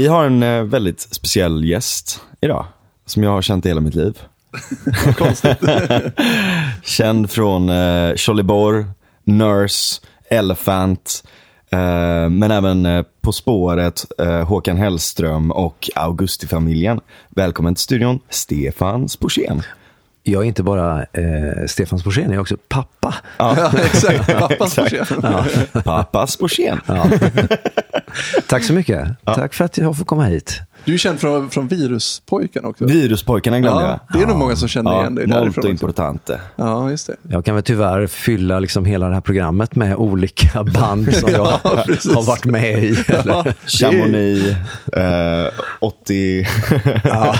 Vi har en eh, väldigt speciell gäst idag, som jag har känt i hela mitt liv. Känd från eh, Tjolliborg, Nurse, Elephant, eh, men även eh, På spåret, eh, Håkan Hellström och Augustifamiljen. Välkommen till studion, Stefan Sporsén. Jag är inte bara eh, Stefan Sporsén, jag är också pappa. Ja, exakt. Pappas exakt. ja. Pappa Sporsén. Ja. Tack så mycket. Tack för att jag får komma hit. Du är känd från, från Viruspojken också. Viruspojkarna glömde ja, jag. det är nog många som känner igen dig molto därifrån. också. importante. Ja, just det. Jag kan väl tyvärr fylla liksom hela det här programmet med olika band som jag Ja, precis. har varit med i. Eller? Ja, Chamonix, eh, 80... Ja.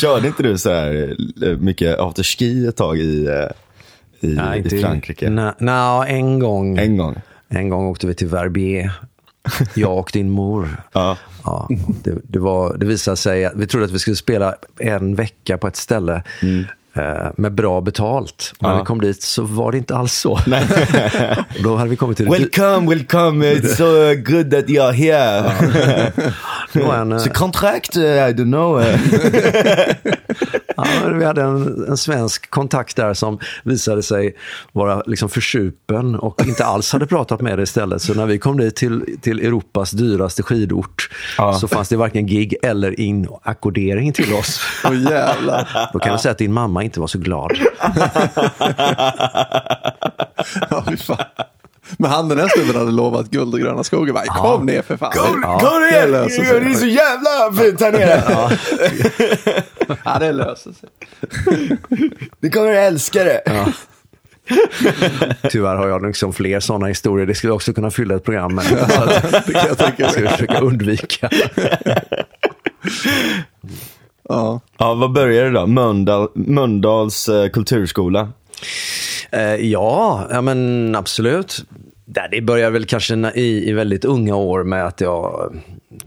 Körde inte du så här eh, mycket afterski ett tag i, eh, i, Nej, i Frankrike? Nej, nej, en gång. En gång. En gång åkte vi till Verbier. Jag och din mor. Ja. Ja, det, det, var, det visade sig att vi trodde att vi skulle spela en vecka på ett ställe eh, med bra betalt. Och när Ja. vi kom dit så var det inte alls så. Då hade vi kommit till Welcome, welcome. It's so good that you're here. det var en, eh, Så contract, uh, I don't know. Ja, vi hade en, en svensk kontakt där som visade sig vara liksom försupen och inte alls hade pratat med det istället. Så när vi kom dit till, till Europas dyraste skidort Ja. så fanns det varken gig eller inackordering till oss. Åh jävlar. Då kan jag säga att din mamma inte var så glad. Ja. Men han den här snubben hade lovat guld och gröna skogar. Bara, Kom ner för fan. Kom, Ja, kom det ner! sig. Det är så jävla fint här nere. Ja, det löser sig. Du kommer att älska det. Tyvärr har jag liksom fler sådana historier. Det skulle också kunna fylla ett program med. Så att, det kan jag tänka mig. Ska jag försöka undvika. Ja. Ja, vad började det då? Mölndal, Mölndals eh, kulturskola. Eh, ja, ja, men absolut. Det började väl kanske i, i väldigt unga år med att jag,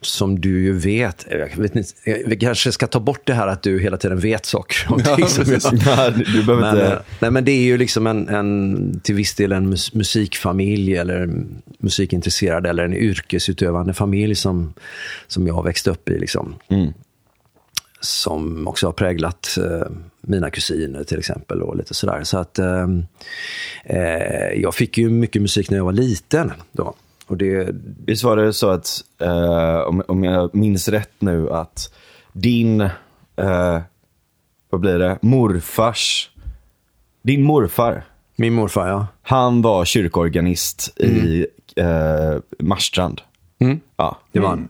som du ju vet, jag vet inte, vi kanske ska ta bort det här att du hela tiden vet saker. om Ja, som jag- Ja, du behöver Men, inte... eh, nej, men det är ju liksom en, en, till viss del en mus musikfamilj eller musikintresserad eller en yrkesutövande familj som, som jag har växt upp i. Liksom. Mm. Som också har präglat eh, mina kusiner till exempel och lite sådär. Så att eh, eh, jag fick ju mycket musik när jag var liten. Då. Och det, Visst var det så att, eh, om, om jag minns rätt nu, att din, eh, vad blir det, morfars, din morfar, min morfar, ja. han var kyrkoorganist i eh, Marstrand. Mm. Ja. Det var han.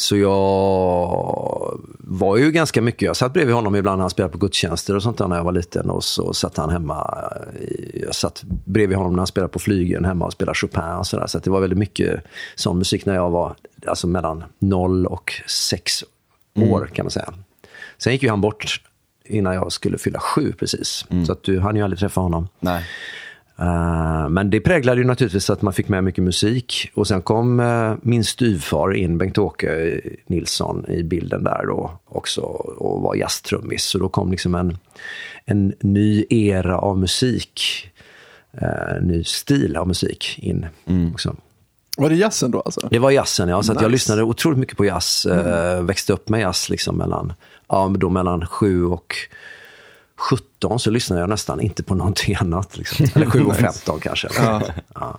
Så jag var ju ganska mycket, jag satt bredvid honom ibland när han spelade på gudstjänster och sånt där när jag var liten. Och så satt han hemma, jag satt bredvid honom när han spelade på flygen hemma och spelade Chopin och sådär. Så att det var väldigt mycket sån musik när jag var alltså mellan 0 och 6 år kan man säga. Sen gick ju han bort innan jag skulle fylla sju precis. Så att du hann ju aldrig träffa honom. Nej. Eh, men det präglade ju naturligtvis att man fick med mycket musik. Och sen kom eh, min styvfar in, Bengt-Åke Nilsson, i bilden där då också och var jazztrummis. Så då kom liksom en, en ny era av musik, en ny stil av musik in också. Var det jazzen då alltså? Det var jazzen, ja. Så att jag Nice. lyssnade otroligt mycket på jazz. Eh, växte upp med jazz liksom mellan, ja, men då mellan 7 och 17 så lyssnade jag nästan inte på någonting annat. Liksom. Eller 7 och 15 kanske. Ja.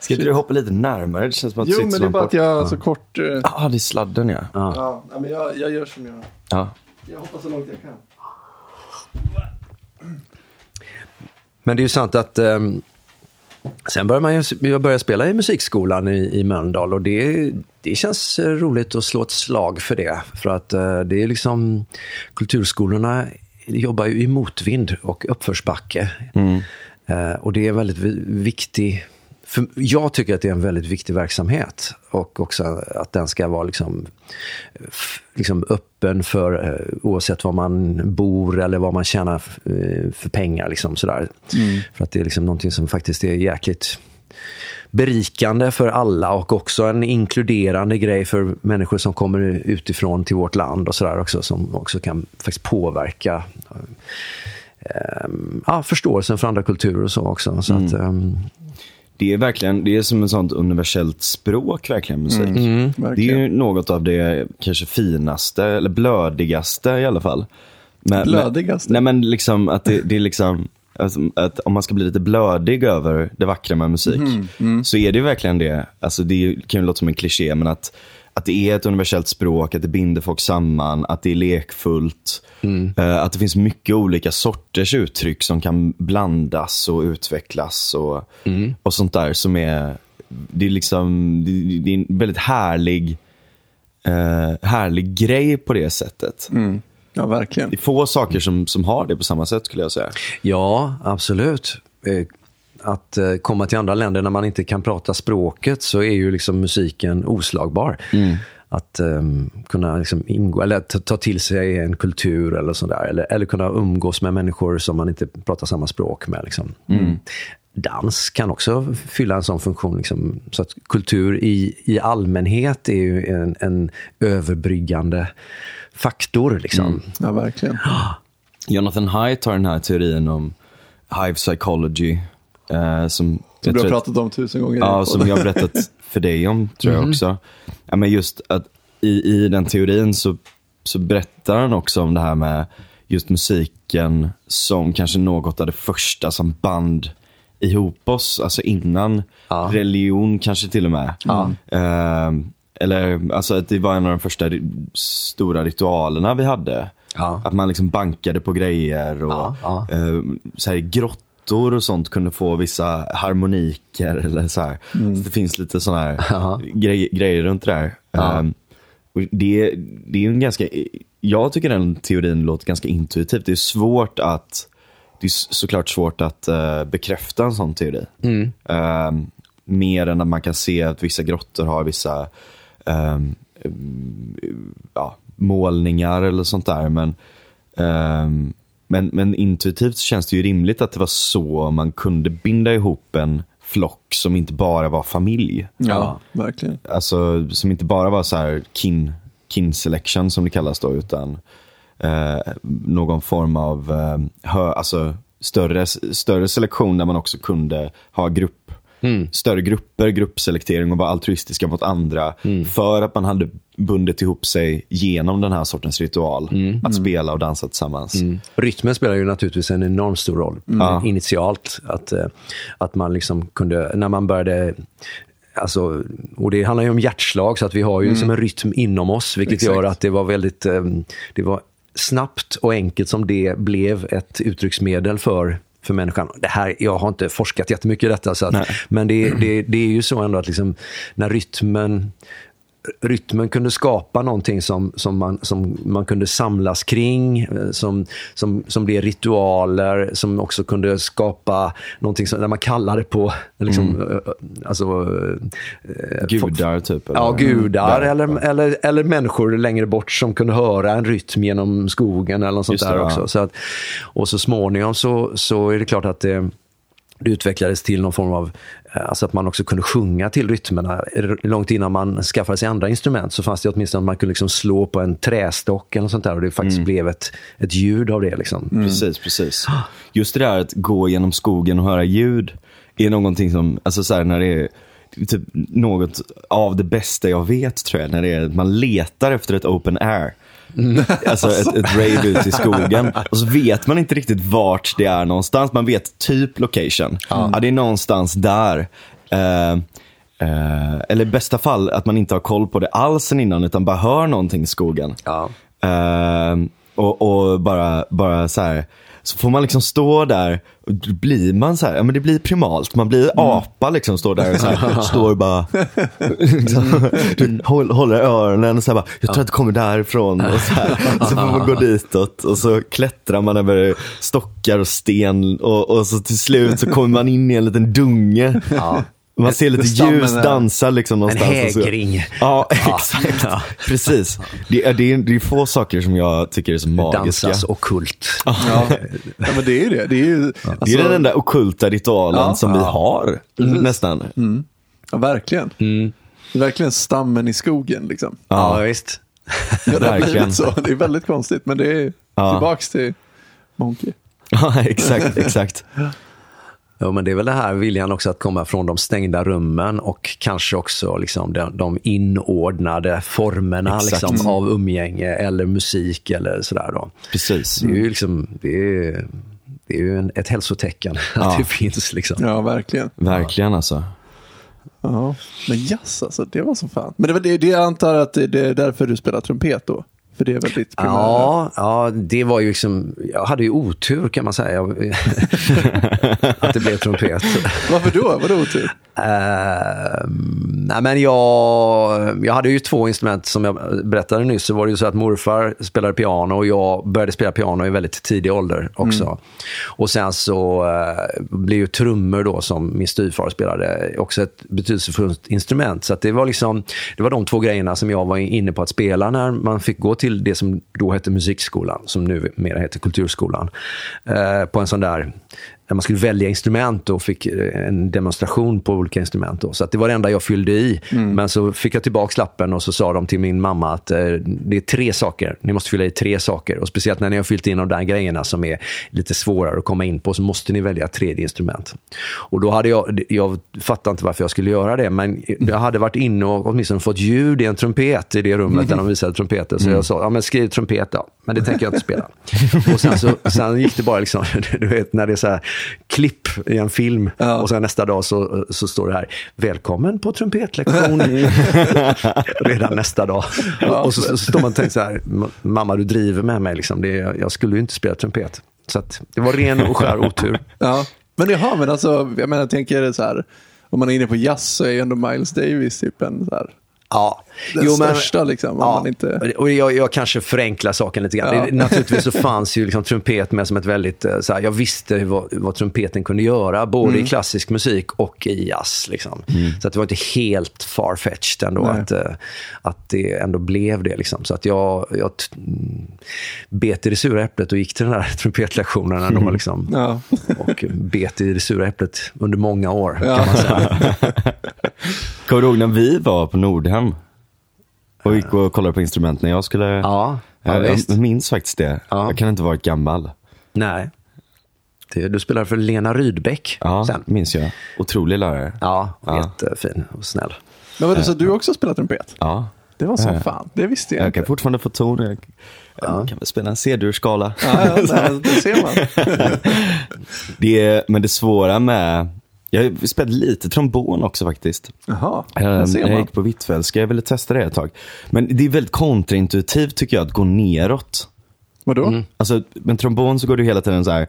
Ska inte du hoppa lite närmare? Det känns som att du Jo, sitter men så det är långt bara att jag så kort... eh, Ja, det är sladden ja. Ja, nej, men jag, jag gör som jag... ja. Jag hoppar så långt jag kan. Men det är ju sant att ehm, sen började man ju, jag började spela i musikskolan i, i Mölndal och det, det känns eh, roligt att slå ett slag för det. För att eh, det är liksom, kulturskolorna jobbar ju i motvind och uppförsbacke. Eh, och det är väldigt vi- viktig, för jag tycker att det är en väldigt viktig verksamhet. Och också att den ska vara liksom, liksom öppen för eh, oavsett var man bor eller vad man tjänar eh, för pengar. Liksom, sådär. För att det är liksom någonting som faktiskt är jäkligt berikande för alla och också en inkluderande grej för människor som kommer utifrån till vårt land och sådär också som också kan faktiskt påverka eh, ja, förståelsen för andra kulturer och så också. Så att, ehm, det är verkligen, det är som ett sånt universellt språk verkligen musik. Det är Mm. Verkligen. ju något av det kanske finaste, eller blödigaste i alla fall. Men, Blödigaste? Men, nej men liksom att det, det är liksom, alltså, att om man ska bli lite blödig över det vackra med musik, Mm, så är det ju verkligen det. Alltså det kan ju låta som en kliché, men att, att det är ett universellt språk, att det binder folk samman, att det är lekfullt. eh, att det finns mycket olika sorters uttryck som kan blandas och utvecklas och, och sånt där som är, det är liksom, det, det är en väldigt härlig, eh, härlig grej på det sättet. Mm. Ja, verkligen. Det är få saker som, som har det på samma sätt skulle jag säga. Ja, absolut. Eh, Att eh, komma till andra länder när man inte kan prata språket så är ju liksom musiken oslagbar. Att ehm, kunna liksom ingå, eller ta, ta till sig en kultur eller sådär. Eller, eller kunna umgås med människor som man inte pratar samma språk med. Liksom. Mm. Dans kan också fylla en sån funktion. Liksom. Så att kultur i, i allmänhet är ju en, en överbryggande faktor. Liksom. Ja, verkligen. Jonathan Haidt har den här teorin om hive psychology. Eh, som, Som jag du har pratat om tusen gånger. Ja, som jag har berättat för dig om, tror jag också. Ja, men just att i, i den teorin så, så berättar han också om det här med just musiken som kanske något av det första som band ihop oss, alltså innan Ja. religion kanske till och med. Eh, eller alltså att det var en av de första stora ritualerna vi hade. Ja. Att man liksom bankade på grejer och Ja, ja. eh, så här, grottor och sånt kunde få vissa harmoniker. Eller så här. Så det finns lite sådana här Ja. grej, grejer runt det där. Ja. Och det, det är en ganska, jag tycker den teorin låter ganska intuitivt. Det är svårt att, det är såklart svårt att eh, bekräfta en sån teori. Eh, mer än att man kan se att vissa grottor har vissa ehm, ja, målningar eller sånt där. Men, ehm, men, men intuitivt så känns det ju rimligt att det var så man kunde binda ihop en flock som inte bara var familj. Ja, verkligen. Alltså som inte bara var så här kin, kin selection som det kallas då, utan eh, någon form av eh, hö, alltså, större, större selektion där man också kunde ha grupp, större grupper, gruppselektering och vara altruistiska mot andra. För att man hade bundit ihop sig genom den här sortens ritual. Att spela och dansa tillsammans. Rytmen spelar ju naturligtvis en enormt stor roll Ja. initialt. Att, eh, att man liksom kunde, när man började Alltså, och det handlar ju om hjärtslag, så att vi har ju liksom en rytm inom oss, vilket Exakt. gör att det var väldigt eh, det var snabbt och enkelt som det blev ett uttrycksmedel för, för människan. Det här, jag har inte forskat jättemycket i detta, så att, men det, det, det är ju så ändå att liksom, när rytmen rytmen kunde skapa någonting som, som, man, som man kunde samlas kring, eh, som, som, som blev ritualer, som också kunde skapa någonting som, där man kallade på liksom, eh, alltså, eh, Gudar typ. eller? Ja, gudar Ja. eller, eller, eller människor längre bort som kunde höra en rytm genom skogen eller något sånt Just det, där ja. också. Så att, och så småningom så, så är det klart att det, det utvecklades till någon form av, eh, alltså att man också kunde sjunga till rytmerna. Långt innan man skaffade sig andra instrument så fanns det åtminstone att man kunde liksom slå på en trästock eller sånt där och det faktiskt blev ett, ett ljud av det. Liksom. Precis, precis. Just det där att gå genom skogen och höra ljud är någonting som, alltså så när det är det är typ något av det bästa jag vet tror jag, när det är man letar efter ett open air. Alltså ett, ett rave ut i skogen. Och så vet man inte riktigt vart det är någonstans. Man vet typ location. Ja, det är någonstans där. Eh, eh, eller i bästa fall att man inte har koll på det alls innan utan bara hör någonting i skogen. Ja. Ehm, och, och bara, bara så här. Så får man liksom stå där och då blir man så här, ja men det blir primalt. Man blir apa liksom, står där och så här, står bara, liksom, du håll- håller öronen och så här bara, jag tror att det kommer därifrån. Och så, här. så får man gå ditåt och så klättrar man över stockar och sten och, och så till slut så kommer man in i en liten dunge. Man ser lite ljus dansa liksom någonstans. så- hägring. Ja, exakt. Precis. Det är, det, är, det är få saker som jag tycker är så magiska. Dansas ockult. Ja. ja, men det är det. Det är ju, Det är alltså, den enda ockulta ritualen Ja. som vi har, nästan. ja, verkligen. Är verkligen stammen i skogen liksom. Ja, visst. Ja, det har Verkligen. blivit så. Det är väldigt konstigt, men det är Ja. tillbaks till Monkey. Ja, exakt, exakt. Ja, men det är väl det här viljan också att komma från de stängda rummen och kanske också liksom de, de inordnade formerna liksom, av umgänge eller musik eller sådär. Då. Precis. Det är ju, liksom, det är, det är ju en, ett hälsotecken att Ja. det finns. Liksom. Ja, verkligen. Verkligen alltså. Ja. Men jazz alltså, det var så fan. Men det var det, det jag antar att det, det är därför du spelar trumpet då? För det är väl ditt primära? Ja, ja, det var ju liksom, jag hade ju otur kan man säga. att det blev trumpet. Varför då? Vadå otur? Uh, nej men jag, jag hade ju två instrument som jag berättade nyss. Så var det ju så att morfar spelade piano och jag började spela piano i väldigt tidig ålder också. Och sen så uh, blev ju trummor då som min styvfar spelade också ett betydelsefullt instrument. Så det var liksom, det var de två grejerna som jag var inne på att spela när man fick gå till det som då hette musikskolan, som nu mer heter kulturskolan. eh, på en sån där när man skulle välja instrument och fick eh, en demonstration på olika instrument. Då. Så att det var det enda jag fyllde i. Men så fick jag tillbaka lappen och så sa de till min mamma att eh, det är tre saker. Ni måste fylla i tre saker. Och speciellt när ni har fyllt in de där grejerna som är lite svårare att komma in på så måste ni välja ett tredje instrument. Och då hade jag, jag fattade inte varför jag skulle göra det, men jag hade varit inne och åtminstone fått ljud i en trumpet i det rummet där de visade trumpeter. Så jag sa, ja men skriv trumpet då. Men det tänker jag inte spela. och sen, så, sen gick det bara liksom, du vet när det är så här klipp i en film Ja. och sen nästa dag så, så står det här, välkommen på trumpetlektion. Redan nästa dag. Och så, så står man och tänker så här, mamma du driver med mig, liksom. det, jag skulle ju inte spela trumpet. Så att, det var ren och skär otur. Ja. Men jaha, men alltså, jag menar, tänker så här, om man är inne på jazz så är ju ändå Miles Davis typ en så här, Ja. den största liksom. Om man inte... och jag, jag kanske förenklar saken lite grann. Ja. Det, naturligtvis så fanns ju liksom trumpet med som ett väldigt, eh, så här, jag visste vad, vad trumpeten kunde göra, både Mm. i klassisk musik och i jazz. Liksom. Så att det var inte helt farfetched ändå Nej. att, eh, att det ändå blev det. Liksom. Så att jag, jag t- mm, bet i det sura äpplet och gick till den där trumpetlektionen ändå. Liksom. Ja. Och bet i det sura äpplet under många år, Ja. kan man säga. Kommer du ihåg när vi var på Nordhem? Och gick och kollade på instrument när jag skulle... Ja, ja, jag, visst. jag minns faktiskt det. Ja. Jag kan inte varit gammal. Nej. Det, du spelar för Lena Rydbeck Ja, sen. minns jag. Otrolig lärare. Ja, Ja. jättefin och snäll. Men vadå, så du också spelar trumpet? Ja. Det var så Ja. fan, det visste jag, Jag inte. kan fortfarande få ton. Jag jag kan väl spela en C-dur-skala. Ja, ja, nej, det ser man. Det är, men det svåra med... Jag spelade lite trombon också faktiskt. Jaha, Eh, ser Jag man. gick på Hvitfeldtska, jag ville testa det ett tag. Men det är väldigt kontraintuitivt tycker jag att gå neråt. Vadå? Alltså med trombon så går du hela tiden så här.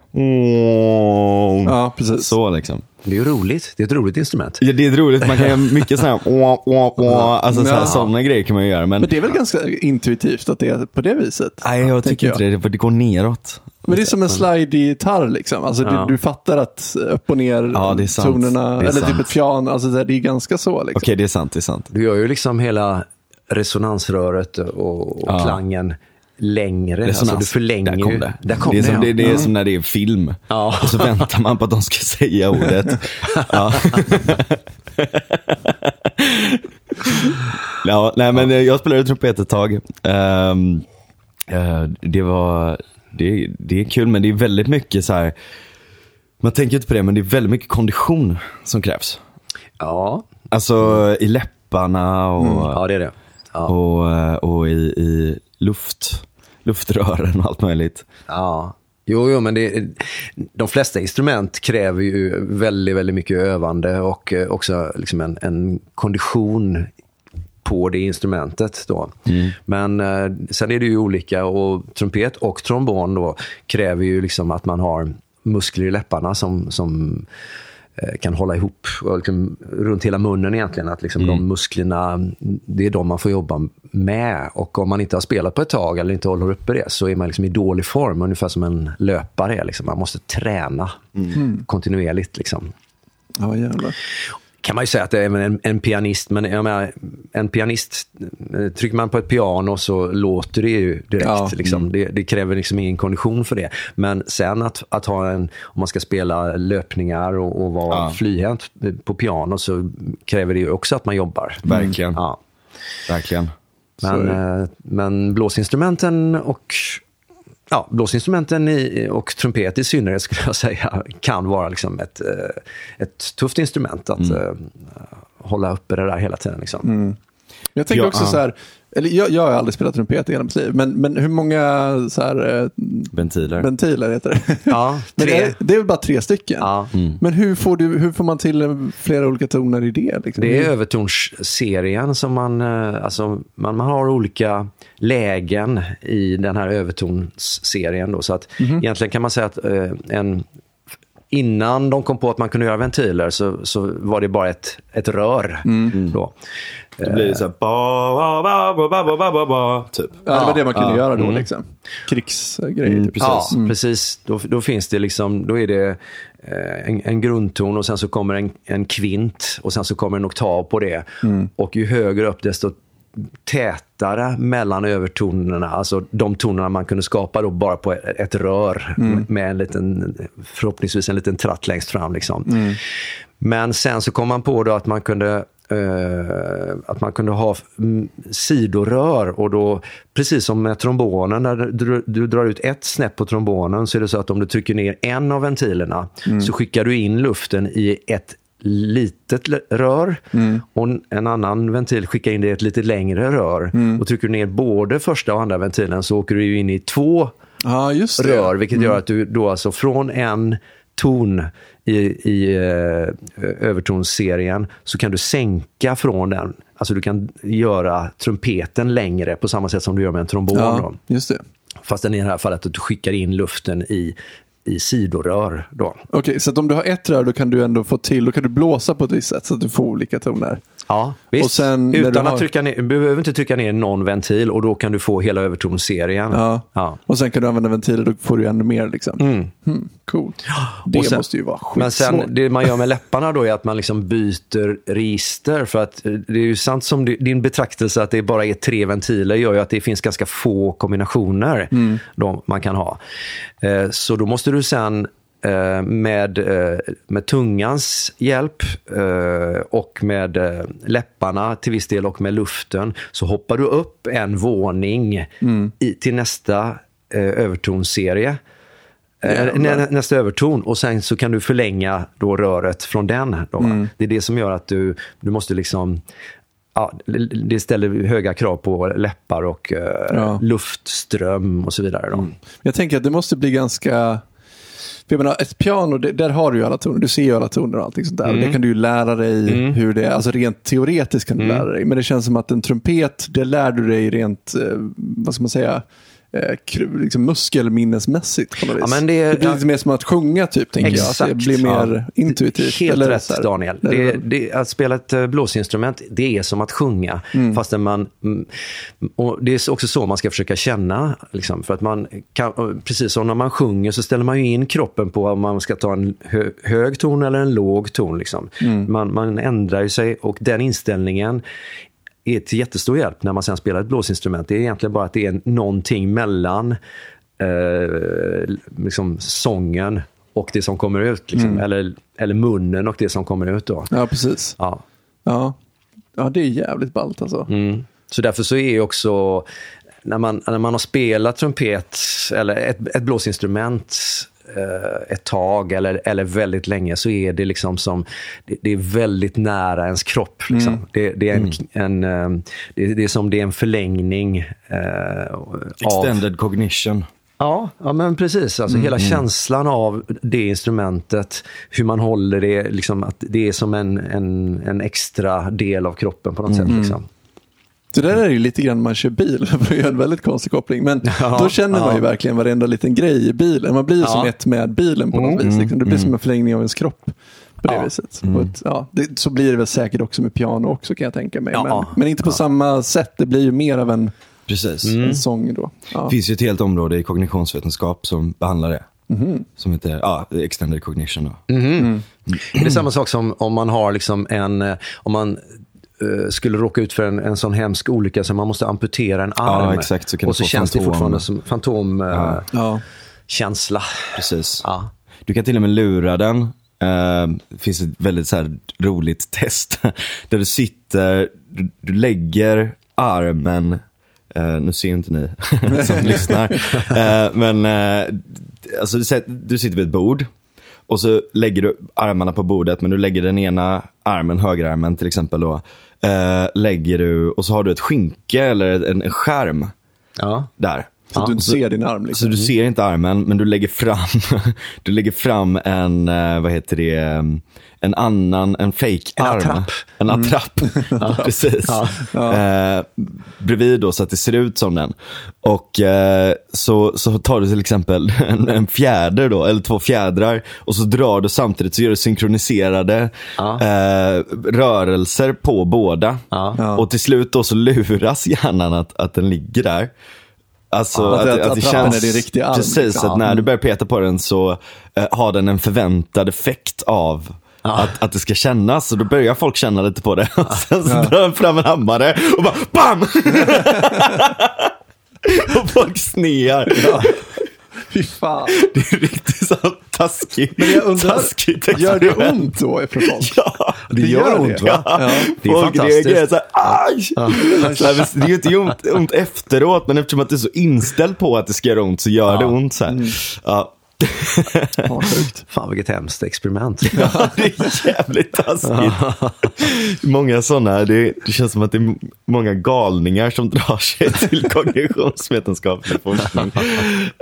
Ja, precis. Så liksom. Det är ju roligt. Det är ett roligt instrument. Ja, det är roligt, man kan göra mycket sådana här, alltså så här, sådana grejer kan man ju göra. Men, Men det är väl ganska intuitivt att det är på det viset? nej, jag tycker inte det, för det går neråt. Men det är som en slide-gitarr liksom. Alltså Ja. du, du fattar att upp och ner Ja, det är sant. tonerna, Det är eller typ sant. ett piano, alltså det är ganska så liksom. Okej, det är sant, det är sant. Du gör ju liksom hela resonansröret och, och Ja. klangen längre. Resonans. Alltså du förlänger Där kom det. Där kom det, är det, som, det, det är som när det är film. Ja. Och så väntar man på att de ska säga ordet. Ja. ja, nej, men jag spelade trumpet ett tag. Ehm, eh, det var, det, det är kul, men det är väldigt mycket så här. Man tänker inte på det, men det är väldigt mycket kondition som krävs. Ja. Alltså i läpparna och, ja, det är det. Ja. och, eh, och i, i luft, luftrören och allt möjligt. Ja. Jo, jo, men det, de flesta instrument kräver ju väldigt, väldigt mycket övande och eh, också liksom en, en kondition på det instrumentet. Då. Men eh, sen är det ju olika och trumpet och trombon då kräver ju liksom att man har muskler i läpparna som, som kan hålla ihop och liksom, runt hela munnen egentligen. Att liksom de musklerna, det är de man får jobba med. Och om man inte har spelat på ett tag eller inte håller uppe det så är man liksom i dålig form. Ungefär som en löpare. Liksom. Man måste träna kontinuerligt. Liksom Ja, jävlar. Kan man ju säga att det är en, en pianist, men jag menar, en pianist, eh, trycker man på ett piano så låter det ju direkt. Ja, liksom. det, det kräver liksom ingen kondition för det. Men sen att, att ha en, om man ska spela löpningar och, och vara Ja. flyhänt på piano så kräver det ju också att man jobbar. Verkligen. Ja. Verkligen. Men, eh, men blåsinstrumenten och ja, blåsinstrumenten i, och trumpet i synnerhet skulle jag säga kan vara liksom ett, eh, ett tufft instrument att eh, hålla uppe det där hela tiden. Liksom. Jag tänker Ja, också så här, eller jag, jag har aldrig spelat trumpet i hela mitt liv, men, men hur många så här, eh, Ventiler. ventiler heter det? Ja, Men det, är, det är väl bara tre stycken? Ja. Men hur får, du, hur får man till flera olika toner i det? Liksom? Det är övertonsserien som man, eh, alltså man, man har olika lägen i den här övertonsserien. Då, så att egentligen kan man säga att eh, en, innan de kom på att man kunde göra ventiler så, så var det bara ett, ett rör. Då. Då blir det så här, typ. Ja, det var det man kunde ja, göra då. Mm. Liksom. Krigsgrejer. Mm, typ. precis. Ja, mm. precis. Då, då, finns det liksom, då är det eh, en, en, grundton och sen så kommer en, en kvint och sen så kommer en oktav på det. Mm. Och ju högre upp desto tätare mellan övertonerna. Alltså de tonerna man kunde skapa då bara på ett rör mm. med en liten, förhoppningsvis en liten tratt längst fram. Liksom. Mm. Men sen så kom man på då att man kunde eh, att man kunde ha mm, sidorör och då, precis som med trombonen, när du, du drar ut ett snäpp på trombonen så är det så att om du trycker ner en av ventilerna så skickar du in luften i ett litet rör och en- annan ventil skickar in det i ett lite längre rör. Och trycker du ner både första och andra ventilen så åker du in i två det. rör, vilket gör att du då alltså från en ton i, i eh, övertonsserien så kan du sänka från den. Alltså du kan göra trumpeten längre på samma sätt som du gör med en trombon. Ja, just det. Fast den i det här fallet att du skickar in luften i, i sidorör. Då. Okej, så att om du har ett rör då kan du ändå få till, då kan du blåsa på ett visst sätt så att du får olika toner. Ja, visst. Och sen Utan har- att trycka ner, du behöver inte trycka ner någon ventil och då kan du få hela övertonserien. Ja. Ja. Och sen kan du använda ventiler, då får du ännu mer. Liksom. Mm, cool. Det sen- måste ju vara Men sen skitsvårt. det man gör med läpparna då är att man liksom byter register. För att eh, det är ju sant som din betraktelse att det bara är tre ventiler gör ju att det finns ganska få kombinationer de man kan ha. Eh, Så då måste du sen eh, med, eh, med tungans hjälp eh, och med läpparna till viss del och med luften så hoppar du upp en våning i, till nästa övertonserie. Nä, nästa överton och sen så kan du förlänga då röret från den. Då. Mm. Det är det som gör att du, du måste liksom Ja, det ställer höga krav på läppar och Ja. luftström och så vidare. Då. Jag tänker att det måste bli ganska... För jag menar, ett piano, det, där har du ju alla toner. Du ser ju alla toner och allting sånt där. Och det kan du ju lära dig hur det är. Alltså rent teoretiskt kan du lära dig. Men det känns som att en trumpet, det lär du dig rent, eh, vad ska man säga, eh, liksom muskelminnesmässigt på något vis. Ja, men det- blir ja. lite mer som att sjunga typ, tänker jag. Alltså, det blir mer Ja. intuitivt. Helt eller rätt här. Daniel. Det, det, att spela ett eh, blåsinstrument, det är som att sjunga. Mm. Fastän man, mm, och det är också så man ska försöka känna. Liksom, för att man kan, precis som när man sjunger så ställer man ju in kroppen på om man ska ta en hö, hög ton eller en låg ton. Liksom. Mm. Man, man ändrar ju sig och den inställningen är till jättestor hjälp när man sen spelar ett blåsinstrument. Det är egentligen bara att det är någonting mellan eh, liksom sången och det som kommer ut. Liksom. Mm. Eller, eller munnen och det som kommer ut. Då. Ja, precis. Ja. Ja. ja, det är jävligt ballt alltså. Mm. Så därför så är också, när man, när man har spelat trumpet eller ett, ett blåsinstrument ett tag eller, eller väldigt länge så är det liksom som, det, det är väldigt nära ens kropp. Liksom. Det, det, är en, en, eh, det, det är som det är en förlängning eh, av Extended cognition. Ja, ja men precis. Alltså hela känslan av det instrumentet, hur man håller det, liksom att det är som en, en, en extra del av kroppen på något sätt. Liksom. Det där är ju lite grann man kör bil, för att göra en väldigt konstig koppling. Men Ja, då känner man ju verkligen varenda liten grej i bilen. Man blir ju som ett med bilen på något vis. Liksom. Det blir som en förlängning av ens kropp. På det Ja. viset. Och ett, ja, det, så blir det väl säkert också med piano också kan jag tänka mig. Ja. Men, men inte på samma sätt. Det blir ju mer av en, Precis. en sång då. Ja. Det finns ju ett helt område i kognitionsvetenskap som behandlar det. Som heter ja, extended cognition. Då. Det är samma sak som om man har liksom en, eh, om man skulle råka ut för en, en sån hemsk olycka så man måste amputera en arm. exakt, så kan och så känns det fantom. fortfarande som fantomkänsla. Ja. Ja. Precis. Ja. Du kan till och med lura den. Eh, det finns ett väldigt så här, roligt test. Där du sitter, du, du lägger armen Eh, nu ser inte ni som lyssnar. Eh, men eh, alltså, du sitter vid ett bord och så lägger du armarna på bordet, men du lägger den ena armen, högerarmen till exempel, då, eh, lägger du och så har du ett skynke eller en, en skärm Ja. där. Så att du inte så- ser din arm. Så Liksom. du ser inte armen, men du lägger fram, du lägger fram en, eh, vad heter det, um, en annan, en fake En attrapp. En attrapp. Precis. Eh, bredvid då så att det ser ut som den. Och eh, så, så tar du till exempel en, en fjäder då, eller två fjädrar. Och så drar du samtidigt, så gör du synkroniserade Ja. eh, rörelser på båda. Ja. Ja. Och till slut då så luras hjärnan att, att den ligger där. Alltså Ja, att att, att, att det känns, är din riktiga arm, precis, liksom. att när du börjar peta på den så eh, har den en förväntad effekt av att, att det ska kännas. Och då börjar folk känna lite på det. Och sen så drar den fram en hammare och bara BAM! och folk snear. Fy fan. Det är riktigt så taskigt. Men jag undrar, taskigt gör det ont då folk? Ja, Det gör ont, va? Ja. Det är Folk fantastiskt. reagerar såhär, aj! Nej, men Det är ju inte ont, ont efteråt, men eftersom att du är så inställd på att det ska göra ont så gör det ont. Så här. Ja. Ja, sjukt. Fan vilket hemskt experiment. Ja, det är jävligt taskigt. Många sådana, det, det känns som att det är många galningar som drar sig till kognitionsvetenskaplig forskning.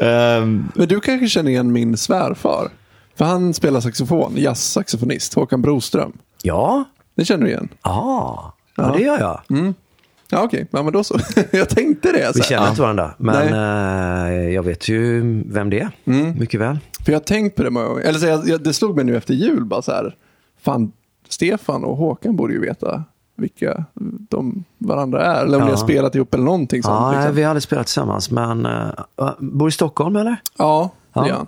Ehm, Men du kanske känner igen min svärfar? För han spelar saxofon, jazzsaxofonist, Håkan Broström. Ja, Det känner du igen? ah, ja det gör jag. Ja, okej. Ja, men då så. jag tänkte det. Så Vi känner inte varandra, men eh, jag vet ju vem det är. Mycket väl. För jag har tänkt på det många gånger. Eller så jag, jag, det slog mig nu efter jul bara så här. Fan, Stefan och Håkan borde ju veta vilka de varandra är. Eller om Ja. ni har spelat ihop eller någonting sånt. Ja, nej, liksom. vi har aldrig spelat tillsammans, men uh, bor i Stockholm eller? ja, det Ja. gör han.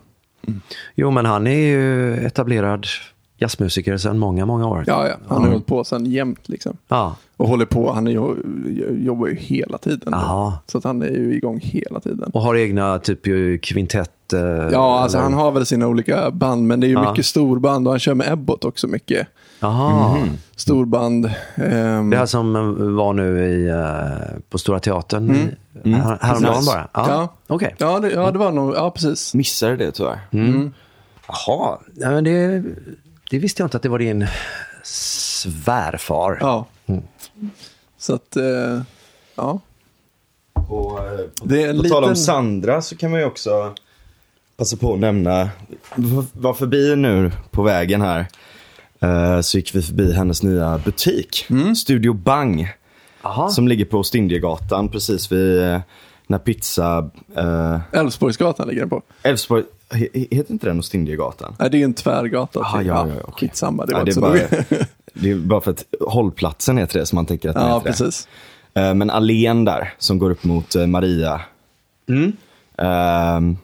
Jo, men han är ju etablerad jazzmusiker sedan många, många år. Ja, ja. Han har hållit på sedan jämt liksom. Ja. Och håller på, han är ju, jobbar ju hela tiden. Så att han är ju igång hela tiden. Och har egna typ ju kvintett. eh, Ja, alltså eller- han har väl sina olika band, men det är ju Ja. mycket storband och han kör med Ebbot också mycket. Jaha. Storband. ehm, Det här som eh, var nu i, eh, på Stora Teatern mm. här, häromdagen bara? Ja, Ja. okej. ja, det, ja, det var nog, ja precis. missade det tyvärr. Jaha, ja, men det, det visste jag inte att det var din svärfar. Ja. Så att, eh, ja. Och, eh, på, Det är en på tal om liten- Sandra så kan man ju också passa på att nämna, var förbi nu på vägen här, eh, så gick vi förbi hennes nya butik, Mm. Studio Bang, Jaha. som ligger på Ostindiegatan precis vid eh, när pizza, eh, Älvsborgsgatan ligger den på. Älvsborg, he- heter inte den Ostindiegatan? Nej, det är en tvärgata. Aha, typ. ja, ja, ja, okej. Skitsamma, det Ja, var det, inte är så bara. Det är bara för att hållplatsen heter det som man tänker att den Ja, heter det. precis. Eh, Men allén där som går upp mot eh, Maria. Mm. Ehm,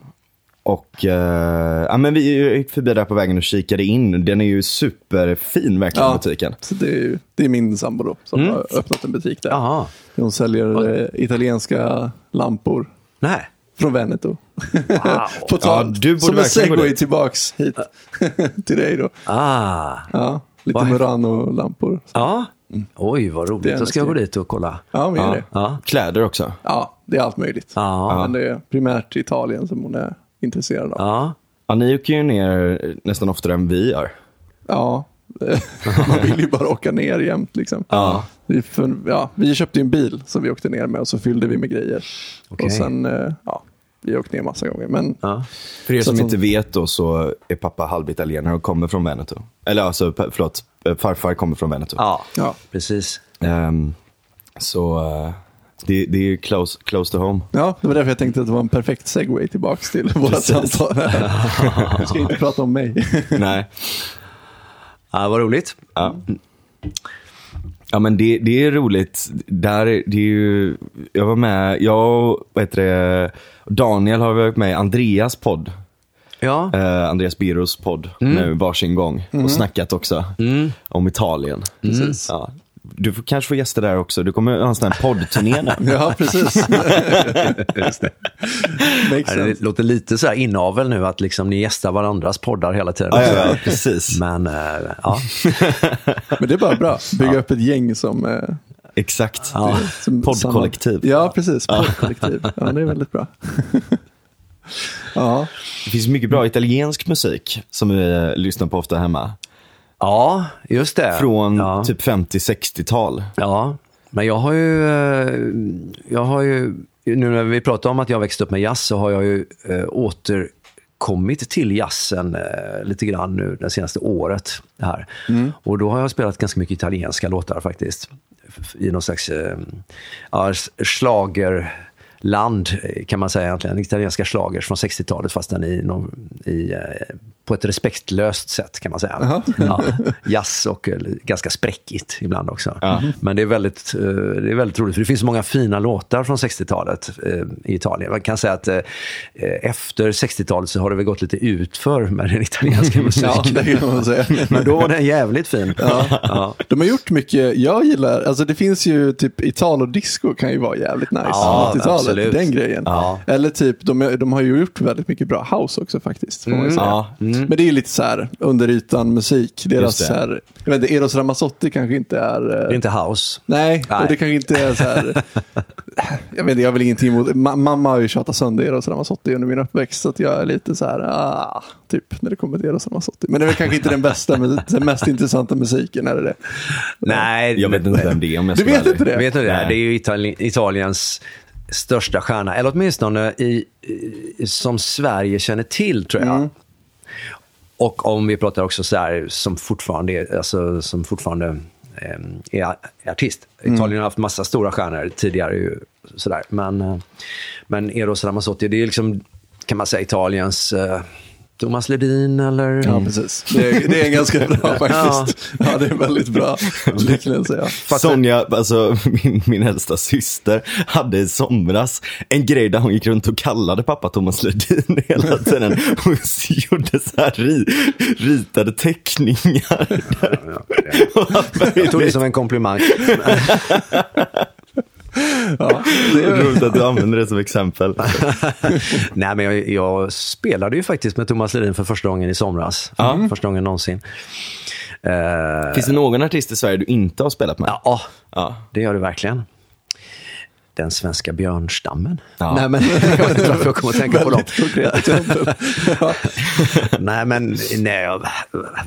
och eh, ja, men vi gick förbi där på vägen och kikade in. Den är ju superfin verkligen Ja. butiken. Så det, är, ju- det är min sambo då, som Mm. har öppnat en butik där. Jaha. Hon säljer eh, italienska lampor Nej. från Veneto. Wow. På tal, Ja, du borde som en segway dit. tillbaks hit till dig då. Ah. Ja, lite Vad- Murano-lampor. Ja. Oj, vad roligt. Då ska jag gå dit och kolla. Ja, men Ja. det. Ja. Kläder också. Ja, det är allt möjligt. Ja. Men det är primärt Italien som hon är intresserad av. Ja. Ja, ni åker ju ner nästan oftare än vi gör. Ja, man vill ju bara åka ner jämt liksom. Ja. Vi, för, ja, vi köpte ju en bil som vi åkte ner med och så fyllde vi med grejer. Okej. Och sen, eh, ja, vi har åkt ner massa gånger. Men Ja. För er som inte vet då så är pappa halvitalienare och kommer från Veneto. Eller alltså, förlåt, eh, farfar kommer från Veneto. ja. ja, Precis. Ehm, så eh, det, det är ju close, close to home. ja, det var därför jag tänkte att det var en perfekt segway tillbaks till våra samtal. Jag ska inte prata om mig. Nej. Ja, vad roligt. Ja. Ja men det, det är roligt. Där, är- det är ju, jag var med, jag vad heter det, Daniel har varit med i Andreas podd. Ja. Eh, Andreas Biros podd nu varsin gång. Och snackat också om Italien. Precis. Ja. Du får, kanske får gäster där också. Du kommer ha en sån här poddturné nu. Ja, precis. Det. Det låter lite så här inavel nu att liksom ni gästar varandras poddar hela tiden. Ja, ja, ja, precis. Men eh, ja. Men det är bara bra. Bygga upp ett gäng som, eh, exakt. Ja. Som- Poddkollektiv. samma- Ja, precis. Poddkollektiv. Ja, det är väldigt bra. ja, Det finns mycket bra italiensk musik som vi eh, lyssnar på ofta hemma. Ja, just det. Från ja. typ 50-60-tal. Ja, men jag har ju, eh, jag har ju, nu när vi pratar om att jag växte upp med jazz så har jag ju eh, återkommit till jazzen eh, lite grann nu det senaste året. Här. Och då har jag spelat ganska mycket italienska låtar faktiskt. I någon slags eh, ja, s- schlagerland eh, kan man säga egentligen. Italienska schlagers från 60-talet fast den i, någon, i eh, på ett respektlöst sätt kan man säga. Ja, jazz och eh, ganska spräckigt ibland också. Men det är, väldigt, eh, det är väldigt roligt för det finns så många fina låtar från 60-talet eh, i Italien. Man kan säga att efter 60-talet så har det väl gått lite utför med den italienska musiken. ja, det kan man säga. Men då var den jävligt fin. Ja. De har gjort mycket, jag gillar, alltså det finns ju typ Italo-disco kan ju vara jävligt nice. Ja, 80-talet, absolut. den grejen. Ja. Eller typ, de, de har ju gjort väldigt mycket bra house också faktiskt. Får man Ja. Men det är ju lite så här under ytan musik. Deras så här, jag vet inte, Eros Ramazzotti kanske inte är... eh, Det är inte house. Nej, Nej. och det kanske inte är så här... jag vet inte, jag har väl ingenting emot... Ma- mamma har ju tjatat sönder Eros Ramazzotti under min uppväxt, så att jag är lite så här, ah, typ, när det kommer till Eros Ramazzotti. Men det är väl kanske inte den bästa, men den mest intressanta musiken, är det det? Nej, Jag vet inte vem det är om jag Du vet inte det? Vet du det? Nej. Det är ju Itali- Italiens största stjärna, eller åtminstone i, i, som Sverige känner till tror jag. Och om vi pratar också så här, som fortfarande, är- alltså, som fortfarande eh, är artist. Italien har haft massa stora stjärnor tidigare. Ju, sådär. Men, eh, men Eros Ramazzotti, det är liksom, kan man säga, Italiens eh, Thomas Ledin eller... Ja, precis. Det är, det är ganska bra faktiskt. Ja, det är väldigt bra. Säga. Sonja, alltså min, min äldsta syster, hade i somras en grej där hon gick runt och kallade pappa Thomas Ledin hela tiden. Hon gjorde så här ri, ritade teckningar. Och allt Jag tog det som en komplimang. Ja, Det är roligt att du använder det som exempel. Nej, men jag, jag spelade ju faktiskt med Thomas Ledin för första gången i somras. Första gången någonsin. Eh, Finns det någon artist i Sverige du inte har spelat med? ja, Ja. det gör det verkligen. Den svenska björnstammen. Ja. Nej, men jag vet inte varför jag kommer att tänka på dem. nej, men nej,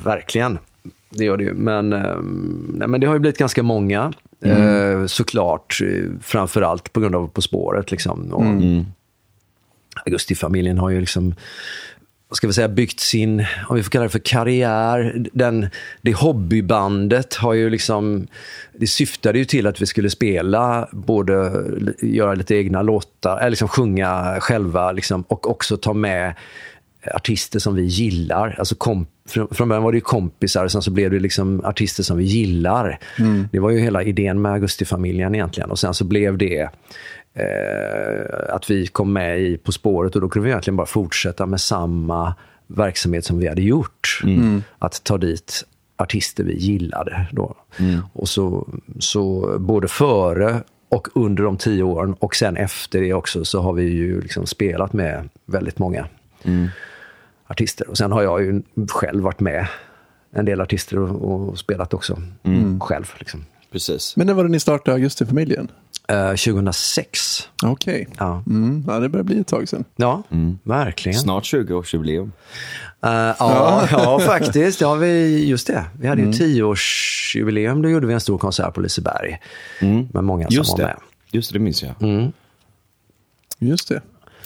verkligen. Det gör det ju. Men, eh, nej, men det har ju blivit ganska många. Eh, såklart, eh, framförallt på grund av På spåret. Liksom. Och Augustifamiljen har ju liksom ska vi säga, byggt sin, om vi får kalla det för karriär. Den, det hobbybandet har ju liksom, det syftade ju till att vi skulle spela, både göra lite egna låtar, eller liksom sjunga själva liksom, och också ta med artister som vi gillar. Alltså kom, från, början var det kompisar, och sen så blev det liksom artister som vi gillar. Det var ju hela idén med Augustifamiljen egentligen. Och sen så blev det eh, att vi kom med i På spåret och då kunde vi egentligen bara fortsätta med samma verksamhet som vi hade gjort. Att ta dit artister vi gillade. Då. Och så, så både före och under de tio åren och sen efter det också så har vi ju liksom spelat med väldigt många artister. Och sen har jag ju själv varit med en del artister och, och spelat också själv. Liksom. Precis. Men när var det ni startade Augustifamiljen? Eh, 2006. Okej. Ja, Mm, ja, det börjar bli ett tag sedan. ja verkligen. Snart 20-årsjubileum. Eh, ja, ja, faktiskt. Ja, vi, just det. Vi Mm. hade ju tioårsjubileum. Då gjorde vi en stor konsert på Liseberg. Med många som Mm. Just var det. med. Just det, det minns jag. Just det.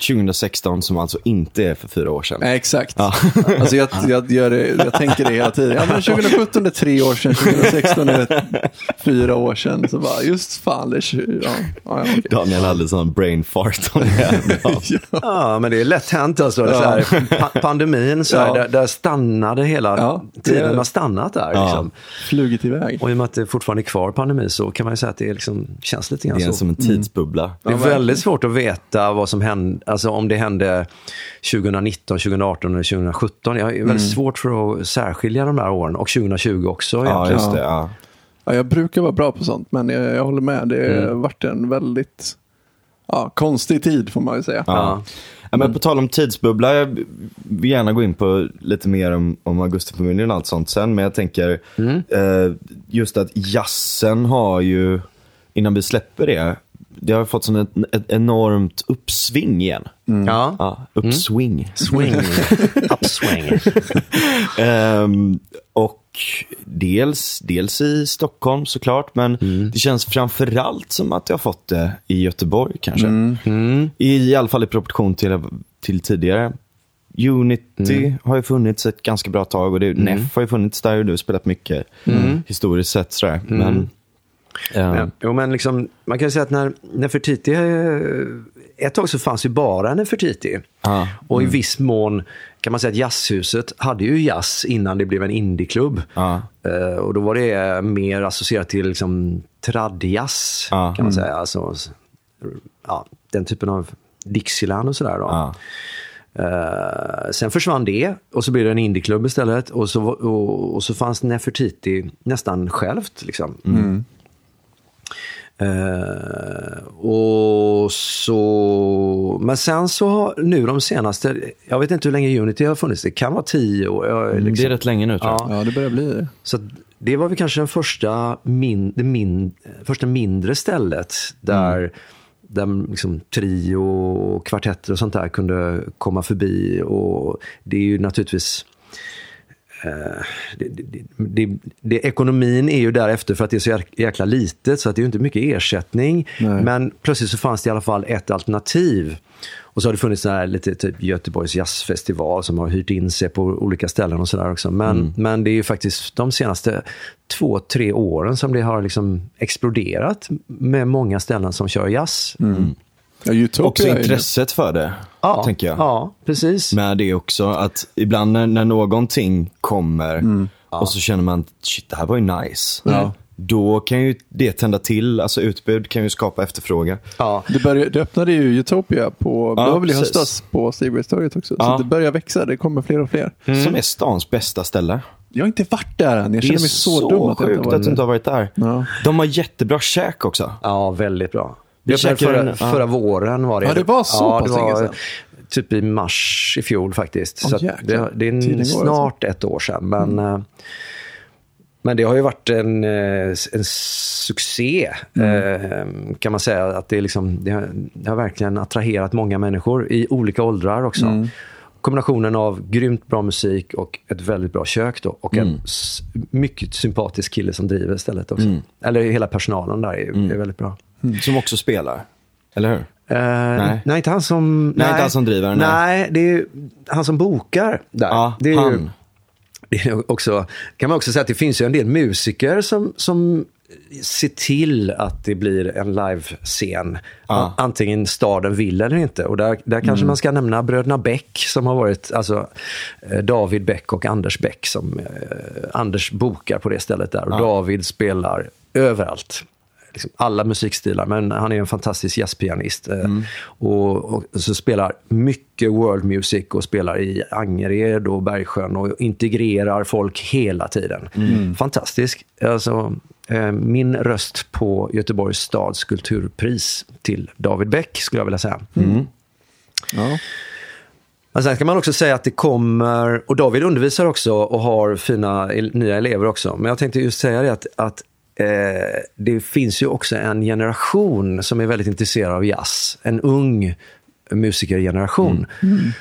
2016 som alltså inte är för fyra år sedan. Nej, exakt. Alltså jag, jag, gör det, jag tänker det hela tiden. Ja, men 2017 är tre år sedan, 2016 är fyra år sedan. Så bara, just fan, det är 20, ja, ja, ja, okej. Daniel hade sån brain fart om det. Ja. Ja, men det är lätt hänt alltså. Så här, pa- pandemin, så här, Ja. där, där stannade hela Ja, tiden. har stannat där. Ja. Liksom. Flugit iväg. Och i och med att det fortfarande är kvar pandemi så kan man ju säga att det är liksom, känns lite grann Det är så. som en tidsbubbla. Det är väldigt svårt att veta vad som hände, alltså om det hände 2019, 2018 eller 2017. Jag är väldigt svårt för att särskilja de där åren och 2020 också. Ja, egentligen. just det. Ja. Ja, jag brukar vara bra på sånt, men jag, jag håller med. Det har varit en väldigt ja, konstig tid får man ju säga. Ja. Ja, men på tal om tidsbubbla, jag vill gärna gå in på lite mer om, om Augustifamiljen och allt sånt sen. Men jag tänker Mm. eh, just att jazzen har ju innan vi släpper det, det har fått som ett, ett enormt uppsving igen. Ja. Ja, uppsving. Swing. Upswing. Ehm, och dels, dels i Stockholm såklart, men det känns framförallt som att jag har fått det i Göteborg kanske. I, I alla fall i proportion till, till tidigare. Unity har ju funnits ett ganska bra tag och det, Neff har ju funnits där och du har spelat mycket historiskt sett. Sådär. Men, Ja, jo, men liksom, man kan ju säga att när Nefertiti, eh, ett tag så fanns ju bara Nefertiti. Ja. Och i viss mån kan man säga att Jazzhuset hade ju jazz innan det blev en indieklubb. Ja. Eh, och då var det mer associerat till liksom, tradjazz, Ja. kan man säga. Alltså, ja, den typen av Dixieland och sådär. Då. Eh, sen försvann det och så blev det en indieklubb istället. Och så, och, och så fanns Nefertiti nästan självt. Liksom. Eh, och så, men sen så har nu de senaste, jag vet inte hur länge Unity har funnits, det kan vara tio år. jag, Det liksom. är rätt länge nu tror jag. Ja. Ja, det börjar bli det. Så det var väl kanske den första, min, det min, första mindre stället där, där liksom trio och kvartetter och sånt där kunde komma förbi. Och det är ju naturligtvis det, det, det, det, ekonomin är ju därefter för att det är så jäk- jäkla litet så att det är inte mycket ersättning. Nej. Men plötsligt så fanns det i alla fall ett alternativ. Och så har det funnits här lite typ Göteborgs jazzfestival som har hyrt in sig på olika ställen och sådär också. Men, men det är ju faktiskt de senaste två, tre åren som det har liksom exploderat med många ställen som kör jazz. Ja, Utopia Också är intresset för det, Ja, tänker jag. ja, precis. Med det också, att ibland när, när någonting kommer och så känner man, shit det här var ju nice. Ja. Då kan ju det tända till, alltså utbud kan ju skapa efterfrågan. Ja. Det, började, det öppnade ju Utopia på, Ja, det var väl i höstas på Stigbergstorget också. Ja. Så det börjar växa, det kommer fler och fler. Som är stans bästa ställe. Jag har inte varit där än, jag Det är känner mig så, dum att jag sjukt inte har att du inte har varit där. Ja. De har jättebra käk också. Ja, väldigt bra. Vi käkade förra, en- ja. förra våren var det. Ja, det var så ja, pass länge sedan. Typ i mars i fjol faktiskt. Åh, så det, det är Tiden alltså. snart ett år sedan. Men, eh, men det har ju varit en, eh, en succé, eh, kan man säga. Att det, är liksom, det, har, det har verkligen attraherat många människor i olika åldrar också. Kombinationen av grymt bra musik och ett väldigt bra kök. Då, och en s- mycket sympatisk kille som driver stället också. Eller hela personalen där är, är väldigt bra. Som också spelar. Eller hur? Eh, nej. inte han som... Nej, inte han som driver, nej. Nej, det är ju han som bokar där. Ja, det är Ju, han. det är också, kan man också säga att det finns ju en del musiker som, som ser till att det blir en livescen. Ja. Antingen staden vill eller inte. Och där, där kanske man ska nämna bröderna Bäck som har varit, alltså eh, David Bäck och Anders Bäck som eh, Anders bokar på det stället där. Och David spelar överallt. Liksom alla musikstilar, men han är en fantastisk jazzpianist. eh, Och, och så spelar mycket world music och spelar i Angered och Bergsjön och integrerar folk hela tiden. Fantastisk. Alltså, eh, min röst på Göteborgs stads kulturpris till David Bäck, skulle jag vilja säga. Ja. Men sen kan man också säga att det kommer, och David undervisar också och har fina nya elever också. Men jag tänkte just säga det att, att eh, det finns ju också en generation som är väldigt intresserad av jazz. En ung musikergeneration.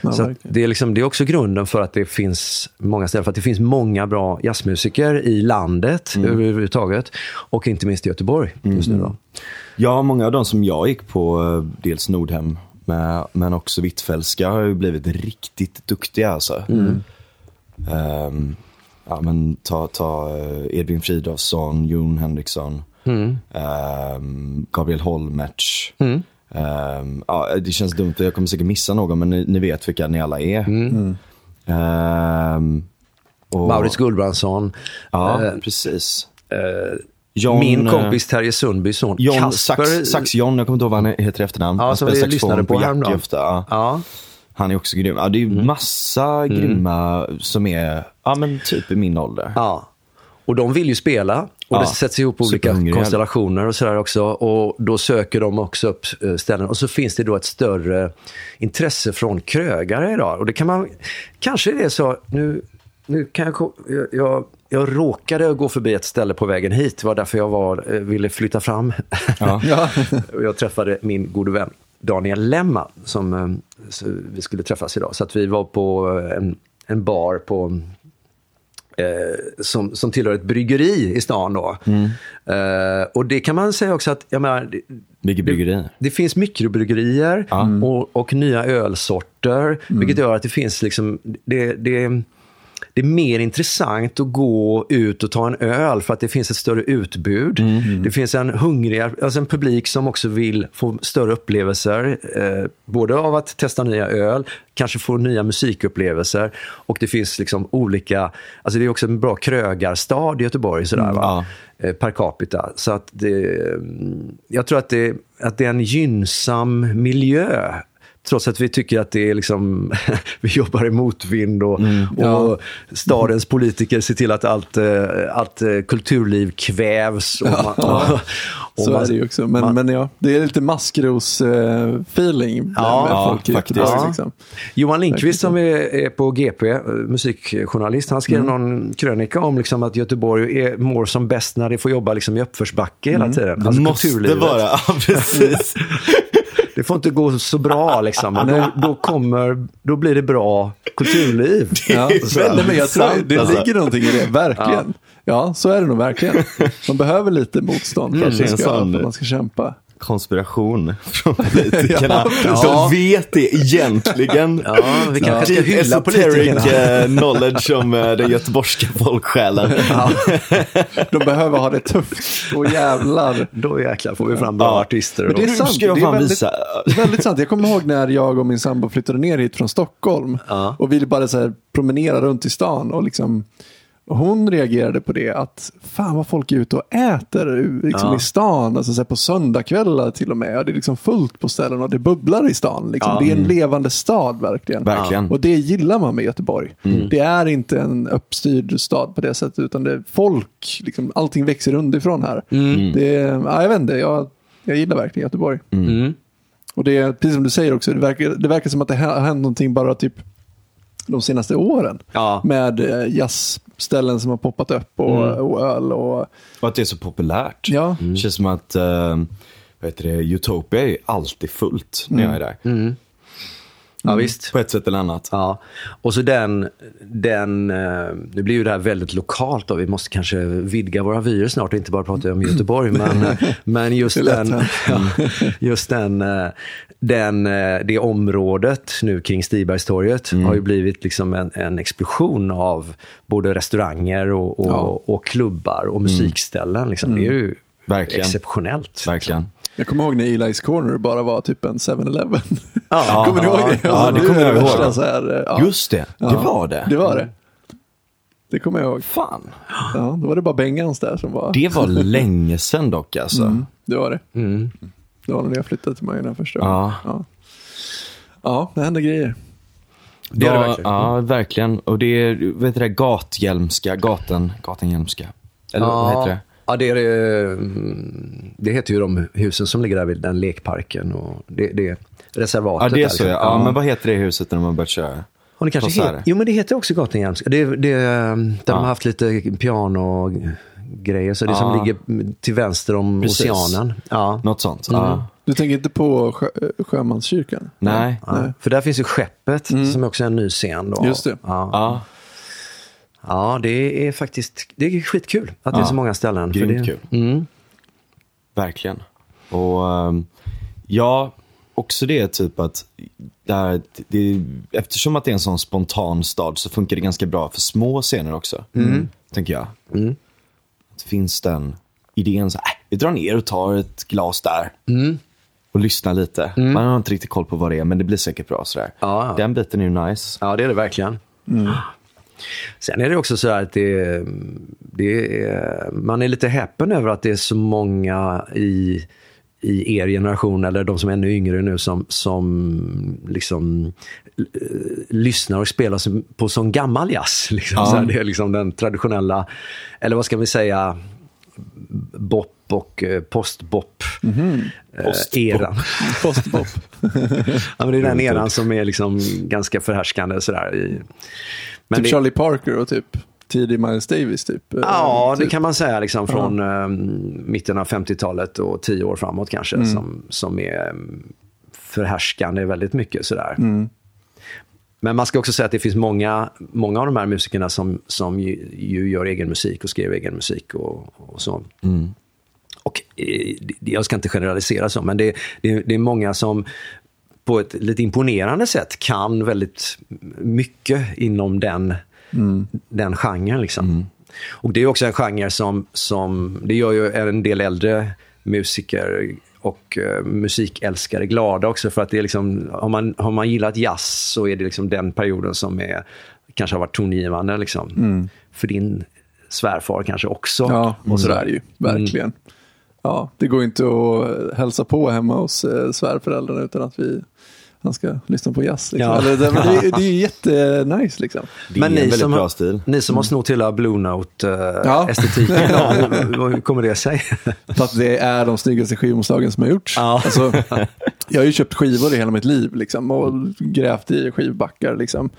Ja, Så att verkligen. det, är liksom, det är också grunden för att det finns många ställen, för att det finns många bra jazzmusiker i landet överhuvudtaget. Och inte minst i Göteborg just nu då. Ja, många av de som jag gick på, eh, dels Nordhem, med, men också Hvitfeldtska, har ju blivit riktigt duktiga alltså. Ehm, ja, men ta, ta eh, Edvin Fridolfsson, Jon Henriksson, ehm, Gabriel Holmertz. Ehm, ja, det känns dumt, jag kommer säkert missa någon, men ni, ni vet vilka ni alla är. Ehm, och- Maurits Gullbrandsson. Ja, Eh, precis. eh, John, Min kompis Terje Sundbys son John Kasper. Sax, Sax John, jag kommer inte ihåg vad han heter i efternamn. Ja, han spelar vi saxofon på Jackie häromdagen. ofta. Ja. Han är också grym. Ja, det är Mm. massa grymma som är, ja men typ i min ålder. Ja. Och de vill ju spela. Och Ja, det sätts ihop olika konstellationer och sådär också. Och då söker de också upp eh, ställen. Och så finns det då ett större intresse från krögare idag. Och det kan man, kanske det är så, nu, nu kan jag, jag, jag råkade gå förbi ett ställe på vägen hit. Det var därför jag var, eh, ville flytta fram. Ja. Jag träffade min gode vän Daniel Lemma som eh, vi skulle träffas idag. Så att vi var på en, en bar på eh, som, som tillhör ett bryggeri i stan. Då. Eh, och det kan man säga också att, jag menar, det, Vilket bryggeri. det finns mikrobryggerier och, och nya ölsorter, vilket gör att det finns liksom, det, det, det är mer intressant att gå ut och ta en öl för att det finns ett större utbud. Det finns en hungrigare, alltså en publik som också vill få större upplevelser. Eh, både av att testa nya öl, kanske få nya musikupplevelser och det finns liksom olika, alltså det är också en bra krögarstad i Göteborg sådär va? Eh, per capita. Så att det, mm, jag tror att det, att det är en gynnsam miljö. Trots att vi tycker att det är liksom, vi jobbar i motvind och, och stadens politiker ser till att allt, eh, allt eh, kulturliv kvävs. Och man, och, och Så man- är det ju också. Men, man- men ja, det är lite maskros-feeling Ja, med ja, folk faktiskt. Ja. Liksom. Johan Lindqvist som är, är på GP, eh, musikjournalist, han skrev någon krönika om liksom att Göteborg är, mår som bäst när det får jobba liksom i uppförsbacke hela tiden. Det Alltså måste kulturlivet. vara, ja precis. Det får inte gå så bra liksom. Men då, kommer, då blir det bra kulturliv. Ja, är så, nej, men jag tror sant, det alltså. ligger någonting i det, verkligen. Ja. så är det nog verkligen. Man behöver lite motstånd för, att, det är man en ska, sån- för att man ska kämpa. Konspiration från politikerna. Ja. De vet det egentligen. Ja, vi kanske ska hylla esoteric politikerna. eh, knowledge om eh, den göteborgska folksjälen. De behöver ha det tufft. Och jävlar. Då jäklar får vi fram bra Ja. artister. Men det är sant. ska jag det är väldigt, visa. väldigt sant. Jag kommer ihåg när jag och min sambo flyttade ner hit från Stockholm. Ja. Och ville bara så här promenera runt i stan. Och liksom, och hon reagerade på det att fan vad folk är ute och äter liksom Ja. i stan. Alltså så här på söndagskvällar till och med. Och det är liksom fullt på ställen och det bubblar i stan. Liksom. Ja. Det är en levande stad verkligen. Verkligen. Och det gillar man med Göteborg. Det är inte en uppstyrd stad på det sättet. Utan det är folk, liksom, allting växer underifrån här. Det, är- ja, jag vet inte, jag, jag gillar verkligen Göteborg. Mm. Och det är precis som du säger också, det verkar, det verkar som att det har hänt någonting bara typ de senaste åren. Ja. Med eh, jazzställen som har poppat upp och, och öl och Och att det är så populärt. ja. Det känns som att eh, vad heter det, Utopia är alltid fullt när jag är där. Ja, visst. På ett sätt eller annat. Ja, och så den, den, eh, nu blir ju det här väldigt lokalt då. Vi måste kanske vidga våra vyer snart och inte bara prata om Göteborg. men, eh, men just den, ja, just den, eh, den, eh, det området nu kring Stibergstorget har ju blivit liksom en, en explosion av både restauranger och, och, Ja. och klubbar och musikställen. Liksom. Det är ju Verkligen. exceptionellt. Verkligen. Jag kommer ihåg när Eli's Corner bara var typ en 7-Eleven. Ja. kommer du ihåg det? Ja, Alltså, det kommer jag ihåg. Så här, eh, ja. Just det, det Ja, var det. Det var det. Det kommer jag ihåg. Fan. Ja, då var det bara Bengans där som var... Det var länge sedan dock alltså. Mm, det var det. Mm. Det var när jag flyttade till Majorna första Ja. ja. Ja, det hände grejer. Det är det Ja, verkligen. Ja, verkligen. Och det är, vad heter det, gathjälmska, gaten, gatenhjälmska. Eller vad heter det? Ja, det, är, det, mm, det heter ju de husen som ligger där vid den lekparken. Och det, det reservatet. Ja, det är där, så liksom. ja. ja. Men vad heter det huset när man börjat köra? Och det kanske heter, jo, men det heter också Gatan Hjelmska. Det, det, där de har haft lite piano-grejer. Så det som ligger till vänster om Precis. oceanen. Ja. Något sånt. Mm. Ja. Du tänker inte på sjö, Sjömanskyrkan? Nej. Ja. För där finns ju Skeppet som också är en ny scen. Då. Just det. Ja. Ja, ja, det är faktiskt det är skitkul att det är så många ställen. för Grymt det, kul. Mm. verkligen. Och ehm, ja, också det typ att där, det, eftersom att det är en sån spontan stad så funkar det ganska bra för små scener också. Tänker jag. Mm. Finns den idén så här, äh, vi drar ner och tar ett glas där. Mm. Och lyssnar lite. Man har inte riktigt koll på vad det är, men det blir säkert bra. Sådär. Ja, ja. Den biten är ju nice. Ja, det är det verkligen. Sen är det också så här att det, det är, man är lite häpen över att det är så många i, i er generation, eller de som är ännu yngre nu, som, som liksom lyssnar och spelar på sån gammal jazz. Liksom. Ja. Så här, det är liksom den traditionella, eller vad ska vi säga, bop och eh, postbop. eh, Postbop. eran. Postpop. Ja, men det är den eran som är liksom ganska förhärskande. Sådär, men typ det, Charlie Parker och typ tidig Miles Davis typ? Ja, det typ. kan man säga. Liksom, från eh, mitten av 50-talet och tio år framåt kanske. Mm. Som, som är mm, förhärskande väldigt mycket. Sådär. Mm. Men man ska också säga att det finns många, många av de här musikerna som, som ju, ju gör egen musik och skriver egen musik och, och så. Och eh, jag ska inte generalisera så, men det, det, det är många som på ett lite imponerande sätt kan väldigt mycket inom den, den genren. Liksom. Och det är också en genre som, som, det gör ju en del äldre musiker och eh, musikälskare glada också. För att det är liksom, har, man, har man gillat jazz så är det liksom den perioden som är, kanske har varit tongivande. Liksom. För din svärfar kanske också. Ja, och och så är det ju. Verkligen. Ja, det går inte att hälsa på hemma hos eh, svärföräldrarna utan att vi han ska lyssna på jazz. Liksom. Ja. Eller, det, det, det är ju jättenice liksom. Det är Men en ni väldigt som, bra stil. ni som har snott hela Blue Note-estetiken, Ja. hur, hur kommer det sig? För att det är de snyggaste skivomslagen som har gjorts. Ja. Alltså, jag har ju köpt skivor i hela mitt liv liksom, och grävt i skivbackar. Liksom.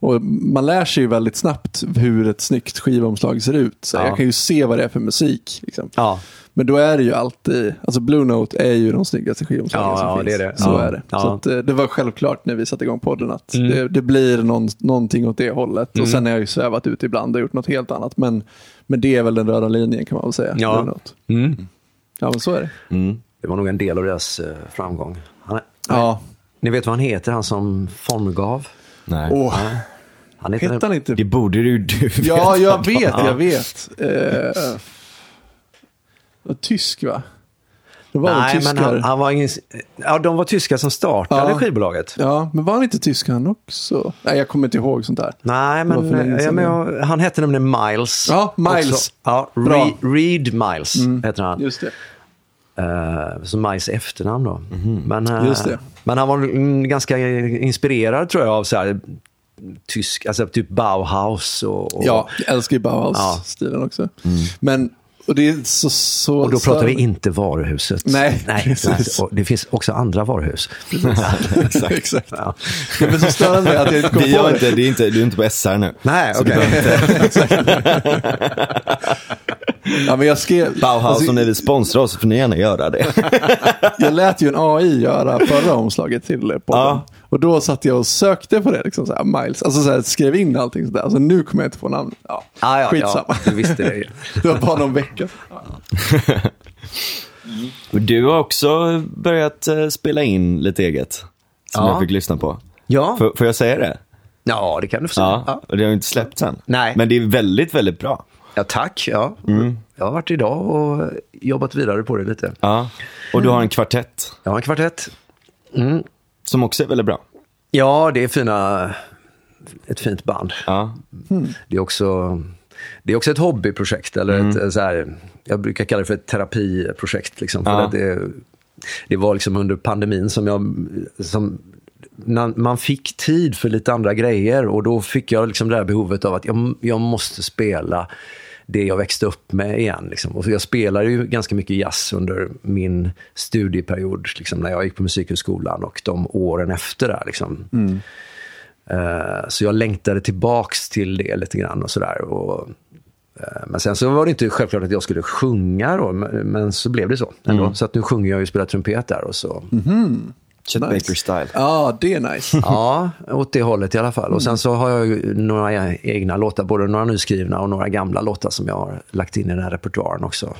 Och man lär sig ju väldigt snabbt hur ett snyggt skivomslag ser ut. Så Ja. Jag kan ju se vad det är för musik. Liksom. Ja. Men då är det ju alltid, alltså Blue Note är ju de snyggaste skivomslagen Ja, som ja, finns. det är det. Så Ja. är det. Ja. Så att, eh, det var självklart när vi satte igång podden att Mm. det, det blir någon, någonting åt det hållet. Och sen har jag ju svävat ut ibland och gjort något helt annat. Men, men det är väl den röda linjen kan man väl säga. Ja. Blue Note. Mm. ja men så är det. Mm. Det var nog en del av deras eh, framgång. Han är, Ja. Ni vet vad han heter, han som formgav? Nej. Åh, Han heter, hette han inte? Det borde ju du veta. Ja, jag vet, jag vet. Eh, var tysk va? Det var Nej, väl men tyskar. han, han var ingen... Ja, de var tyskar som startade Ja. skivbolaget. Ja, men var han inte tysk han också? Nej, jag kommer inte ihåg sånt där. Nej, men, ja, men jag, han hette nämligen Miles. Ja, Miles. Också. Ja, Bra. Mm. Re, Reed Miles heter han. Just det. Uh, så Miles efternamn då. Men, eh, Mhm. Just det. men han var mm, ganska inspirerad tror jag av så här, tysk, alltså typ Bauhaus. Och, och, Ja, jag älskar ju Bauhaus-stilen också. Men, och det är så... så och då så- pratar vi inte varuhuset. Nej, Nej och det finns också andra varuhus. Exakt. Exakt. Ja. Det är så störande att jag inte det. inte, det är inte, du är inte på SR nu. Nej, okej. inte- Ja, men jag skrev... Bauhaus, alltså, om ni vill sponsra oss får ni gärna göra det. jag lät ju en AI göra förra omslaget till podden. Ja. Och då satt jag och sökte på det, liksom så här, Miles. Alltså så här, skrev in allting sådär. Alltså nu kommer jag inte på namn. Ja, Ah, ja, skitsamma. Ja, du visste det ju. det var bara någon vecka. Ja. Du har också börjat eh, spela in lite eget. Som Ja. jag fick lyssna på. Ja. Får, får jag säga det? ja, det kan du få säga. Ja. Och det har ju inte släppts än. Nej. Men det är väldigt, väldigt bra. Ja, tack. Ja. Mm. Jag har varit idag och jobbat vidare på det lite. Ja. Och du har en kvartett Jag har en kvartett. Mm. Som också är väldigt bra. Ja, det är fina, ett fint band. Ja. Det är också, det är också ett hobbyprojekt. Eller Mm. ett, eh, så här, jag brukar kalla det för ett terapiprojekt. Liksom, för Ja. att det, det var liksom under pandemin som jag... Som, när man fick tid för lite andra grejer och då fick jag liksom det här behovet av att jag, jag måste spela det jag växte upp med igen. Liksom. Och jag spelade ju ganska mycket jazz under min studieperiod, liksom, när jag gick på Musikhögskolan och de åren efter. Där, liksom. Eh, Så jag längtade tillbaks till det lite grann och sådär. Och, eh, men sen så var det inte självklart att jag skulle sjunga då, men, men så blev det så ändå. Så att nu sjunger jag och spelar trumpet där och så. Chet Nice. Baker style. Ja, det är nice. Ja, åt det hållet i alla fall. Och sen så har jag några egna låtar, både några nyskrivna och några gamla låtar som jag har lagt in i den här repertoaren också.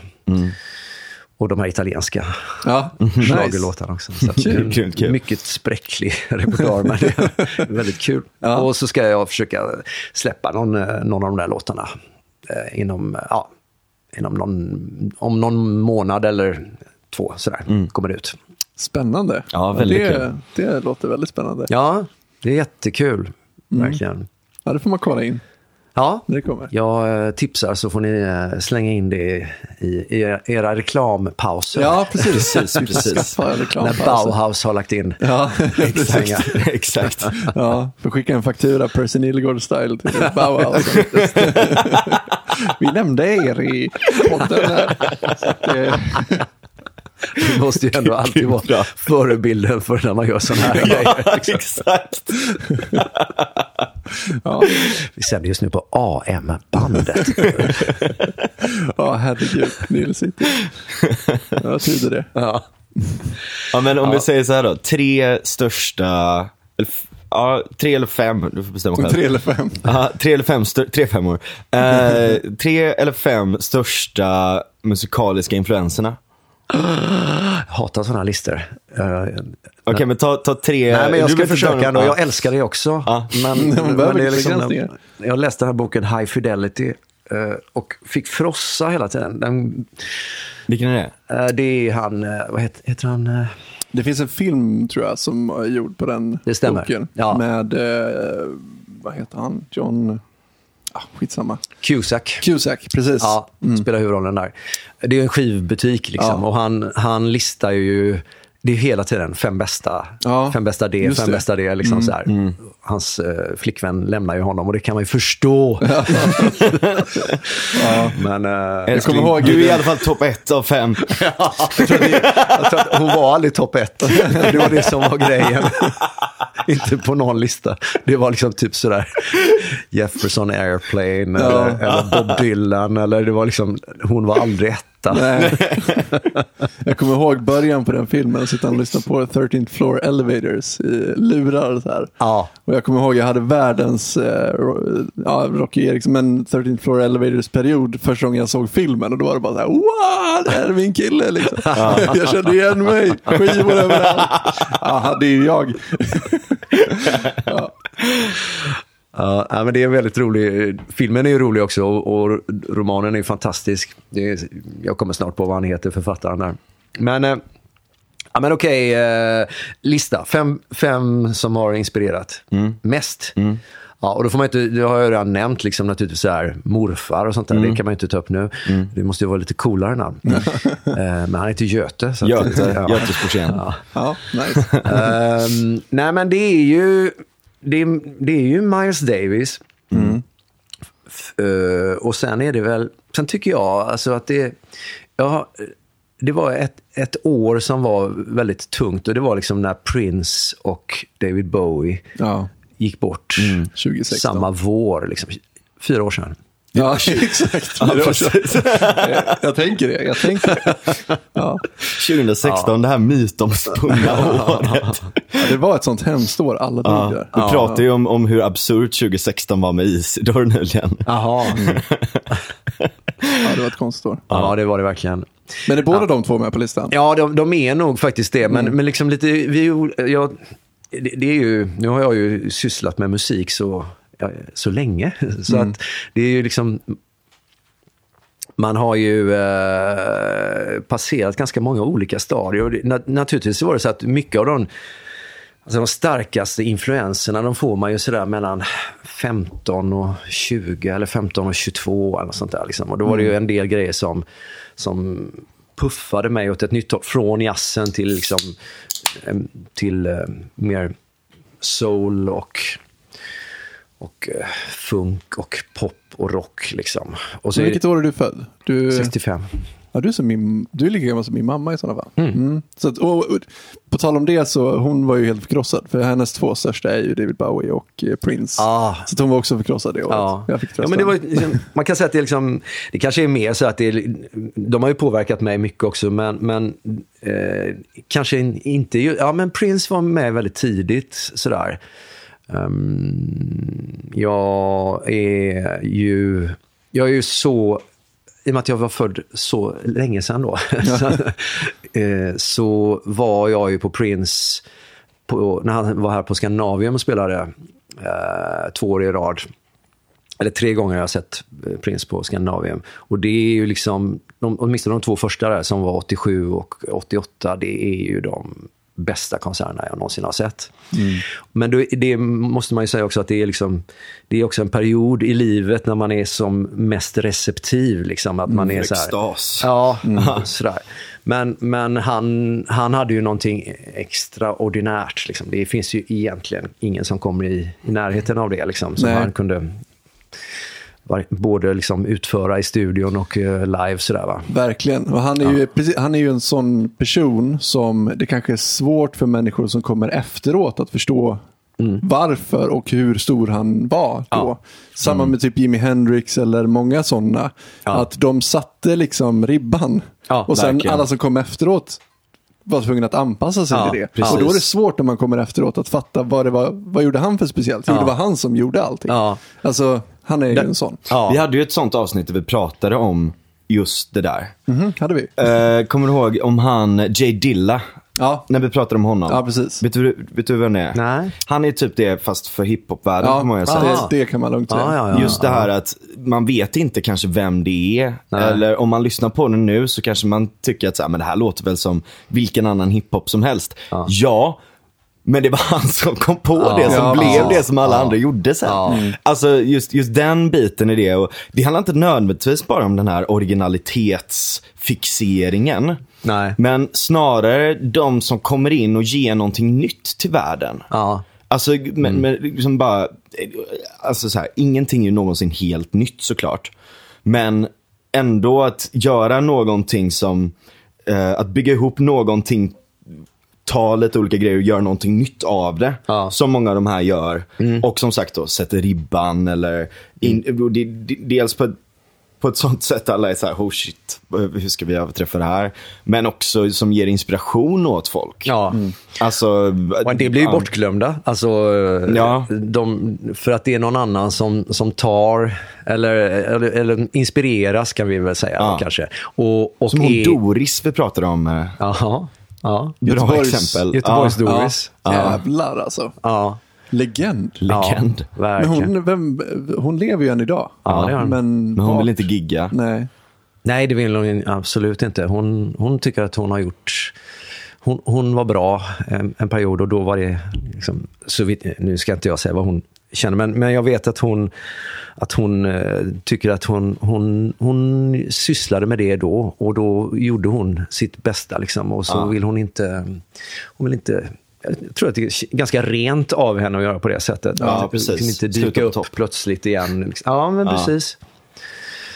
Och de här italienska Ja, schlagerlåtarna också. Så en Kul, kul. Mycket spräcklig repertoar, men det är väldigt kul. Ja. Och så ska jag försöka släppa någon, eh, någon av de där låtarna eh, inom, ja, inom någon, om någon månad eller två sådär, kommer det ut. Spännande. Ja, väldigt det, kul. det låter väldigt spännande. Ja, det är jättekul, verkligen. Ja, det får man kolla in Ja, när det kommer. jag eh, tipsar så får ni eh, slänga in det i, era- reklampauser. Ja, precis. Precis, precis. När. Bauhaus har lagt in Ja. Exakt. Exakt. ja, får skicka en faktura Percy Nilegård-style till Bauhaus. Vi nämnde er i podden här. Det måste ju ändå alltid vara förebilden för när man gör sådana här Ja, grejer. liksom. exakt. Ja, Vi sänder just nu på AM-bandet. ja herregud. City. Jag trodde det. ja. Ja, men om vi säger så här då. Tre största, ja, tre eller fem, du får bestämma själv. Tre eller fem. Ja, tre eller fem, tre femmor. Eh, tre eller fem största musikaliska influenserna. Jag hatar sådana listor. Eh, Okej, men ta, ta tre. Nej, men jag du ska försöka ändå. ja. Jag älskar det också. Ja. Men, men det är liksom, jag läste den här boken High Fidelity eh, och fick frossa hela tiden. Den, Vilken är det? eh, det är han, vad heter, heter han? Det finns en film tror jag som är gjord på den Det stämmer. boken. Ja. Med, vad heter han? John... Ah, skitsamma. Cusack. Cusack, precis. Ja, spelar huvudrollen där. Det är en skivbutik liksom Ja. och han, han listar ju, det är hela tiden fem bästa, Ja, fem bästa det, fem det. bästa det. Liksom så här. Hans eh, flickvän lämnar ju honom och det kan man ju förstå. Men eh, Älskling, kommer ihåg- du är i alla fall topp ett av fem. jag tror att jag tror att hon var aldrig topp ett. Det var det som var grejen. Inte på någon lista. Det var liksom typ sådär Jefferson Airplane eller, eller Bob Dylan. Eller det var liksom, hon var aldrig etta. Nej. jag kommer ihåg början på den filmen, sitta och lyssna på 13th floor elevators i lurar. Så här. Ja. Och jag kommer ihåg jag hade världens, eh, ja, Rocky Eriksson, men 13th floor elevators period första gången jag såg filmen. Och då var det bara så här, wow, det här är min kille liksom. jag kände igen mig, skivor överallt. Ja, det är jag. Ja, ja, men det är en väldigt rolig. Filmen är ju rolig också och, romanen är fantastisk. Det är, jag kommer snart på vad han heter, författaren där. Men, eh, ja, men okej, eh, lista. Fem, fem som har inspirerat mest. Ja, och då får man inte, det har jag redan nämnt, liksom naturligtvis så här, morfar och sånt där. Det kan man ju inte ta upp nu. Det måste ju vara lite coolare namn. eh, men han heter Göte. Så att- Göte, ja. Göte Sporsén. Ja, nice. Ehm, nej, men det är ju, det är, det är ju Miles Davis. F- eh, och sen är det väl, sen tycker jag alltså att det, ja, det var ett, ett år som var väldigt tungt och det var liksom när Prince och David Bowie Ja, gick bort 2016. samma vår, liksom, fyra år sedan. Ja, exakt. Fyra år sedan. jag tänker det. Jag tänker det. Ja. 2016, det här mytomspunna året. Ja, det var ett sånt hemskt år. Alla dog Ja. där. Vi pratade ju om, om hur absurt 2016 var med Isidor nyligen. Jaha. Ja, det var ett konstigt år. ja, det var det verkligen. Men är båda de två med på listan? Ja, de, de är nog faktiskt det. Men, men liksom lite, vi, jag, det, det är ju, nu har jag ju sysslat med musik så, ja, så länge. Så att det är ju liksom, man har ju eh, passerat ganska många olika stadier. Och det, na, naturligtvis var det så att mycket av de, alltså de starkaste influenserna, de får man ju sådär mellan 15 och 20 eller 15 och 22 eller sånt där. Liksom. Och då var det ju en del grejer som, som puffade mig åt ett nytt håll. Från jazzen till, liksom, till eh, mer soul och, och eh, funk och pop och rock. Liksom. Och så vilket år är du född? Du, 65. Ja, du, är som min, du är lika gammal som min mamma i sådana fall. Mm. Så att, och, och, på tal om det så hon var ju helt förkrossad. För hennes två största är ju David Bowie och eh, Prince. Ah. Så hon var också förkrossad det året. Ja. Jag fick ja, men det var, liksom, man kan säga att det, liksom, det kanske är mer så att det de har ju påverkat mig mycket också, men, men eh, kanske in- inte... Ja, men Prince var med väldigt tidigt sådär. Um, jag är ju... Jag är ju så... I och med att jag var född så länge sedan då, så, eh, så var jag ju på Prince på, när han var här på Skandinavium och spelade eh, två år i rad eller tre gånger har jag sett eh, Prince på Skandinavium. Och det är ju liksom, de, åtminstone de två första där som var 87 och 88, det är ju de bästa konserterna jag någonsin har sett. Men då, det måste man ju säga också att det är, liksom, det är också en period i livet när man är som mest receptiv. Liksom, att man är så här, Extas. Ja, sådär. Men, men han, han hade ju någonting extraordinärt. Liksom. Det finns ju egentligen ingen som kommer i, i närheten av det. Liksom, som han kunde både liksom utföra i studion och eh, live. Sådär, va? Verkligen. Och han, är ju, han är ju en sån person som det kanske är svårt för människor som kommer efteråt att förstå varför och hur stor han var då. Samma med typ Jimi Hendrix eller många sådana. Ja. Att de satte liksom ribban. Ja, och sen verkligen. alla som kom efteråt var tvungna att anpassa sig Ja, till det. precis. Och då är det svårt när man kommer efteråt att fatta vad det var, vad gjorde han för speciellt? Jo, Ja. det var han som gjorde allting. Ja. Alltså, han är ju Det- en sån. Ja. Vi hade ju ett sånt avsnitt där vi pratade om just det där. Mhm, hade vi? Eh, kommer du ihåg om han Jay Dilla? Ja. När vi pratade om honom. Ja, precis. Vet du, vet du vem det är? Nej. Han är typ det fast för hiphopvärlden Ja, får man ju det, säga. Det kan man lugnt säga. Ja, ja, ja. Just det här att man vet inte kanske vem det är. Nej. Eller om man lyssnar på den nu så kanske man tycker att så här, men det här låter väl som vilken annan hiphop som helst. Ja. Ja, men det var han som kom på Ja. det, som Ja, blev precis. det som alla Ja. andra gjorde sen. Ja. Mm. Alltså just, just den biten i det. Och det handlar inte nödvändigtvis bara om den här originalitetsfixeringen. Nej. Men snarare de som kommer in och ger någonting nytt till världen. Ja. Alltså, men, men liksom bara, alltså så här, ingenting är ju någonsin helt nytt såklart. Men ändå att göra någonting som, eh, att bygga ihop någonting, ta lite olika grejer och göra någonting nytt av det. Ja. Som många av de här gör. Och som sagt då, sätter ribban eller, in, det, dels på ett på ett sånt sätt alla är så här, oh shit, hur ska vi överträffa det här? Men också som ger inspiration åt folk. Ja. Alltså, Och det blir ju ja. bortglömda. Alltså, Ja. de, för att det är någon annan som, som tar, eller, eller, eller inspireras kan vi väl säga Ja. kanske. Och, och Som hon är- Doris vi pratade om. eh, Ja. Bra Göteborgs- exempel. Göteborgs ja, Doris. Ja, Ja. jävlar alltså. Ja. Legend. Legend. Ja, Men hon, vem, hon lever ju än idag. Ja, det gör hon. Men, Men hon vart? vill inte gigga. Nej. Nej, det vill hon absolut inte. Hon, hon tycker att hon har gjort... Hon, hon var bra en, en period och då var det... Liksom, så vitt, nu ska inte jag säga vad hon känner, men, men jag vet att hon, att hon eh, tycker att hon, hon, hon sysslade med det då och då gjorde hon sitt bästa. Liksom, och så Ja. vill hon inte... Hon vill inte jag tror att det är ganska rent av henne att göra på det sättet. Ja, Att precis. Liksom inte dyka upp topp. plötsligt igen. Liksom. Ja, men Ja. precis.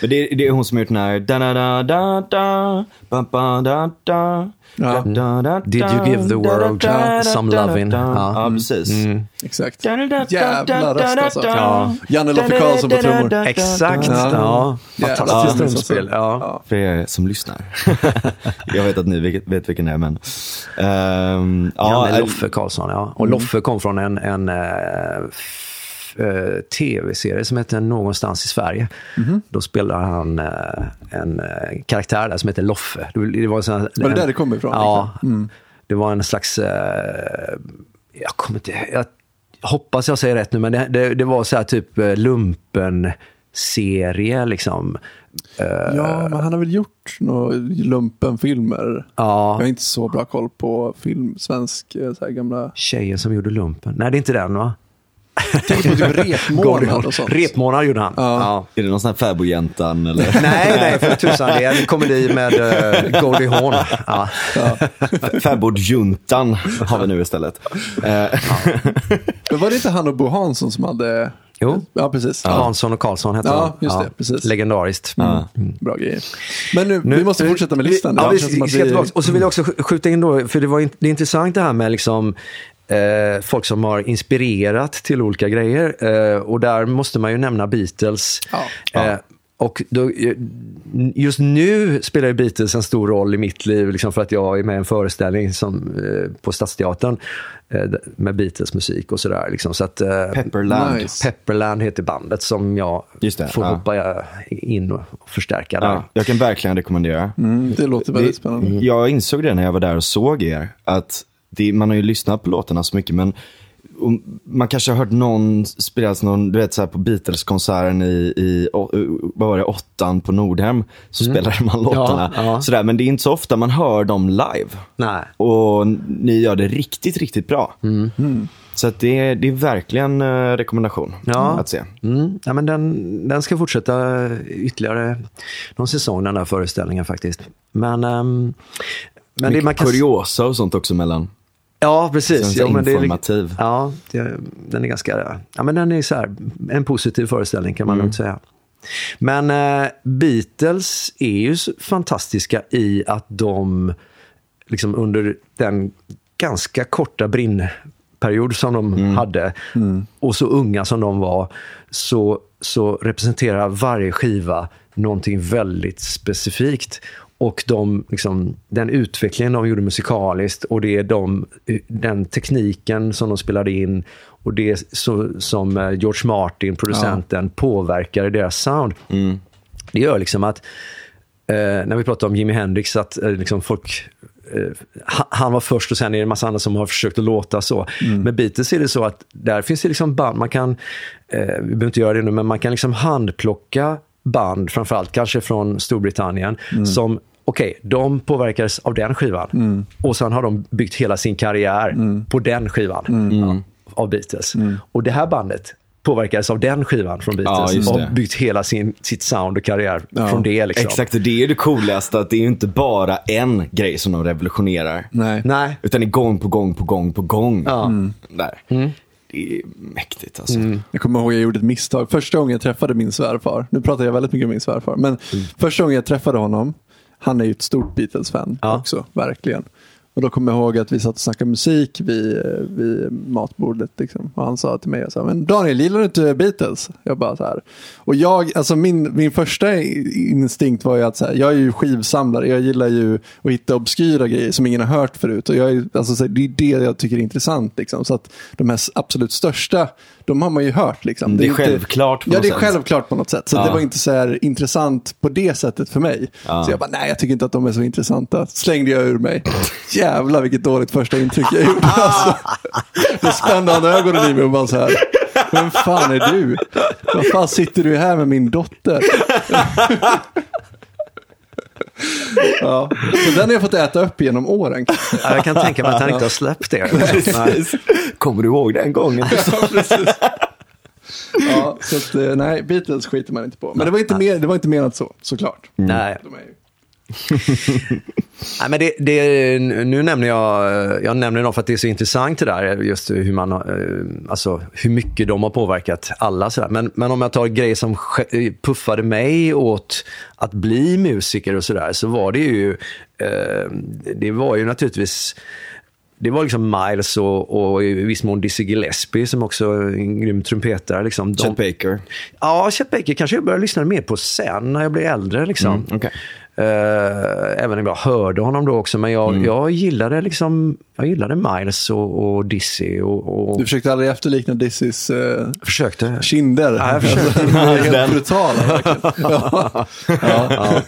Men det, det är hon som har gjort den här da da da da ba, ba, da, da, Ja. Did you give the world some loving? Ja. Ja, precis. Exakt. Da, da, Jävla röst, alltså. Ja. Janne Loffe Karlsson på trummor. Exakt. Ja. Fantastiskt trumspel. Ja. För er som lyssnar. jag vet att ni vet- vet vilken det är, men... ehm, ja, Janne Loffe Karlsson, ja. Och Loffe kom från en, en eh, tv-serie som heter Någonstans i Sverige. Då spelar han eh, en eh, karaktär där som heter Loffe. Det var, en sån Var det där det kom ifrån, Ja. liksom? Det var en slags... Eh, jag kommer inte... Jag hoppas jag säger rätt nu, men det, det, det var så här typ eh, lumpen-serie liksom. Eh, Ja, men han har väl gjort några lumpenfilmer. ja. Jag har inte så bra koll på film, svensk, så här gamla... Tjejen som gjorde lumpen. Nej, det är inte den va? Tänk på typ repmånad och sånt. Repmånad gjorde han. Ja. Är det någon sån här fäbodjäntan eller? Nej, nej, för tusan. Det är en komedi med uh, Goldie Hawn. Ja. Fäbodjuntan har vi nu istället. Eh, Men var det inte han och Bo Hansson som hade... Jo. Ja, precis. Hansson och Karlsson hette Ja, just det, precis. Legendariskt. Ja. Bra grejer. Men nu, Nu- vi måste fortsätta med listan. Ja, vi tillbaka. Och så vill jag också sk- skjuta in då, för det, var in, det är intressant det här med liksom, eh, folk som har inspirerat till olika grejer. Eh, och där måste man ju nämna Beatles. Ja. Eh, och då, eh, just nu spelar ju Beatles en stor roll i mitt liv, liksom för att jag är med i en föreställning som, eh, på Stadsteatern eh, med Beatles musik och sådär. Liksom. Så att, Pepperland. Nice. Pepperland heter bandet som jag det, får ja. hoppa in och förstärka där. Ja, jag kan verkligen rekommendera. Mm, det låter väldigt spännande. Jag insåg det när jag var där och såg er. Att det, man har ju lyssnat på låtarna så mycket, men man kanske har hört någon spelas någon, du vet så här på Beatles-konserten i, i vad var det, åttan på Nordhem. Så spelade man låtarna. Ja, ja. Sådär, men det är inte så ofta man hör dem live. Nej. Och ni gör det riktigt, riktigt bra. Så att det, är- det är verkligen eh, rekommendation Ja. att se. Mm. Ja, men den, den ska fortsätta ytterligare någon säsong, den här föreställningen faktiskt. Men, ehm, men det man kan... Kuriosa och sånt också mellan. Ja, precis. Ja, men det är, informativ. ja, det, den är ganska... Ja, men den är så här, en positiv föreställning kan man Mm. lugnt säga. Men eh, Beatles är ju fantastiska i att de liksom under den ganska korta storhetsperiod som de hade och så unga som de var, så, så representerar varje skiva någonting väldigt specifikt. Och de, liksom, den utvecklingen de gjorde musikaliskt och det är de, den tekniken som de spelade in och det så, som eh, George Martin, producenten, påverkar i deras sound. Det gör liksom att, eh, när vi pratar om Jimi Hendrix, att eh, liksom folk eh, ha- han var först och sen är det en massa andra som har försökt att låta så. Med Beatles är det så att där finns det liksom band, man kan, eh, vi behöver inte göra det nu, men man kan liksom handplocka band, framförallt kanske från Storbritannien, som Okej, de påverkades av den skivan. Och sen har de byggt hela sin karriär på den skivan ja, av Beatles. Och det här bandet påverkades av den skivan från Ja, Beatles just och byggt hela sin, sitt sound och karriär från det. Liksom. Exakt, det är det coolaste att det är inte bara en grej som de revolutionerar. Nej. Nej, Utan det är gång på gång på gång på gång. Ja. Där. Det är mäktigt alltså. Jag kommer ihåg att jag gjorde ett misstag. Första gången jag träffade min svärfar, nu pratar jag väldigt mycket om min svärfar, men första gången jag träffade honom, han är ju ett stort Beatles-fan Ja. också, verkligen. Och då kommer jag ihåg att vi satt och snackade musik vid, eh, vid matbordet. Liksom. Och han sa till mig, så här, men Daniel, gillar du inte Beatles? Jag bara så här. Och jag, alltså min, min första instinkt var ju att så här, jag är ju skivsamlare, jag gillar ju att hitta obskyra grejer som ingen har hört förut. Och jag är, alltså, så här, det är det jag tycker är intressant. Liksom. Så att de här absolut största, de har man ju hört. Liksom. Mm, det är inte- självklart på Ja, något det är sätt. självklart på något sätt. Så Ja. det var inte så här intressant på det sättet för mig. Ja. Så jag bara, nej, jag tycker inte att de är så intressanta. Slängde jag ur mig. Jävlar vilket dåligt första intryck jag gjorde. Alltså, då spände han ögonen i mig och bara så här, vem fan är du? Vad fan sitter du här med min dotter? Ja, så den har jag fått äta upp genom åren. Ja, jag kan tänka mig att han inte har släppt det. Kommer du ihåg den gången? Ja, så att, eh, nej, Beatles skiter man inte på. Men det var inte, mer, det var inte menat så, såklart. Nej. De är ju... Nej, men det, det, nu nämner jag, jag nämner dem för att det är så intressant det där, just hur, man, eh, alltså, hur mycket de har påverkat alla. Sådär. Men, men om jag tar grejer som puffade mig åt att bli musiker och sådär, så var det ju, eh, det var ju naturligtvis det var liksom Miles och, och i viss mån Dizzy Gillespie som också är en grym trumpetare. Liksom. De- Chet Baker. Ja, Chet Baker kanske jag började lyssna mer på sen när jag blev äldre. Liksom. Mm, okej. Eh, även om jag hörde honom då också. Men jag, Mm. jag, gillade, liksom, jag gillade Miles och, och Dizzy. Och, och Du försökte aldrig efterlikna Dizzys eh, försökte. kinder. Ja, jag försökte. Är helt brutala. Ja. Ja.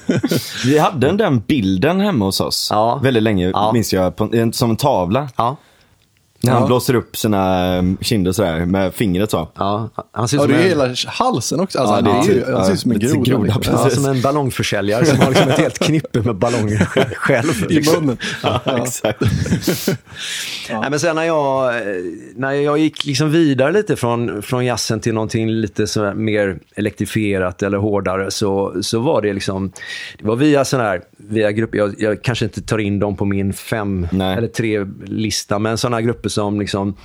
Vi hade den bilden hemma hos oss Ja. väldigt länge, Ja. minns jag, på, som en tavla. Ja. När han blåser upp sina um, kinder sådär med fingret så. Ja, han ser ut Ja, som, det är en, hela halsen också. Alltså, Ja, det är ju, typ- han ser ut som en groda. groda, liksom. precis. ja, som en ballongförsäljare som har liksom ett helt knippe med ballonger sj- själv. I Liksom. munnen. Ja, Ja. exakt. Nej, men sen när jag, eh, när jag gick liksom vidare lite från, från jazzen till någonting lite så mer elektrifierat eller hårdare så, så var det liksom, det var via sån här, via grupper, jag, jag kanske inte tar in dem på min fem Nej. eller tre lista, men sådana grupper som liksom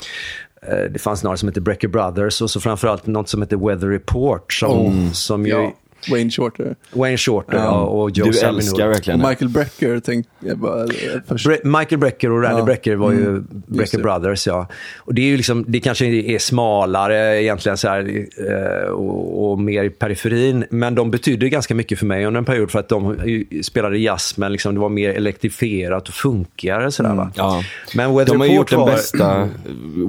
eh, det fanns några som hette Brecker Brothers och så framförallt något som heter Weather Report som, som ju Ja. Wayne Shorter. Wayne Shorter ja, och Joe Du Zawinul. älskar Och verkligen det. Michael Brecker tänkte jag bara. eh. Bre- Michael Brecker och Randy Ja. Brecker var ju Mm. Brecker. Brothers. Ja. Och det, är ju liksom, det kanske är smalare egentligen så här, eh, och, och mer i periferin. Men de betydde ganska mycket för mig under en period för att de spelade jazz men liksom, det var mer elektrifierat och funkigare. Sådär, va? Ja. Men Weather De har Report gjort den var... bästa,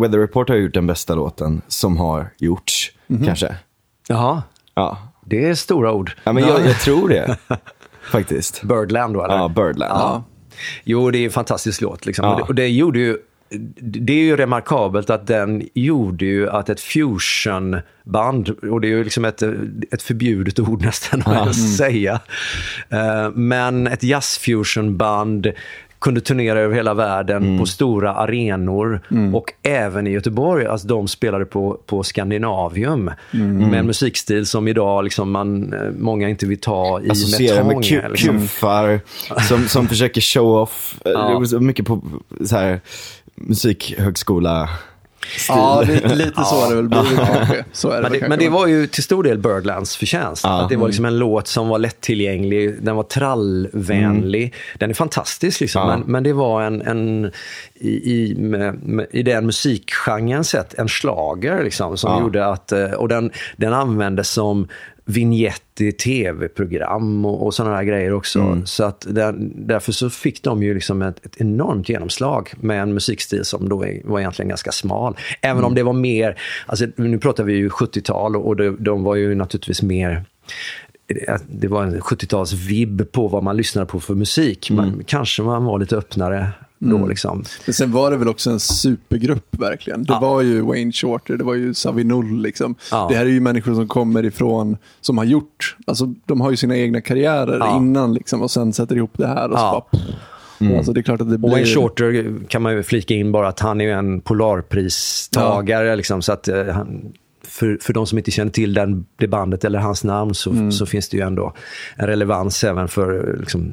Weather Report har gjort den bästa låten som har gjorts, Mhm. kanske. Jaha, Ja. Det är stora ord. ja, men jag, jag tror det. Faktiskt. Birdland då eller? Ja, Birdland. Ja. Jo, det är en fantastisk låt. Liksom. Ja. Och, det, och det gjorde ju det är ju remarkabelt att den gjorde ju att ett fusionband, och det är ju liksom ett, ett förbjudet ord nästan att säga, Eh, men ett jazzfusionband kunde turnera över hela världen på stora arenor och även i Göteborg. Alltså de spelade på, på Scandinavium med en musikstil som idag liksom man, eh, många inte vill ta i Associerar med tång. liksom. kufar som, som försöker show off. eh, Ja. Mycket på så här, musikhögskola Ja, lite, lite så har det väl blivit kanske. Så är det Men väl det, men det var ju till stor del Birdlands förtjänst. Ja. Att det var liksom en låt som var lättillgänglig, den var trallvänlig. Den är fantastisk liksom, Ja. men, men det var en, en i, i, med, med, i den musikgenren sett, en slager liksom, som Ja. gjorde att, eh, och den, den användes som vignett i tv-program och, och sådana här grejer också. Så att den, därför så fick de ju liksom ett, ett enormt genomslag med en musikstil som då var egentligen ganska smal. Även om det var mer, alltså nu pratar vi ju 70-tal och de, de var ju naturligtvis mer det var en 70-tals-vibb på vad man lyssnade på för musik. Men kanske man var lite öppnare då. Liksom. Men sen var det väl också en supergrupp verkligen. Det Ja. var ju Wayne Shorter, det var ju Savinul liksom. Ja. Det här är ju människor som kommer ifrån, som har gjort, alltså de har ju sina egna karriärer Ja. innan liksom och sen sätter ihop det här och så Ja. bara, Alltså det är klart att det Och blir... Wayne Shorter kan man ju flika in bara att han är ju en Polarpristagare. Liksom, så att, eh, han, för, för de som inte känner till den, det bandet eller hans namn så, så finns det ju ändå en relevans även för, liksom,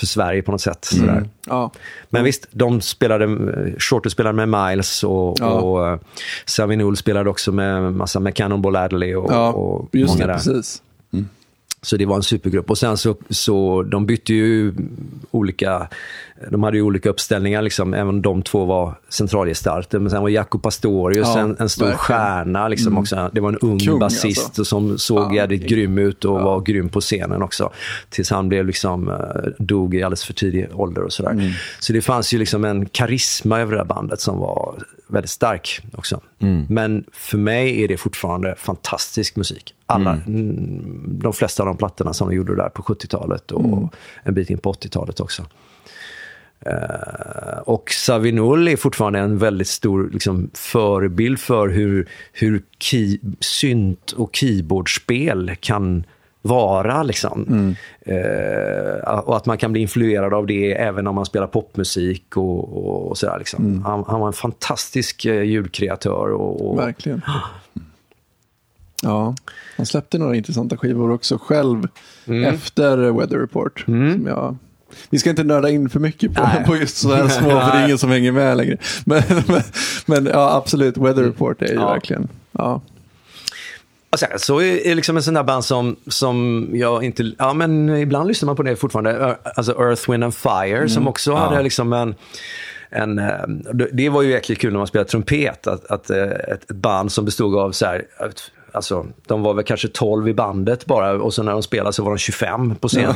för Sverige på något sätt. Sådär. Ja. Men visst, de spelade, eh, Shorter spelade med Miles och, Ja. och uh, Savinul spelade också med massa med Cannonball Adderley och, Ja, och just många det, där. precis. Så det var en supergrupp. Och sen så, så de bytte ju olika, de hade ju olika uppställningar liksom. Även de två var centralgestalter. Men sen var Jaco Pastorius Ja, en, en stor verkligen. stjärna liksom också. Det var en ung Kung, basist alltså. som såg Ja, jävligt grym ut och var grym på scenen också. Tills han blev liksom, eh, dog i alldeles för tidig ålder och sådär. Mm. Så det fanns ju liksom en karisma över det här bandet som var väldigt stark också. Men för mig är det fortfarande fantastisk musik. Alla, mm. De flesta av de plattorna som de gjorde där på 70-talet och en bit in på 80-talet också. Eh, och Savinul är fortfarande en väldigt stor liksom, förebild för hur, hur synt och keyboardspel kan vara. Liksom. Eh, och att man kan bli influerad av det även om man spelar popmusik och, och, och sådär. Liksom. Han, han var en fantastisk eh, ljudkreatör. Och, och, Verkligen. Ja, han släppte några intressanta skivor också själv Mm. efter Weather Report. Som jag, vi ska inte nörda in för mycket på, Nej. på just sådana här små, för det är ingen som hänger med längre. Men, men, men ja, absolut, Weather Report är ju Ja. verkligen... Ja. Sen, så är är liksom en sån där band som, som jag inte... Ja, men ibland lyssnar man på det fortfarande. Alltså Earth, Wind and Fire som också hade liksom en... En, eh, det- det var ju jäkligt kul när man spelade trumpet. Att, att eh, ett, ett band som bestod av så här, Alltså, de var väl kanske 12 i bandet bara och så när de spelade så var de 25 på scen.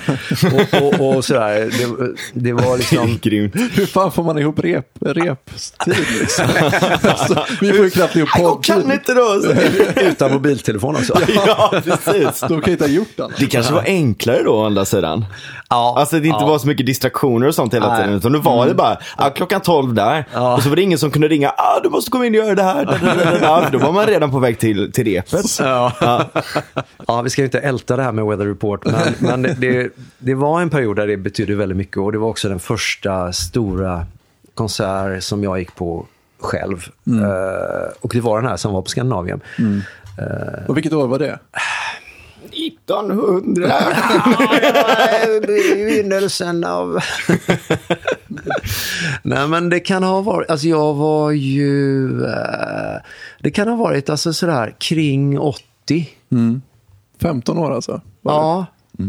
och, och, och sådär. Det, det var liksom... Grymt. Hur fan får man ihop rep, reptid liksom? alltså, vi får ju knappt ihop poddtid. Kan inte då? Utan mobiltelefon också. ja, precis. De kan inte ha gjort annat. Det kanske var enklare då å andra sidan. Ja, Alltså det inte ja. var så mycket distraktioner och sånt hela Nej. tiden. Utan då var det bara, ah, klockan 12 där. Ja. Och så var det ingen som kunde ringa, ah, du måste komma in och göra det här. För Då var man redan på väg till, till repet. Ja. ja, vi ska ju inte älta det här med Weather Report, men, men det, det, var en period där det betydde väldigt mycket och det var också den första stora konsert som jag gick på själv. Eh, och det var den här som var på Skandinavien. Och vilket år var det? 1900. Begynnelsen av... Nej, men det kan ha varit... Alltså jag var ju... eh, det kan ha varit alltså sådär kring 80. 15 år alltså? Ja,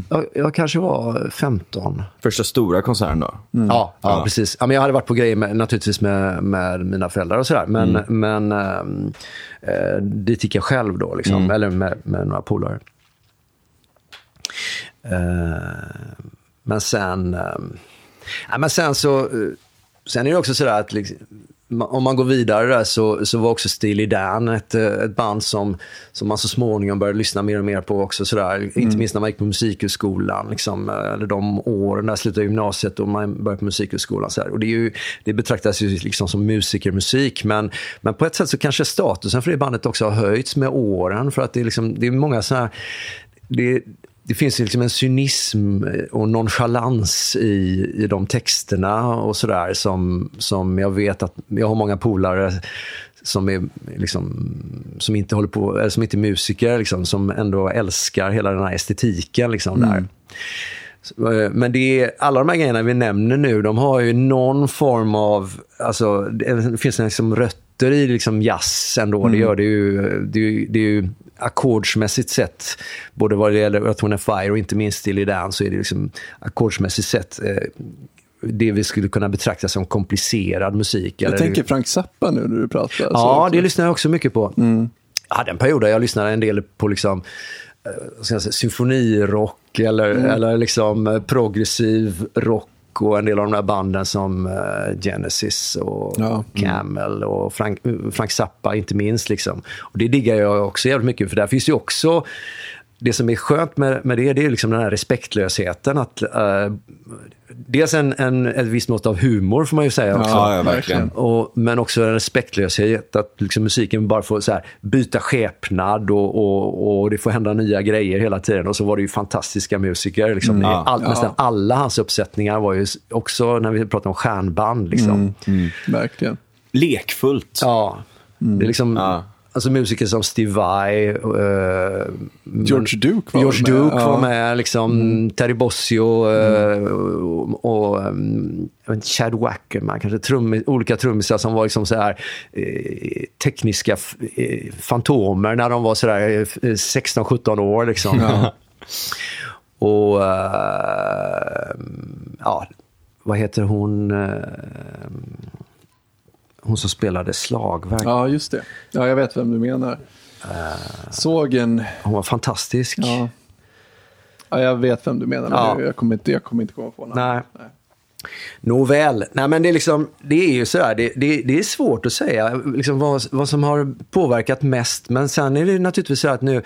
jag, jag kanske var 15. Första stora konserten då. Ja, ja, precis. Ja, men jag hade varit på grejer med, naturligtvis med, med mina föräldrar och sådär. Men, men ehm, eh, dit gick jag själv då, liksom. eller med, med några polare. Eh, men sen... ehm, ja, men sen så... eh, Sen är det också sådär att liksom, om man går vidare så, så var också Steely Dan ett, eh, ett band som, som man så småningom började lyssna mer och mer på också. Sådär. Inte minst när man gick på musikhögskolan, liksom, eh, eller de åren där slutade gymnasiet och man började på musikhögskolan. Sådär. Och det, är ju, det betraktas ju liksom som musikermusik, men, men på ett sätt så kanske statusen för det bandet också har höjts med åren. För att det är, liksom, det är många sådana här... Det, det finns liksom en cynism och nonchalans i, i de texterna och sådär som, som jag vet att jag har många polare som, är liksom, som inte håller på, eller som inte är musiker, liksom, som ändå älskar hela den här estetiken. Liksom, där. Så, eh, Men det är, alla de här grejerna vi nämner nu, de har ju någon form av, alltså det finns liksom rötter i liksom jazz ändå. Det gör det ju. Det är ju, det är ju ackordsmässigt sett, både vad det gäller Earth, Wind Fire och inte minst Steely Dan, så är det liksom ackordsmässigt sett eh, det vi skulle kunna betrakta som komplicerad musik. Jag eller- tänker Frank Zappa nu när du pratar. Ja, det lyssnar jag också mycket på. Jag hade en period där jag lyssnade en del på liksom, eh, ska jag säga, symfonirock eller, eller liksom eh, progressiv rock och en del av de där banden som eh, Genesis och Ja. Camel och Frank, Frank Zappa inte minst. Liksom. Och det diggar jag också jävligt mycket för där finns ju också det som är skönt med, med det, det är liksom den här respektlösheten. Att, eh, dels en, en, ett visst mått av humor får man ju säga också. Ja, ja, verkligen. Och, men också en respektlöshet, att liksom musiken bara får så här, byta skepnad och, och, och det får hända nya grejer hela tiden. Och så var det ju fantastiska musiker. Liksom. Ja. All, Nästan alla hans uppsättningar var ju också, när vi pratar om stjärnband, liksom. Verkligen. Lekfullt. Ja, det är liksom... Ja. Alltså musiker som Steve Vai, eh, George Duke var George med. Duke Ja. var med, liksom, Terry Bossio eh, och, och um, Chad Wackerman, kanske trum, olika trummisar som var liksom så här, eh, tekniska eh, fantomer när de var så där eh, 16-17 år. Liksom. Och eh, ja, vad heter hon? Hon som spelade slagverk. Ja, just det. Ja, jag vet vem du menar. Såg en... Hon var fantastisk. Ja. ja, jag vet vem du menar. men Ja. Jag, kommer inte, jag kommer inte komma på namnet. Nej. Nåväl, nej men det är, liksom, det är ju sådär, det, det, det är svårt att säga liksom vad, vad som har påverkat mest. Men sen är det naturligtvis så att nu,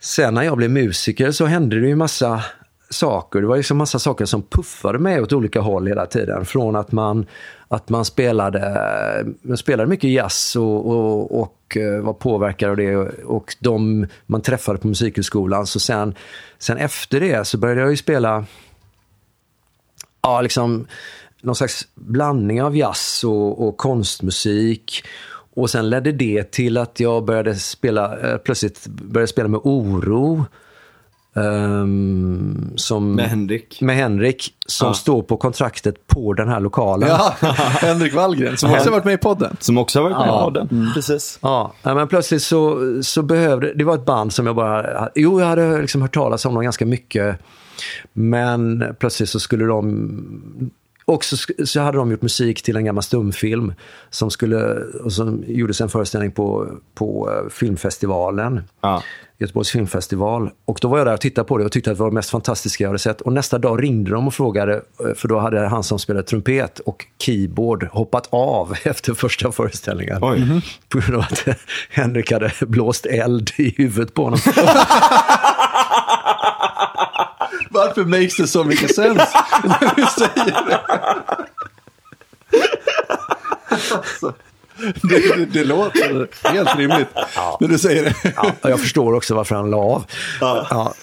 sen när jag blev musiker så hände det ju massa saker. Det var liksom massa saker som puffade mig åt olika håll hela tiden. Från att man, att man spelade, man spelade mycket jazz och, och, och eh, var påverkad av det. Och de man träffade på musikhögskolan. Så sen, sen efter det så började jag ju spela ja, liksom någon slags blandning av jazz och, och konstmusik. Och sen ledde det till att jag började spela, eh, plötsligt började spela med oro. Ehm, som, Med Henrik. Med Henrik, som Ja. står på kontraktet på den här lokalen. Ja, Henrik Wallgren, som också har varit med i podden. Som också har varit med Ja. i podden. Precis. Ja, men plötsligt så, så behövde, det var ett band som jag bara, jo jag hade liksom hört talas om dem ganska mycket. Men plötsligt så skulle de, också sk- så hade de gjort musik till en gammal stumfilm. Som skulle, och som gjordes en föreställning på, på eh, filmfestivalen. Ja. Göteborgs filmfestival. Och då var jag där och tittade på det och tyckte att det var det mest fantastiska jag hade sett. Och nästa dag ringde de och frågade, eh, för då hade han som spelade trumpet och keyboard hoppat av efter första föreställningen. Oj. På grund av att Henrik hade blåst eld i huvudet på honom. Varför makes det så mycket sens när du säger det? Alltså, det, det, det låter helt rimligt när du säger det. Ja, jag förstår också varför han la av. Ja.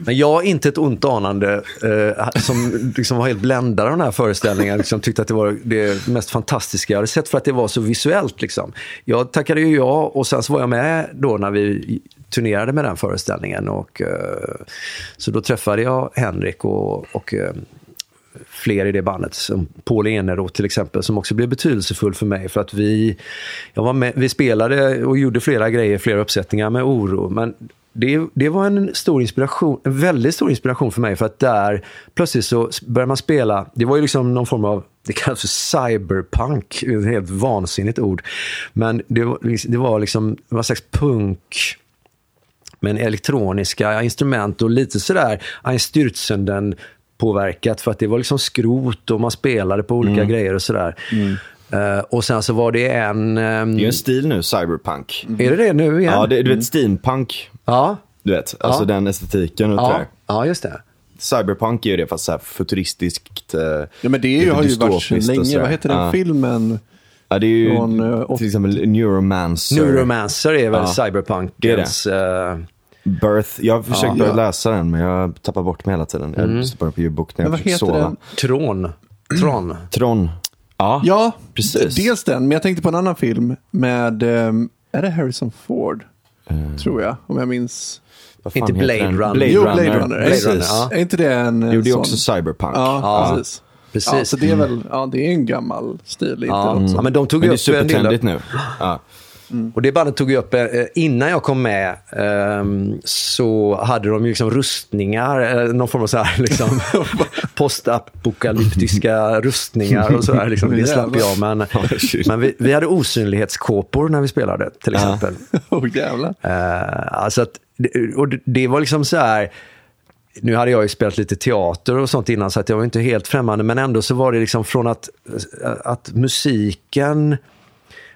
Men jag är inte ett ont anande eh, som liksom var helt bländad av den här föreställningen. Liksom, tyckte att det var det mest fantastiska jag hade sett för att det var så visuellt. Liksom. Jag tackade ju ja och sen så var jag med då när vi turnerade med den föreställningen. Och, eh, så då träffade jag Henrik och, och eh, fler i det bandet, som Paul Eneroth till exempel, som också blev betydelsefull för mig. För att vi, jag var med, vi spelade och gjorde flera grejer, flera uppsättningar med oro. Men det, det var en stor inspiration, en väldigt stor inspiration för mig. För att där plötsligt så började man spela, det var ju liksom någon form av, det kallas för cyberpunk, ett helt vansinnigt ord. Men det var, det var liksom, det var en slags punk men elektroniska instrument och lite sådär einstürzenden påverkat för att det var liksom skrot och man spelade på olika grejer och sådär. Eh, och sen så var det en... ehm, Det är en stil nu, cyberpunk. är det det nu igen? Ja, det, du vet steampunk. ja. Du vet, alltså Ja. den estetiken och det Ja. där. ja, just det. Cyberpunk är ju det fast så här futuristiskt. eh, Ja, men det är ju, har ju varit länge. Vad heter den Ja. filmen? Ja, det är ju Från, eh, till exempel Neuromancer. Neuromancer är väl Ja. cyberpunkens... eh, Birth. Jag har försökt Ja. börja läsa den men jag tappar bort mig hela tiden. Jag lyssnar bara på ljudbok när jag vad försöker heter sova. den? Tron. Tron. Tron. Ja, Ja, precis. dels den. Men jag tänkte på en annan film med, ehm, är det Harrison Ford? Tror jag, om jag minns. Inte Blade? Runner. Blade Jo, Runner. Blade Runner. Precis. Blade Runner, ja. Är inte det en Jo, det är sån? också cyberpunk. Ja, Ja. precis. Precis. Ja, så det är väl ja, det är en gammal stil. Inte Ja, som- ja, men de tog Men det är upp en del... supertrendigt nu. Ja. Och det bandet tog ju upp, eh, innan jag kom med, ehm, så hade de ju liksom rustningar, eh, någon form av så här, liksom, postapokalyptiska rustningar och sådär. Liksom. Det slapp jag, men, men vi, vi hade osynlighetskåpor när vi spelade, till exempel. Åh jävlar. Eh, alltså att, och det, det var liksom så här, nu hade jag ju spelat lite teater och sånt innan så att jag var inte helt främmande, men ändå så var det liksom från att, att musiken,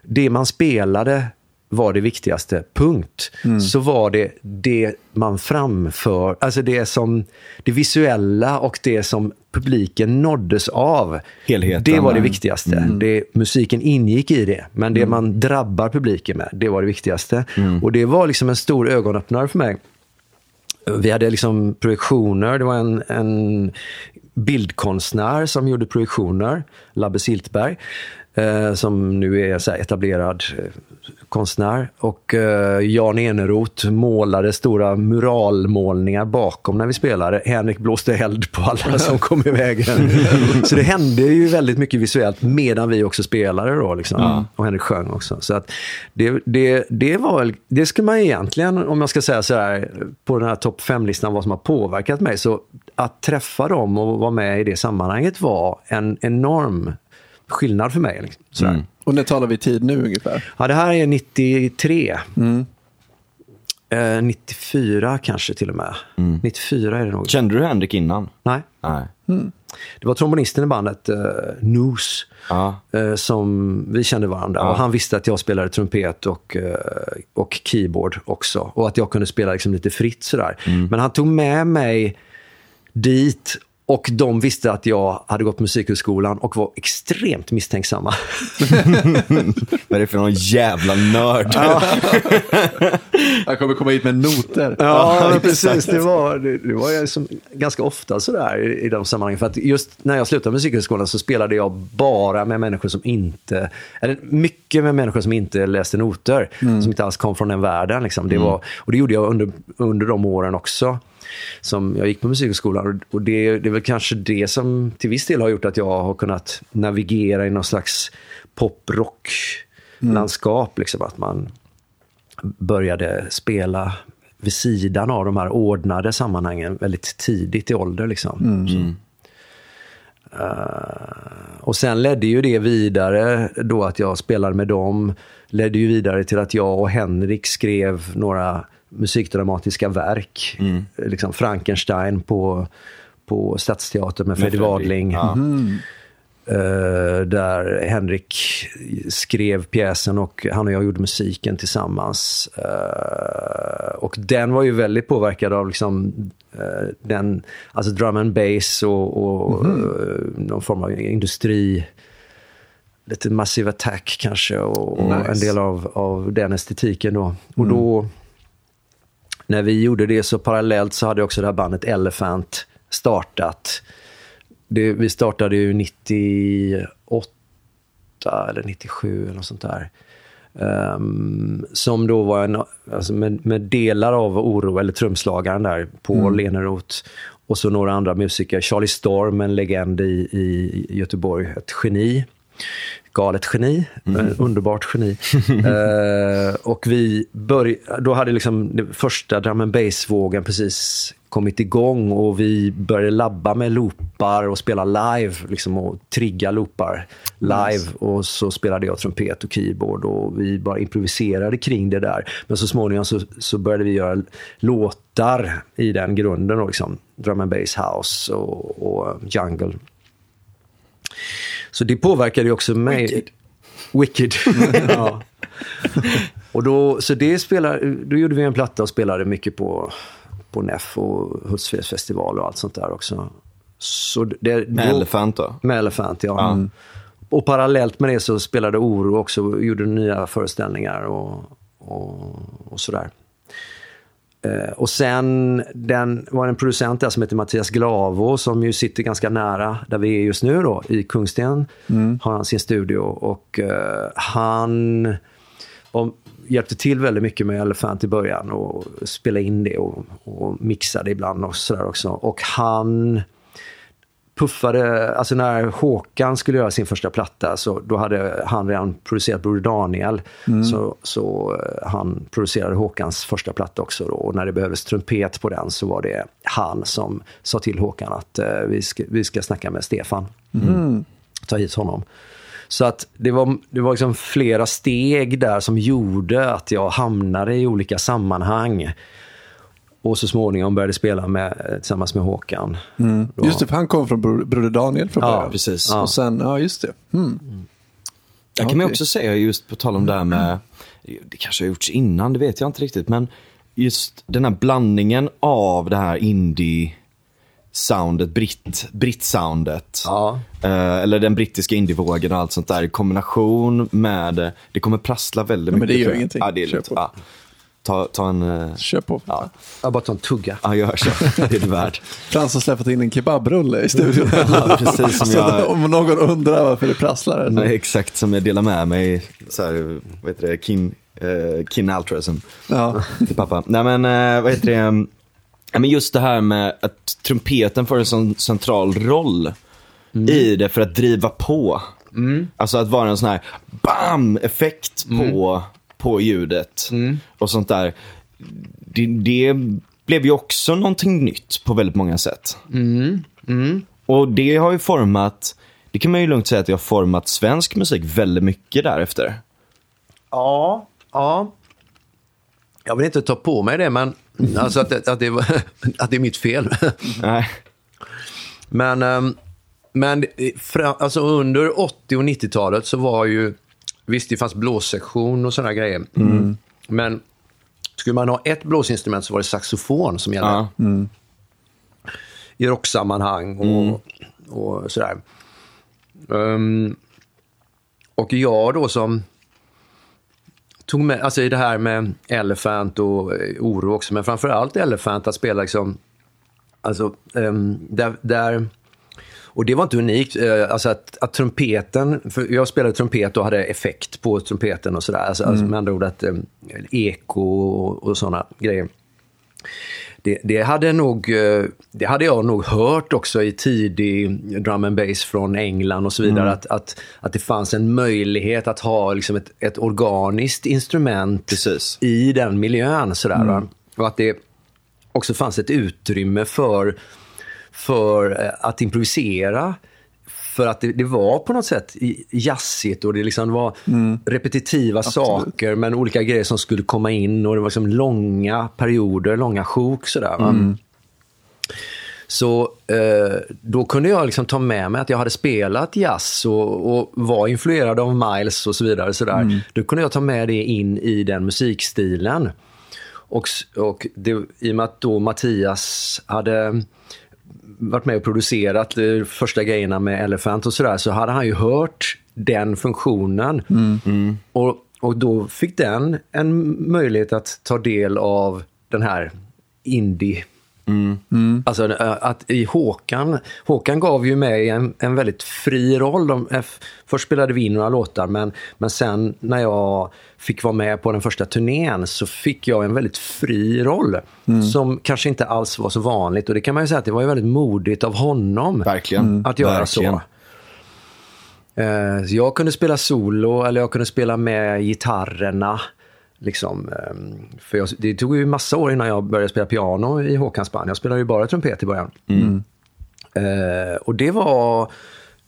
det man spelade var det viktigaste, punkt. Så var det det man framför, alltså det som, det visuella och det som publiken nåddes av. Helheten, Det var det viktigaste. Det, musiken ingick i det, men det man drabbar publiken med, det var det viktigaste. Och det var liksom en stor ögonöppnare för mig. Vi hade liksom projektioner. Det var en, en bildkonstnär som gjorde projektioner, Labbe Siltberg, eh, som nu är så här etablerad eh, konstnär. Och eh, Jan Eneroth målade stora muralmålningar bakom när vi spelade. Henrik blåste eld på alla som kom i vägen. så det hände ju väldigt mycket visuellt medan vi också spelade då. Liksom. Och Henrik sjöng också. Så att det, det, det var det skulle man egentligen, om jag ska säga så här, på den här topp 5-listan vad som har påverkat mig. Så att träffa dem och vara med i det sammanhanget var en enorm skillnad för mig. Liksom. Och när talar vi tid nu ungefär? Ja, det här är 93. Eh, 94 kanske till och med. 94 är det nog. Kände du Henrik innan? Nej. Nej. Det var trombonisten i bandet, uh, Noose, Ja. eh, som vi kände varandra. Och han visste att jag spelade trumpet och, eh, och keyboard också. Och att jag kunde spela liksom lite fritt sådär. Men han tog med mig dit och de visste att jag hade gått musikhögskolan och var extremt misstänksamma. Vad är det för någon jävla nörd? Jag kommer komma hit med noter. Ja, precis. Det var, det, det var ju som, ganska ofta sådär i, i de sammanhangen. För att just när jag slutade musikhögskolan så spelade jag bara med människor som inte, eller mycket med människor som inte läste noter. Som inte alls kom från den världen. Liksom. Det var, och det gjorde jag under, under de åren också. Som jag gick på musikhögskolan. Och- det, det är väl kanske det som till viss del har gjort att jag har kunnat navigera i någon slags pop-rock-landskap. Liksom, att man började spela vid sidan av de här ordnade sammanhangen väldigt tidigt i ålder. Liksom. Så. Eh, och sen ledde ju det vidare, då att jag spelade med dem, ledde ju vidare till att jag och Henrik skrev några musikdramatiska verk. Eh, Liksom Frankenstein på, på Stadsteatern med Fredrik. Wadling. Ja. Eh, där Henrik skrev pjäsen och han och jag gjorde musiken tillsammans. Eh, och den var ju väldigt påverkad av liksom, eh, den, alltså drum and bass och, och eh, någon form av industri. Lite Massive Attack kanske och, och Nice. en del av, av den estetiken då. Och då, när vi gjorde det så parallellt så hade också det här bandet Elephant startat. Det, vi startade ju 98 eller 97 eller något sånt där. Ehm, som då var en, alltså med, med delar av Oro, eller trumslagaren där, Paul Eneroth. Och så några andra musiker. Charlie Storm, en legend i, i Göteborg, ett geni. Galet geni, mm. underbart geni. Eh, och vi började, då hade liksom den första drum and bass-vågen precis kommit igång och vi började labba med loopar och spela live liksom, och trigga loopar live. Och så spelade jag trumpet och keyboard och vi bara improviserade kring det där. Men så småningom så, så började vi göra låtar i den grunden. Liksom. Drum and bass house och, och jungle. Så det påverkade ju också mig. Wicked. Wicked. ja. Och då, så det spelar, då gjorde vi en platta och spelade mycket på, på NEF och Hultsfreds festival och allt sånt där också. Så det, Med då- Elephant då? Med Elephant, ja. Mm. Och parallellt med det så spelade Oro också, och gjorde nya föreställningar och, och, och sådär. Eh, och sen den, var det en producent där som heter Mattias Glavo som ju sitter ganska nära där vi är just nu då, i Kungsten. Har han sin studio och eh, han och hjälpte till väldigt mycket med Elephant i början och spela in det och, och mixa det ibland och sådär också. Och han puffade, alltså när Håkan skulle göra sin första platta så då hade han redan producerat Broder Daniel. Så, så eh, han producerade Håkans första platta också då. Och när det behövdes trumpet på den så var det han som sa till Håkan att eh, vi, ska, vi ska snacka med Stefan. Ta hit honom. Så att det var, det var liksom flera steg där som gjorde att jag hamnade i olika sammanhang. Och så småningom började spela med, tillsammans med Håkan. Då- Just det, för han kom från Bro- Broder Daniel från Ja, början. precis. Och sen, ja just det. Mm. Jag kan man också säga just på tal om det här med, det kanske har gjorts innan, det vet jag inte riktigt, men just den här blandningen av det här indie soundet, britt, britt-soundet. Ja. Eh, eller den brittiska indievågen och allt sånt där i kombination med, det kommer prassla väldigt Ja, men mycket. det gör ingenting. Ja, det är på. Ja. Ta, ta en, eh, Kör på. ja, Jag bara tar en tugga. ja gör så. Det är du värd. Frans har släppt in en kebabrulle i studion. Ja, precis som jag- om någon undrar varför det prasslar. Så. Nej, exakt som jag delar med mig, så här, vad heter det, kin, eh, kin altruism. Ja. till pappa. Nej men eh, vad heter det? Ja, men just det här med att trumpeten får en sån central roll i det för att driva på. Alltså att vara en sån här BAM! effekt på, på ljudet och sånt där. Det, det blev ju också någonting nytt på väldigt många sätt. Och det har ju format, det kan man ju lugnt säga att det har format svensk musik väldigt mycket därefter. Ja, ja. Jag vill inte ta på mig det, men alltså att, det- att, det, var- att det är mitt fel. Nej. Men, ehm, men fra, alltså under 80 och 90-talet så var ju, visst det fanns blåssektion och sådana grejer. Men skulle man ha ett blåsinstrument så var det saxofon som gällde. Ja. I rocksammanhang och, och sådär. Ehm, och jag då som tog med, alltså i det här med Elephant och eh, oro också, men framförallt Elephant att spela liksom, alltså ehm, där, där och det var inte unikt, eh, alltså att, att trumpeten, för jag spelade trumpet och hade effekt på trumpeten och sådär, alltså, alltså med andra ord att eh, eko och, och sådana grejer. Det, det, hade nog, eh, det hade jag nog hört också i tidig drum and bass från England och så vidare. Att, att, att det fanns en möjlighet att ha liksom ett, ett organiskt instrument Precis. i den miljön. Sådär, va? Och att det också fanns ett utrymme för, för eh, att improvisera. För att det, det var på något sätt jazzigt och det liksom var repetitiva saker men olika grejer som skulle komma in och det var liksom långa perioder, långa sjok sådär. Va? Så eh, då kunde jag liksom ta med mig att jag hade spelat jazz och, och var influerad av Miles och så vidare. Så där. Då kunde jag ta med det in i den musikstilen. Och, och det, i och med att då Mattias hade varit med och producerat de första grejerna med Elephant och sådär, så hade han ju hört den funktionen. Och, och då fick den en möjlighet att ta del av den här indie Alltså eh, att i Håkan, Håkan gav ju mig en, en väldigt fri roll. De, eh, först spelade vi in några låtar men, men sen när jag fick vara med på den första turnén så fick jag en väldigt fri roll. Som kanske inte alls var så vanligt och det kan man ju säga att det var ju väldigt modigt av honom. Verkligen. Att göra Verkligen. så. Eh, så Jag kunde spela solo eller jag kunde spela med gitarrerna. Liksom, ehm, för jag, det tog ju massa år innan jag började spela piano i Håkans band. Jag spelade ju bara trumpet i början. Eh, och det var,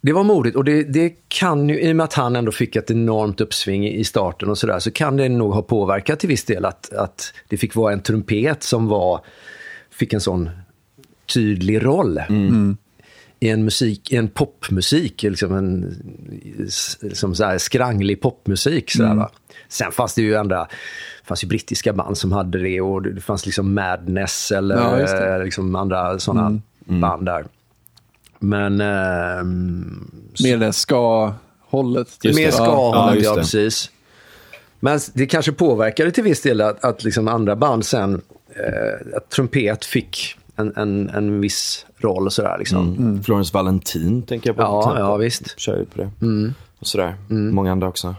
det var modigt. Och det, det kan ju, i och med att han ändå fick ett enormt uppsving i starten och sådär, så kan det nog ha påverkat till viss del att, att det fick vara en trumpet som var, fick en sån tydlig roll. I en, musik, i en popmusik, liksom en som så här skranglig popmusik. Så va? Sen fanns det ju andra, fanns ju brittiska band som hade det och det fanns liksom Madness eller Ja, eh, liksom andra sådana band där. Men ehm, Mer det ska-hållet. Mer det. ska Ja, ja, precis. Men det kanske påverkade till viss del att, att liksom andra band sen, eh, att trumpet fick en, en, en viss roll och sådär. Liksom. Mm. Florence Valentin tänker jag på. Ja, ja, visst. Kör ju på det. Och sådär. Många andra också.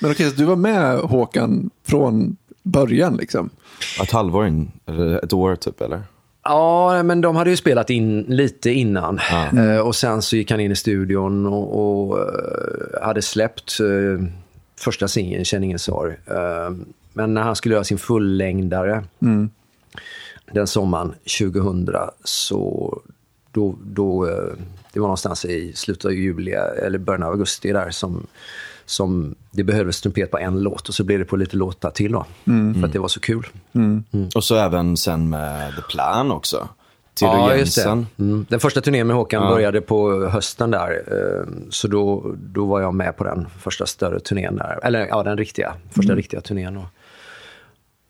Men okej, så du var med Håkan från början liksom? Ett halvår in, eller ett år typ eller? Ja, men de hade ju spelat in lite innan. Eh, och sen så gick han in i studion och, och eh, hade släppt eh, första singeln, Känn ingen sorg. Eh, men när han skulle göra sin fullängdare den sommaren 2000 så då, då, eh, det var någonstans i slutet av juli eller början av augusti där som, som det behövdes trumpet på en låt och så blev det på lite låtar till då. För att det var så kul. Och så även sen med The Plan också. Theodor Ja, just det. Jensen. Mm. Den första turnén med Håkan började på hösten där. eh, Så då, då var jag med på den första större turnén där. Eller ja, den riktiga, första riktiga turnén. Då.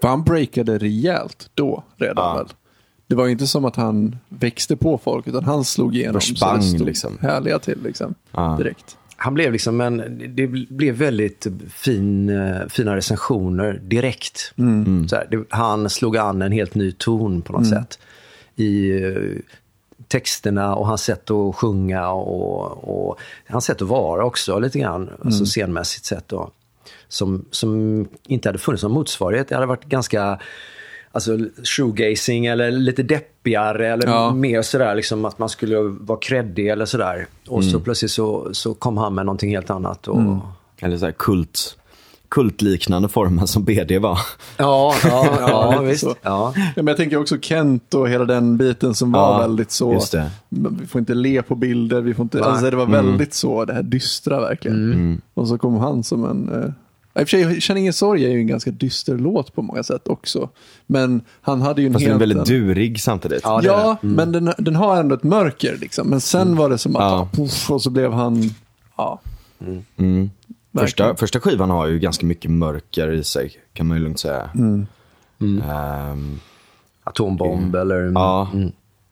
För han breakade rejält då redan Ja. väl? Det var ju inte som att han växte på folk, utan han slog igenom. Bara så det stod liksom. Härliga till liksom. Ja. Direkt. Han blev liksom en, det blev väldigt fin, eh, fina recensioner direkt. Så här, det, han slog an en helt ny ton på något sätt. I eh, texterna och hans sätt att sjunga och, och hans sätt att vara också lite grann. Alltså scenmässigt sett då. Som, som inte hade funnits någon motsvarighet. Det hade varit ganska alltså, shoegazing eller lite deppigare eller Ja. mer sådär liksom att man skulle vara kreddig eller sådär. Och så plötsligt så, så kom han med någonting helt annat. Och, Eller så här kult, kultliknande formen som BD var. Ja, ja, ja, visst. Ja. Ja, men jag tänker också Kent och hela den biten som var Ja, väldigt så. just det. Vi får inte le på bilder, vi får inte, Nej. alltså det var väldigt så, det här dystra verkligen. Och så kom han som en, eh, i och för sig, Känn ingen sorg är ju en ganska dyster låt på många sätt också. Men han hade ju en Fast den är helt... väldigt durig samtidigt. Ja, Ja, men den, den har ändå ett mörker liksom. Men sen var det som att, Ja. puff, och så blev han, ja. Mm. Första, Verkligen. första skivan har ju ganska mycket mörker i sig, kan man ju lugnt säga. Ehm, Atombomb eller ja,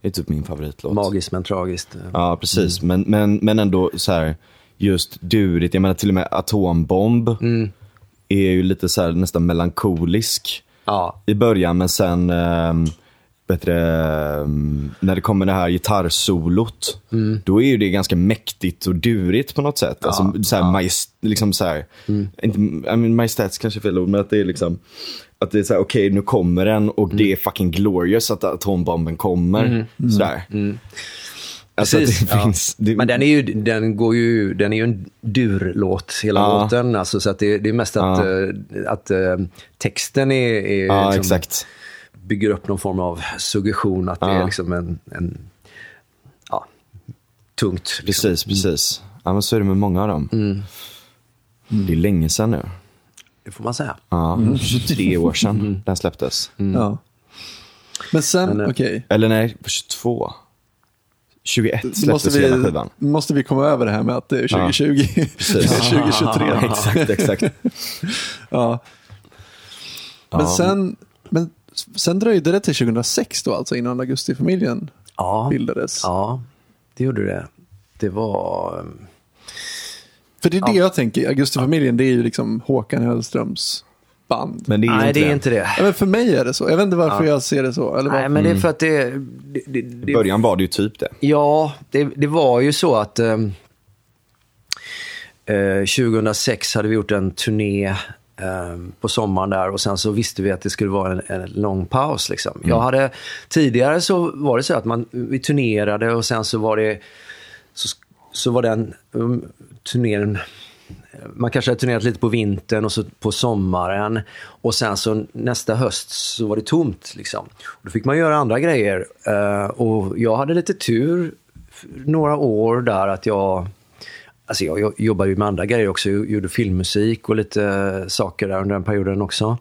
det är typ min favoritlåt. magiskt men tragiskt. Ja, precis. Men, men, men ändå så här, just durigt. Jag menar till och med Atombomb är ju lite så här nästan melankolisk Ja, i början, men sen ähm, bättre, ehm, när det kommer det här gitarrsolot, då är ju det ganska mäktigt och durigt på något sätt. alltså, så här, majest, liksom så här, inte, I mean, majestäts kanske är fel ord, men att det är liksom, att det är så här, okej nu kommer den och det är fucking glorious att atombomben kommer. Sådär. Alltså att Precis, det ja. finns, det, Men den är ju, den går ju, den är ju en durlåt hela Ja. låten. Alltså, så att det, det är mest att, Ja. eh, att eh, texten är, är ja, liksom, exakt. bygger upp någon form av suggestion. Att det är liksom en, en ja, tungt. Liksom. Precis, precis. Ja, men så är det med många av dem. Det är länge sedan nu. Det får man säga. Ja, 23 år sedan den släpptes. ja. Men sen, eh, okej. Eller nej, 22. 21 Måste släpptes hela vi, skivan. måste vi komma över det här med att det är 2020. Precis. 2023. exakt, exakt. Ja. Men, Ja. sen, men sen dröjde det till 2006 då, alltså innan Augustifamiljen Ja, bildades. ja, det gjorde det. Det var... eh, För det är det jag tänker, Augustifamiljen det är ju liksom Håkan Hellströms band. Men det är Nej, inte det är inte det. Ja, men för mig är det så. Jag vet inte varför jag ser det så. Eller Nej, men det är för att det... det, det, I början var det ju typ det. Ja, det, det var ju så att ehm, eh, 2006 hade vi gjort en turné ehm, på sommaren där och sen så visste vi att det skulle vara en, en lång paus. Liksom. Jag hade, tidigare så var det så att man, vi turnerade och sen så var det så, så var den um, turnén man kanske hade turnerat lite på vintern och så på sommaren. Och sen så nästa höst så var det tomt. Liksom. Och då fick man göra andra grejer. Eh, och jag hade lite tur några år där att jag... Alltså jag, jobbade ju med andra grejer också. Jag gjorde filmmusik och lite saker där under den perioden också.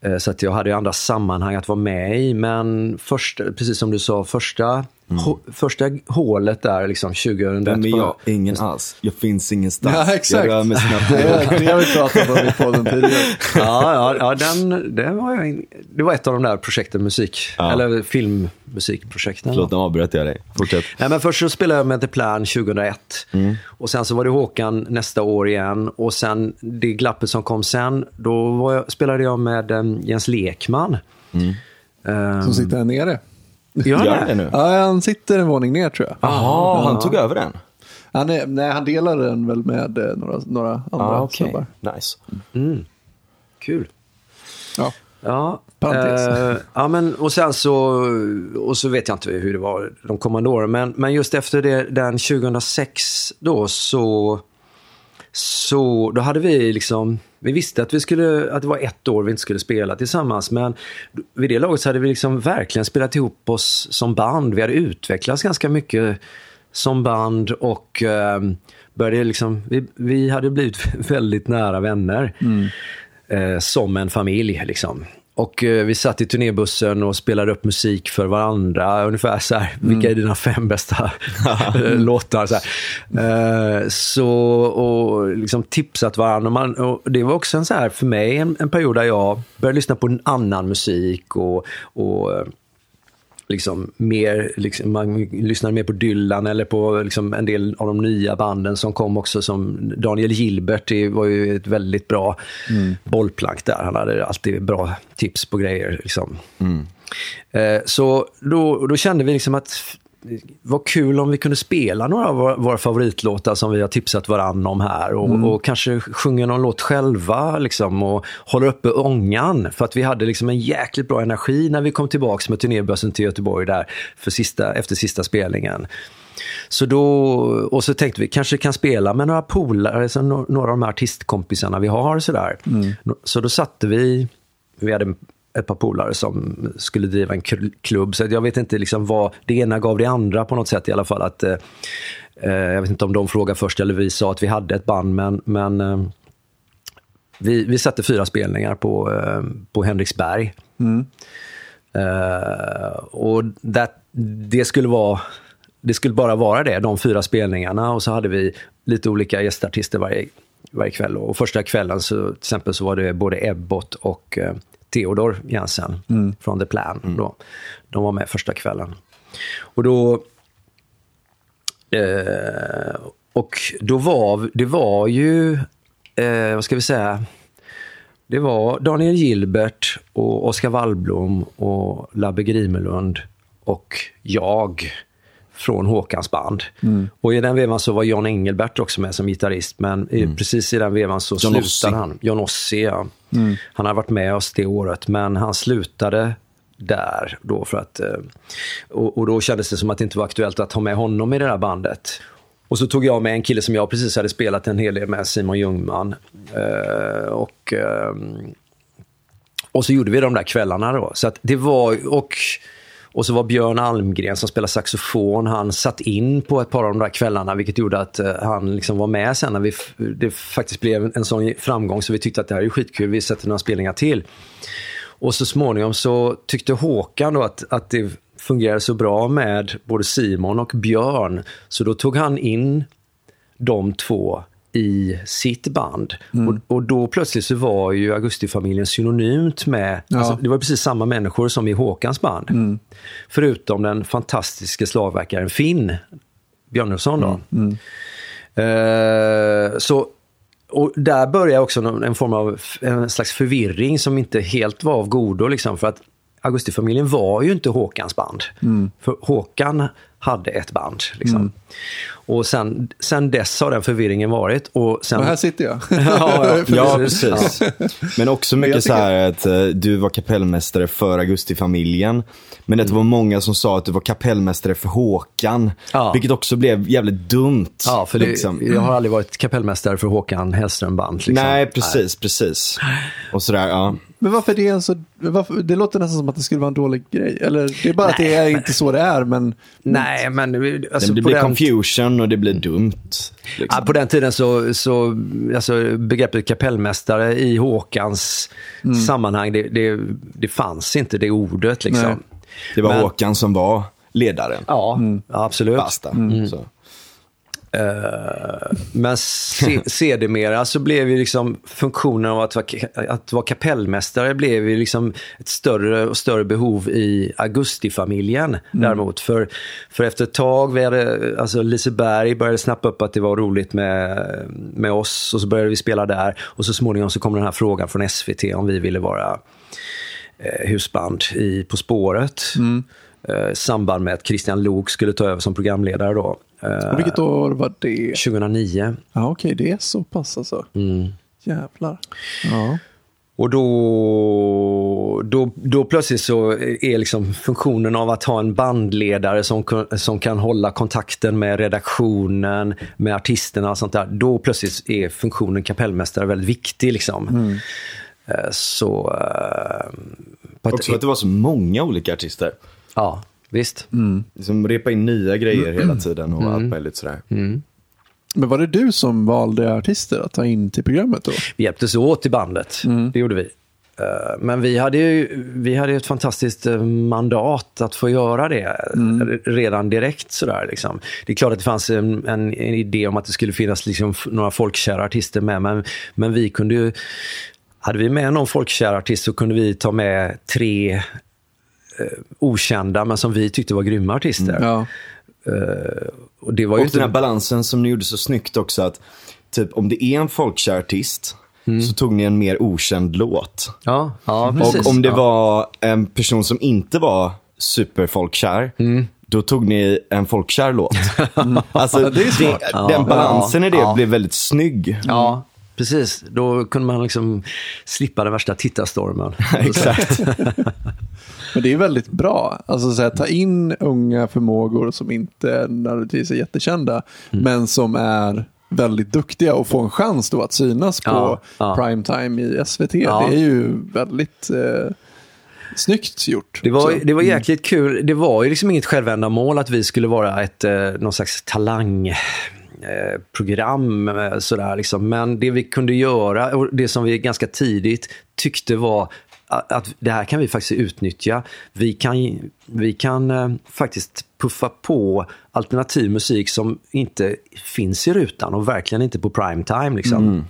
Eh, så att jag hade ju andra sammanhang att vara med i. Men första, precis som du sa, första, hå, första hålet där, liksom 2001. Vem är jag? Ingen alls. Jag finns ingenstans. Ja, exakt. Jag rör mig snabbt. Det, har vi pratat om i podden tidigare. ja, ja, ja den, den var jag in, det var ett av de där projekten, musik, Ja. eller filmmusikprojekten. Förlåt, nu avbröt jag dig. Fortsätt. Nej, men först så spelade jag med The Plan 2001. Mm. Och sen så var det Håkan nästa år igen. Och sen det glappet som kom sen, då var jag, spelade jag med um, Jens Lekman. Mm. Um, Som sitter här nere. Gör han det nu? Ja, han sitter en våning ner tror jag. Jaha, han tog över den? Han, är, nej, han delar den väl med eh, några, några andra Ja, okej. snubbar. Nice. Kul. Ja. Ja, eh, ja men, och sen så, och så vet jag inte hur det var de kommande åren, men, men just efter det, den 2006 då så, så då hade vi liksom, vi visste att, vi skulle, att det var ett år vi inte skulle spela tillsammans, men vid det laget så hade vi liksom verkligen spelat ihop oss som band. Vi hade utvecklats ganska mycket som band och eh, började liksom, vi, vi hade blivit väldigt nära vänner. Eh, som en familj liksom. Och eh, vi satt i turnébussen och spelade upp musik för varandra. Ungefär så här, vilka är dina fem bästa låtar? Så. Eh, så och liksom tipsat varandra. Och man, och det var också en så här, för mig en, en period där jag började lyssna på en annan musik och, och eh, liksom mer, liksom, man lyssnade mer på Dylan eller på liksom en del av de nya banden som kom också som Daniel Gilbert, var ju ett väldigt bra bollplank där. Han hade alltid bra tips på grejer. Liksom. Eh, så då, då kände vi liksom att vad kul om vi kunde spela några av våra, favoritlåtar som vi har tipsat varann om här och, och kanske sjunga någon låt själva liksom, och hålla uppe ångan. För att vi hade liksom en jäkligt bra energi när vi kom tillbaka med turnébussen till Göteborg där för sista, efter sista spelningen. Så då, och så tänkte vi kanske kan spela med några polare, alltså några av de här artistkompisarna vi har. Sådär. Så då satte vi, vi hade ett par polare som skulle driva en kl- klubb. Så jag vet inte liksom vad, det ena gav det andra på något sätt i alla fall. Att, eh, eh, jag vet inte om de frågade först eller vi sa att vi hade ett band, men, men eh, vi, vi satte fyra spelningar på, eh, på Henriksberg. Eh, och that, det skulle vara det skulle bara vara det, de fyra spelningarna. Och så hade vi lite olika gästartister varje, varje kväll. Och första kvällen så, till exempel så var det både Ebbot och eh, Theodor Jensen från The Plan. Då. De var med första kvällen. Och då... Eh, och då var det var ju, eh, vad ska vi säga, det var Daniel Gilbert och Oskar Wallblom och Labbe Grimelund och jag från Håkans band. Och i den vevan så var John Engelbert också med som gitarrist, men i, precis i den vevan så John slutade Ossie. han. John Ossie, ja. Han har varit med oss det året, men han slutade där då för att... eh, Och, och då kändes det som att det inte var aktuellt att ha med honom i det där bandet. Och så tog jag med en kille som jag precis hade spelat en hel del med, Simon Ljungman. Eh, och, ehm, och så gjorde vi de där kvällarna då. Så det var, och, och så var Björn Almgren som spelar saxofon, han satt in på ett par av de där kvällarna, vilket gjorde att eh, han liksom var med sen när vi, det faktiskt blev en sån framgång så vi tyckte att det här är skitkul, vi sätter några spelningar till. Och så småningom så tyckte Håkan då att, att det fungerade så bra med både Simon och Björn, så då tog han in de två i sitt band. Mm. Och, och då plötsligt så var ju Augustifamiljen synonymt med, Ja. alltså, det var precis samma människor som i Håkans band. Mm. Förutom den fantastiska slagverkaren Finn Björnusson då. Mm. Eh, så, och där började också en form av en slags förvirring som inte helt var av godo. Liksom, för att Augustifamiljen var ju inte Håkans band. Mm. För Håkan hade ett band. Liksom. Och sen, sen dess har den förvirringen varit. Och sen, Och här sitter jag. Ja, ja. Ja, Precis. Men också mycket så tycker- här att eh, du var kapellmästare för Augustifamiljen. Men det var många som sa att du var kapellmästare för Håkan. Ja. Vilket också blev jävligt dumt. Ja, för det, liksom. jag har aldrig varit kapellmästare för Håkan Hellström band. Liksom. Nej, precis, precis. Och sådär, ja. Men varför det är en så... Varför, det låter nästan som att det skulle vara en dålig grej. Eller det är bara att det är inte så det är, men... Nej, men alltså, det på blir den- confusion och det blir dumt. Liksom. Ja, på den tiden så, så alltså, begreppet kapellmästare i Håkans sammanhang, det, det, det fanns inte det ordet. Liksom. Nej. Det var Men- Håkan som var ledaren. Ja, ja, absolut. Basta. Så. Eh, men se, sedermera så blev ju liksom funktionen av att vara, att vara kapellmästare blev ju liksom ett större och större behov i Augustifamiljen däremot. För, för efter ett tag, vi hade, alltså Liseberg började snappa upp att det var roligt med, med oss och så började vi spela där. Och så småningom så kom den här frågan från SVT om vi ville vara eh, husband i På spåret. Eh, I samband med att Christian Lok skulle ta över som programledare då. Eh, Och vilket år var det? 2009. Ja, okej, det är så pass alltså. Mm. Jävlar. Ja. Och då, då, då plötsligt så är liksom funktionen av att ha en bandledare som, som kan hålla kontakten med redaktionen, med artisterna och sånt där. Då plötsligt är funktionen kapellmästare väldigt viktig. Liksom. Mm. Eh, så... Uh, Också för att det var så många olika artister. Ja, visst. Mm. Liksom repa in nya grejer hela tiden och mm. allt möjligt sådär. Mm. Men var det du som valde artister att ta in till programmet då? Vi hjälptes åt i bandet, mm. det gjorde vi. Eh, men vi hade ju vi hade ett fantastiskt eh, mandat att få göra det mm. redan direkt. Sådär, liksom. Det är klart att det fanns en, en, en idé om att det skulle finnas liksom, några folkkära artister med, men, men vi kunde ju... Hade vi med någon folkkär artist så kunde vi ta med tre eh, okända, men som vi tyckte var grymma artister. Mm. Ja. Uh, och det var och ju den här balansen som ni gjorde så snyggt också. att typ Om det är en folkkär artist mm. så tog ni en mer okänd låt. Ja, ja precis. Och om det ja. var en person som inte var superfolkkär, mm. då tog ni en folkkär låt. alltså, det det, den balansen i det blev väldigt snygg. Ja, precis. Då kunde man liksom slippa den värsta tittarstormen. Exakt. Men det är väldigt bra. Alltså så här, ta in unga förmågor som inte nödvändigtvis är jättekända, mm. men som är väldigt duktiga och få en chans då att synas på ja, ja. primetime i SVT. Ja. Det är ju väldigt eh, snyggt gjort. Det var, det var mm. jäkligt kul. Det var ju liksom inget självändamål att vi skulle vara ett, eh, någon slags talang Eh, program. Eh, sådär, liksom. Men det vi kunde göra, och det som vi ganska tidigt tyckte var att det här kan vi faktiskt utnyttja. Vi kan, vi kan eh, faktiskt puffa på alternativ musik som inte finns i rutan och verkligen inte på prime time. Liksom. Mm.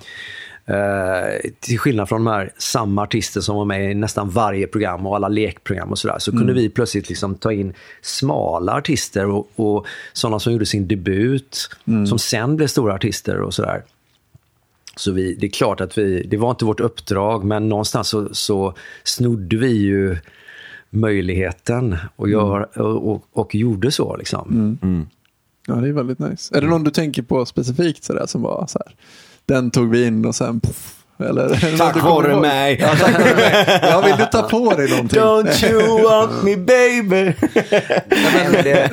Uh, till skillnad från de här samma artister som var med i nästan varje program och alla lekprogram och sådär, så mm. kunde vi plötsligt liksom ta in smala artister och, och sådana som gjorde sin debut, mm. som sen blev stora artister och sådär. Så vi, det är klart att vi, det var inte vårt uppdrag, men någonstans så, så snodde vi ju möjligheten och, gör, mm. och, och, och, gjorde så. Liksom. Mm. Mm. Ja, det är väldigt nice. Är det någon du tänker på specifikt sådär, som var så här, den tog vi in och sen poff, eller, tack vare mig. Ja, tack vare mig. Ja, vill du ta på dig någonting? Don't you want me baby.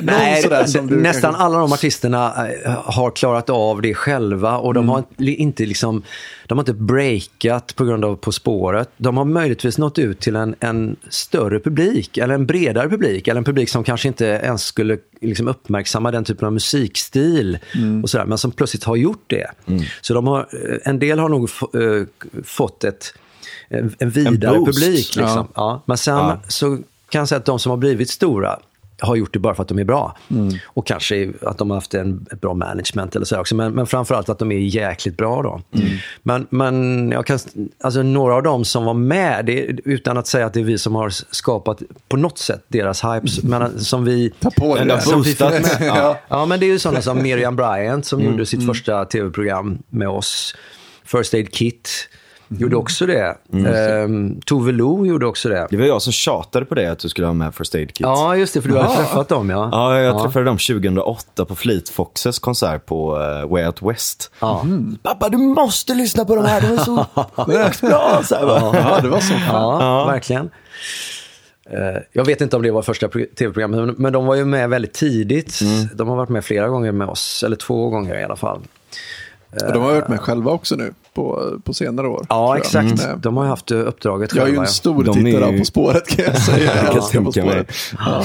nej, nej, nästan alla de artisterna eh, har klarat av det själva och de mm. har inte liksom de har inte breakat på grund av På spåret. De har möjligtvis nått ut till en, en större publik, eller en bredare publik, eller en publik som kanske inte ens skulle liksom uppmärksamma den typen av musikstil, mm. och sådär, men som plötsligt har gjort det. Mm. Så de har, eh, en del har nog fått ett, en, vidare en publik. Liksom. Ja. ja. Men sen ja. så kan jag säga att de som har blivit stora, har gjort det bara för att de är bra. Mm. Och kanske att de har haft en, bra management eller så också. Men, men framförallt att de är jäkligt bra då. Mm. Men, men jag kan, alltså några av dem som var med, det, utan att säga att det är vi som har skapat på något sätt deras hype, men som vi... Ta på det. Som vi med. Ja. ja, men det är ju sådana som Miriam Bryant som mm. gjorde sitt mm. första tv-program med oss. First Aid Kit. Mm. Gjorde också det. Mm. Ehm, Tove Lo gjorde också det. Det var jag som tjatade på det, att du skulle ha med First Aid Kit. Ja, just det, för du har träffat dem ja. Ja, jag ja. träffade dem 2008 på Fleet Foxes konsert på uh, Way Out West. Ja. Mm. Pappa, du måste lyssna på de här, de är så bra. Så här, ja, det var så. Ja, ja, verkligen. Uh, jag vet inte om det var första tv-programmet, men de var ju med väldigt tidigt. Mm. De har varit med flera gånger med oss, eller två gånger i alla fall. Och de har varit med själva också nu på, på senare år. Ja, exakt. Mm. De har haft uppdraget själva. Jag är ju en stor de tittare är... På spåret kan jag säga. jag kan. Ja.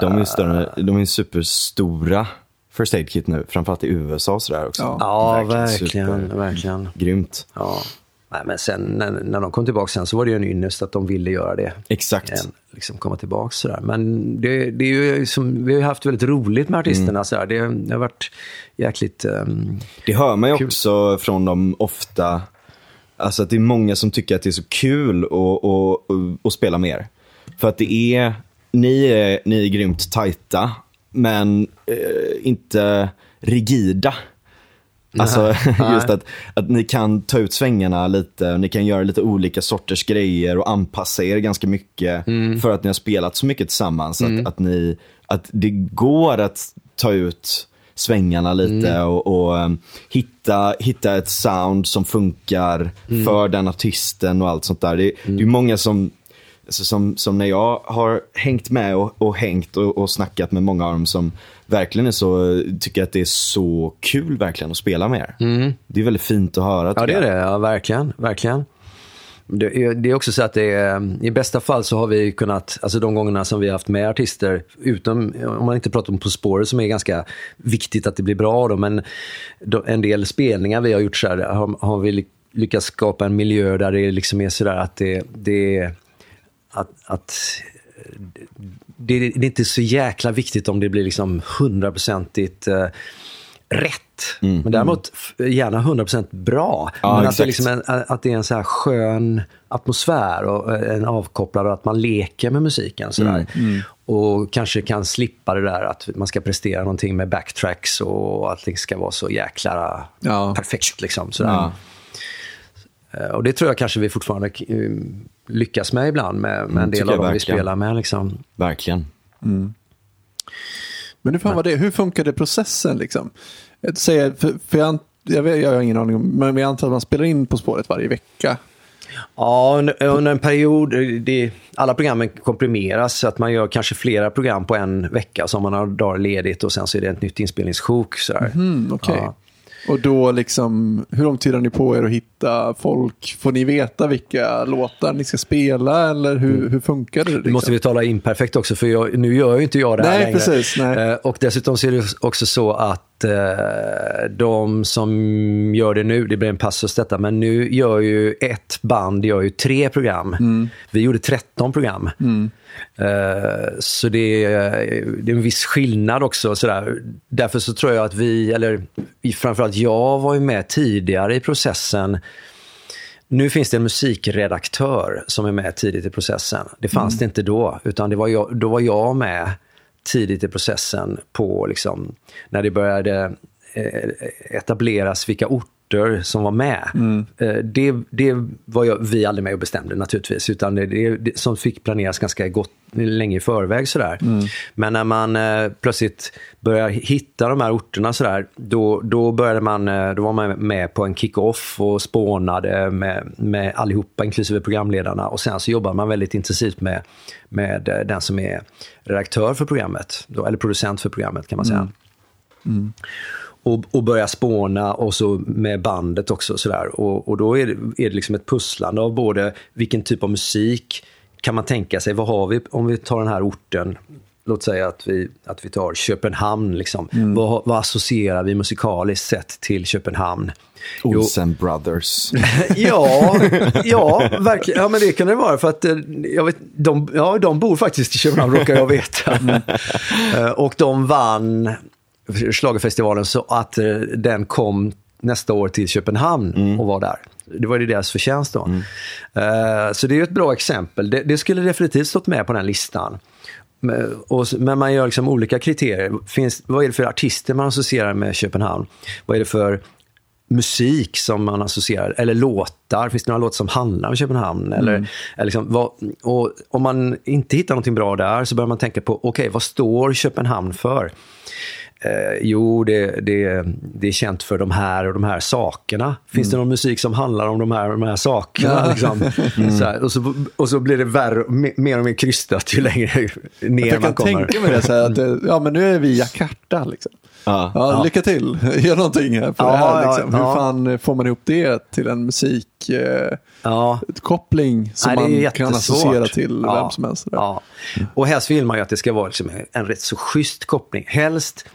De är, större, de är superstora First Aid Kit nu, framförallt i USA och sådär också. Ja, ja verkligen. verkligen, verkligen. Grymt. Ja. Nej, men sen när, när de kom tillbaka sen så var det ju en ynnest att de ville göra det. Exakt. Än, liksom komma tillbaka sådär. Men det, det är ju som, vi har haft väldigt roligt med artisterna mm. sådär. Det, det, har varit jäkligt um, Det hör man ju kul. också från dem ofta. Alltså att det är många som tycker att det är så kul att, att, att, att spela mer. För att det är, ni är, ni är grymt tajta, men eh, inte rigida. Alltså just att, att ni kan ta ut svängarna lite, och ni kan göra lite olika sorters grejer och anpassa er ganska mycket mm. för att ni har spelat så mycket tillsammans. Mm. Att, att, ni, att det går att ta ut svängarna lite Mm. och, och um, hitta, hitta ett sound som funkar Mm. för den artisten och allt sånt där. Det, det är många som, alltså som, som när jag har hängt med och, och hängt och, och snackat med många av dem som verkligen är så, tycker att det är så kul verkligen att spela med er. Det är väldigt fint att höra. Mm. Ja, det är det. Ja, verkligen. verkligen. Det är, det är också så att det är, i bästa fall så har vi kunnat, alltså de gångerna som vi har haft med artister, utom om man inte pratar om På spåret som är ganska viktigt att det blir bra då, men en del spelningar vi har gjort så här, har, har vi ly- lyckats skapa en miljö där det liksom är sådär att det, det är att, att det, det är inte så jäkla viktigt om det blir liksom hundraprocentigt eh, rätt. Men däremot gärna 100% bra. Ja, men att det, liksom en, att det är en så här skön atmosfär och eh, en avkopplad och att man leker med musiken. Sådär. Och kanske kan slippa det där att man ska prestera någonting med backtracks och att det ska vara så jäkla Ja. perfekt. Liksom, sådär. Ja. Eh, Och det tror jag kanske vi fortfarande eh, lyckas med ibland med, med en del av dem vi spelar med. Liksom. Verkligen. Men hur, fan var det? hur funkade processen? Liksom? Säger, för, för jag, jag, vet, jag har ingen aning om, men jag antar att man spelar in På spåret varje vecka. Ja, under, under en period, eh, det, alla programmen komprimeras så att man gör kanske flera program på en vecka. Har man några dagar ledigt och sen så är det ett nytt inspelningssjok. Sådär. Mm, okej. Ja. Och då liksom, hur lång tid har ni på er att hitta folk? Får ni veta vilka låtar ni ska spela eller hur, hur funkar det? Nu Liksom? måste vi tala imperfekt också, för jag, nu gör ju inte jag det här Nej, längre. precis, nej. Eh, Och dessutom så är det också så att eh, de som gör det nu, det blir en passus detta, men nu gör ju ett band gör ju tre program. Mm. Vi gjorde 13 program. Eh, så det är, det är en viss skillnad också. Sådär. Därför så tror jag att vi, eller framförallt jag var ju med tidigare i processen nu finns det en musikredaktör som är med tidigt i processen. Det fanns det inte då, utan det var jag, då var jag med tidigt i processen på liksom, när det började eh, etableras vilka orter som var med. Eh, det, det var jag, vi aldrig med och bestämde naturligtvis, utan det, det, som fick planeras ganska gott, länge i förväg. Sådär. Men när man eh, plötsligt börjar hitta de här orterna sådär, då, då, började man, eh, då var man med på en kick-off och spånade med, med allihopa, inklusive programledarna. Och sen så jobbar man väldigt intensivt med, med den som är redaktör för programmet, då, eller producent för programmet kan man säga. Och, och börja spåna och så med bandet också. Sådär. Och, och då är det, är det liksom ett pusslande av både vilken typ av musik kan man tänka sig, vad har vi om vi tar den här orten, låt säga att vi, att vi tar Köpenhamn, liksom. vad, vad associerar vi musikaliskt sett till Köpenhamn? Jo, Olsen Brothers. ja, ja, verkligen. Ja, men det kan det vara. För att eh, jag vet, de, ja, de bor faktiskt i Köpenhamn, råkar jag veta. Eh, Och de vann Schlagerfestivalen så att eh, den kom nästa år till Köpenhamn och var där. Det var ju deras förtjänst då. Eh, Så det är ju ett bra exempel. Det, det skulle definitivt stått med på den listan. Men, och, s- men man gör liksom olika kriterier. Finns, vad är det för artister man associerar med Köpenhamn? Vad är det för musik som man associerar, eller låtar. Finns det några låtar som handlar om Köpenhamn? Eller, eller liksom, vad, och om man inte hittar någonting bra där så börjar man tänka på, okej, vad står Köpenhamn för? Eh, jo, det, det, det är känt för de här och de här sakerna. Finns det någon musik som handlar om de här och de här sakerna? Liksom? Så här, och, så, och så blir det värre, me- mer och mer krystat ju längre ner Jag man kan kommer. tänka mig det, så här, att det, ja, men nu är vi i Jakarta. Liksom. Ja. Ja, Lycka till, gör någonting här för Ja, det här. ja, Liksom. Hur ja. fan får man ihop det till en musikkoppling Ja. som Nej, man kan associera till Ja, vem som helst? Ja. Och helst vill man ju att det ska vara liksom en rätt så schysst koppling. Helst,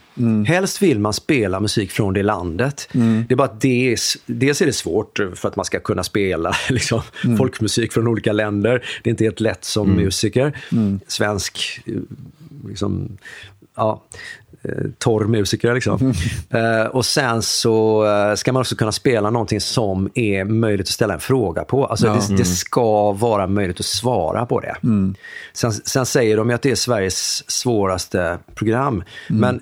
helst vill man spela musik från det landet. Det är bara att det är, s- dels är det svårt för att man ska kunna spela liksom, folkmusik från olika länder. Det är inte helt lätt som musiker. Svensk, eh, liksom, ja, eh, torr musiker. Liksom. Eh, och sen så ska man också kunna spela någonting som är möjligt att ställa en fråga på. Alltså det, det ska vara möjligt att svara på det. Sen, sen säger de ju att det är Sveriges svåraste program. Men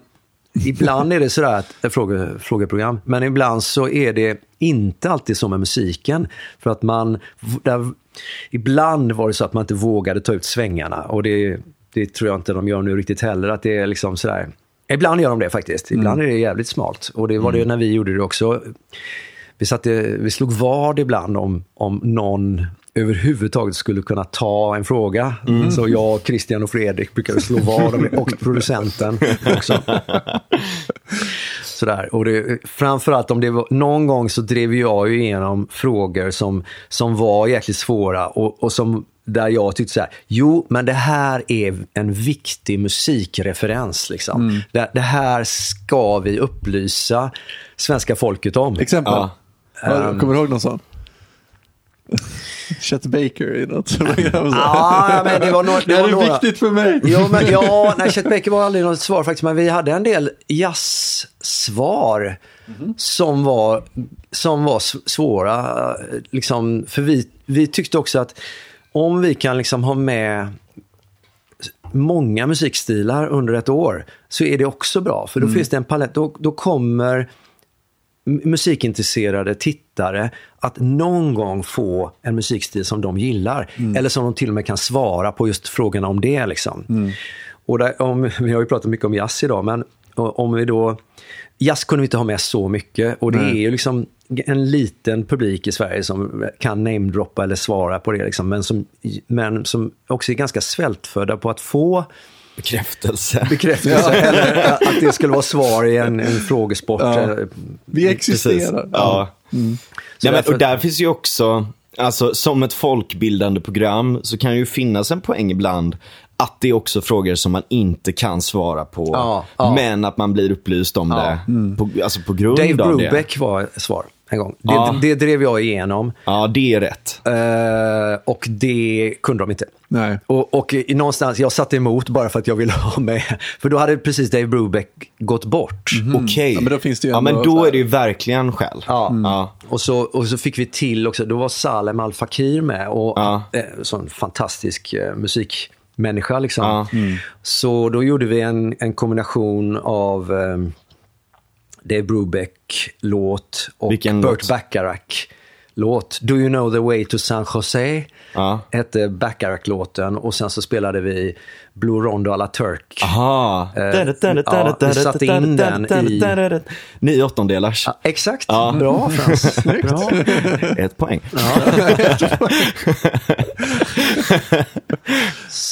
ibland är det sådär att, eh, fråge, frågeprogram, men ibland så är det inte alltid så med musiken. För att man, där, ibland var det så att man inte vågade ta ut svängarna. Och det, det tror jag inte de gör nu riktigt heller. Att det är liksom sådär, Ibland gör de det faktiskt. Ibland är det jävligt smalt. Och det var det när vi gjorde det också. Vi, satte, vi slog vad ibland om, om någon överhuvudtaget skulle kunna ta en fråga. Så jag, Christian och Fredrik brukade slå vad. Och producenten också. Sådär. Och det, framförallt om det var, någon gång så drev jag ju igenom frågor som, som var jäkligt svåra och, och som där jag tyckte så här, jo, men det här är en viktig musikreferens. Liksom. Det, det här ska vi upplysa svenska folket om. Exempel? Ja. Har- Kommer du ihåg någon sån? Chet Baker i något. Ja, men det var, no- det det var är några... viktigt för mig. Jo, men, ja, nej, Chet Baker var aldrig något svar faktiskt, men vi hade en del jazz-svar som var, som var svåra. Liksom, för vi, vi tyckte också att om vi kan liksom ha med många musikstilar under ett år så är det också bra. För då finns det en palett. Då, då kommer musikintresserade tittare att någon gång få en musikstil som de gillar. Eller som de till och med kan svara på just frågorna om det. Liksom. Och där, om, vi har ju pratat mycket om jazz idag, men om vi då... Jazz kunde vi inte ha med så mycket och det är ju liksom en liten publik i Sverige som kan namedroppa eller svara på det. Liksom, men, som, men som också är ganska svältfödda på att få Bekräftelse. bekräftelse eller att det skulle vara svar i en, en frågesport. Ja. Eh, Vi existerar. Ja. Så Ja, men, och där finns ju också, alltså som ett folkbildande program så kan det ju finnas en poäng ibland att det är också frågor som man inte kan svara på. Ja, ja. Men att man blir upplyst om det på, alltså på grund Dave av det. Brubeck var svar en gång. Det, Ja. det drev jag igenom Ja, det är rätt. eh, och det kunde de inte. Nej. Och, och i, någonstans, jag satte emot bara för att jag ville ha med. För då hade precis Dave Brubeck gått bort. Okej. Ja, men då finns det ju Ja, men då är det ju verkligen skäl. Ja. Ja. Och, så, och så fick vi till också, då var Salem Al Fakir med. Och Ja. eh, sån fantastisk eh, musikmänniska liksom. Ja. Så då gjorde vi en, en kombination av eh, Dave Brubeck-låt och Vilken Burt låt? Bacharach-låt. Do you know the way to San Jose? Ja. Hette Bacharach-låten och sen så spelade vi Blue Rondo alla Turk. Aha. Eh, satte in den i- Nio åttondelars. Ja, exakt, Ja. bra Frans. Bra. Ett poäng.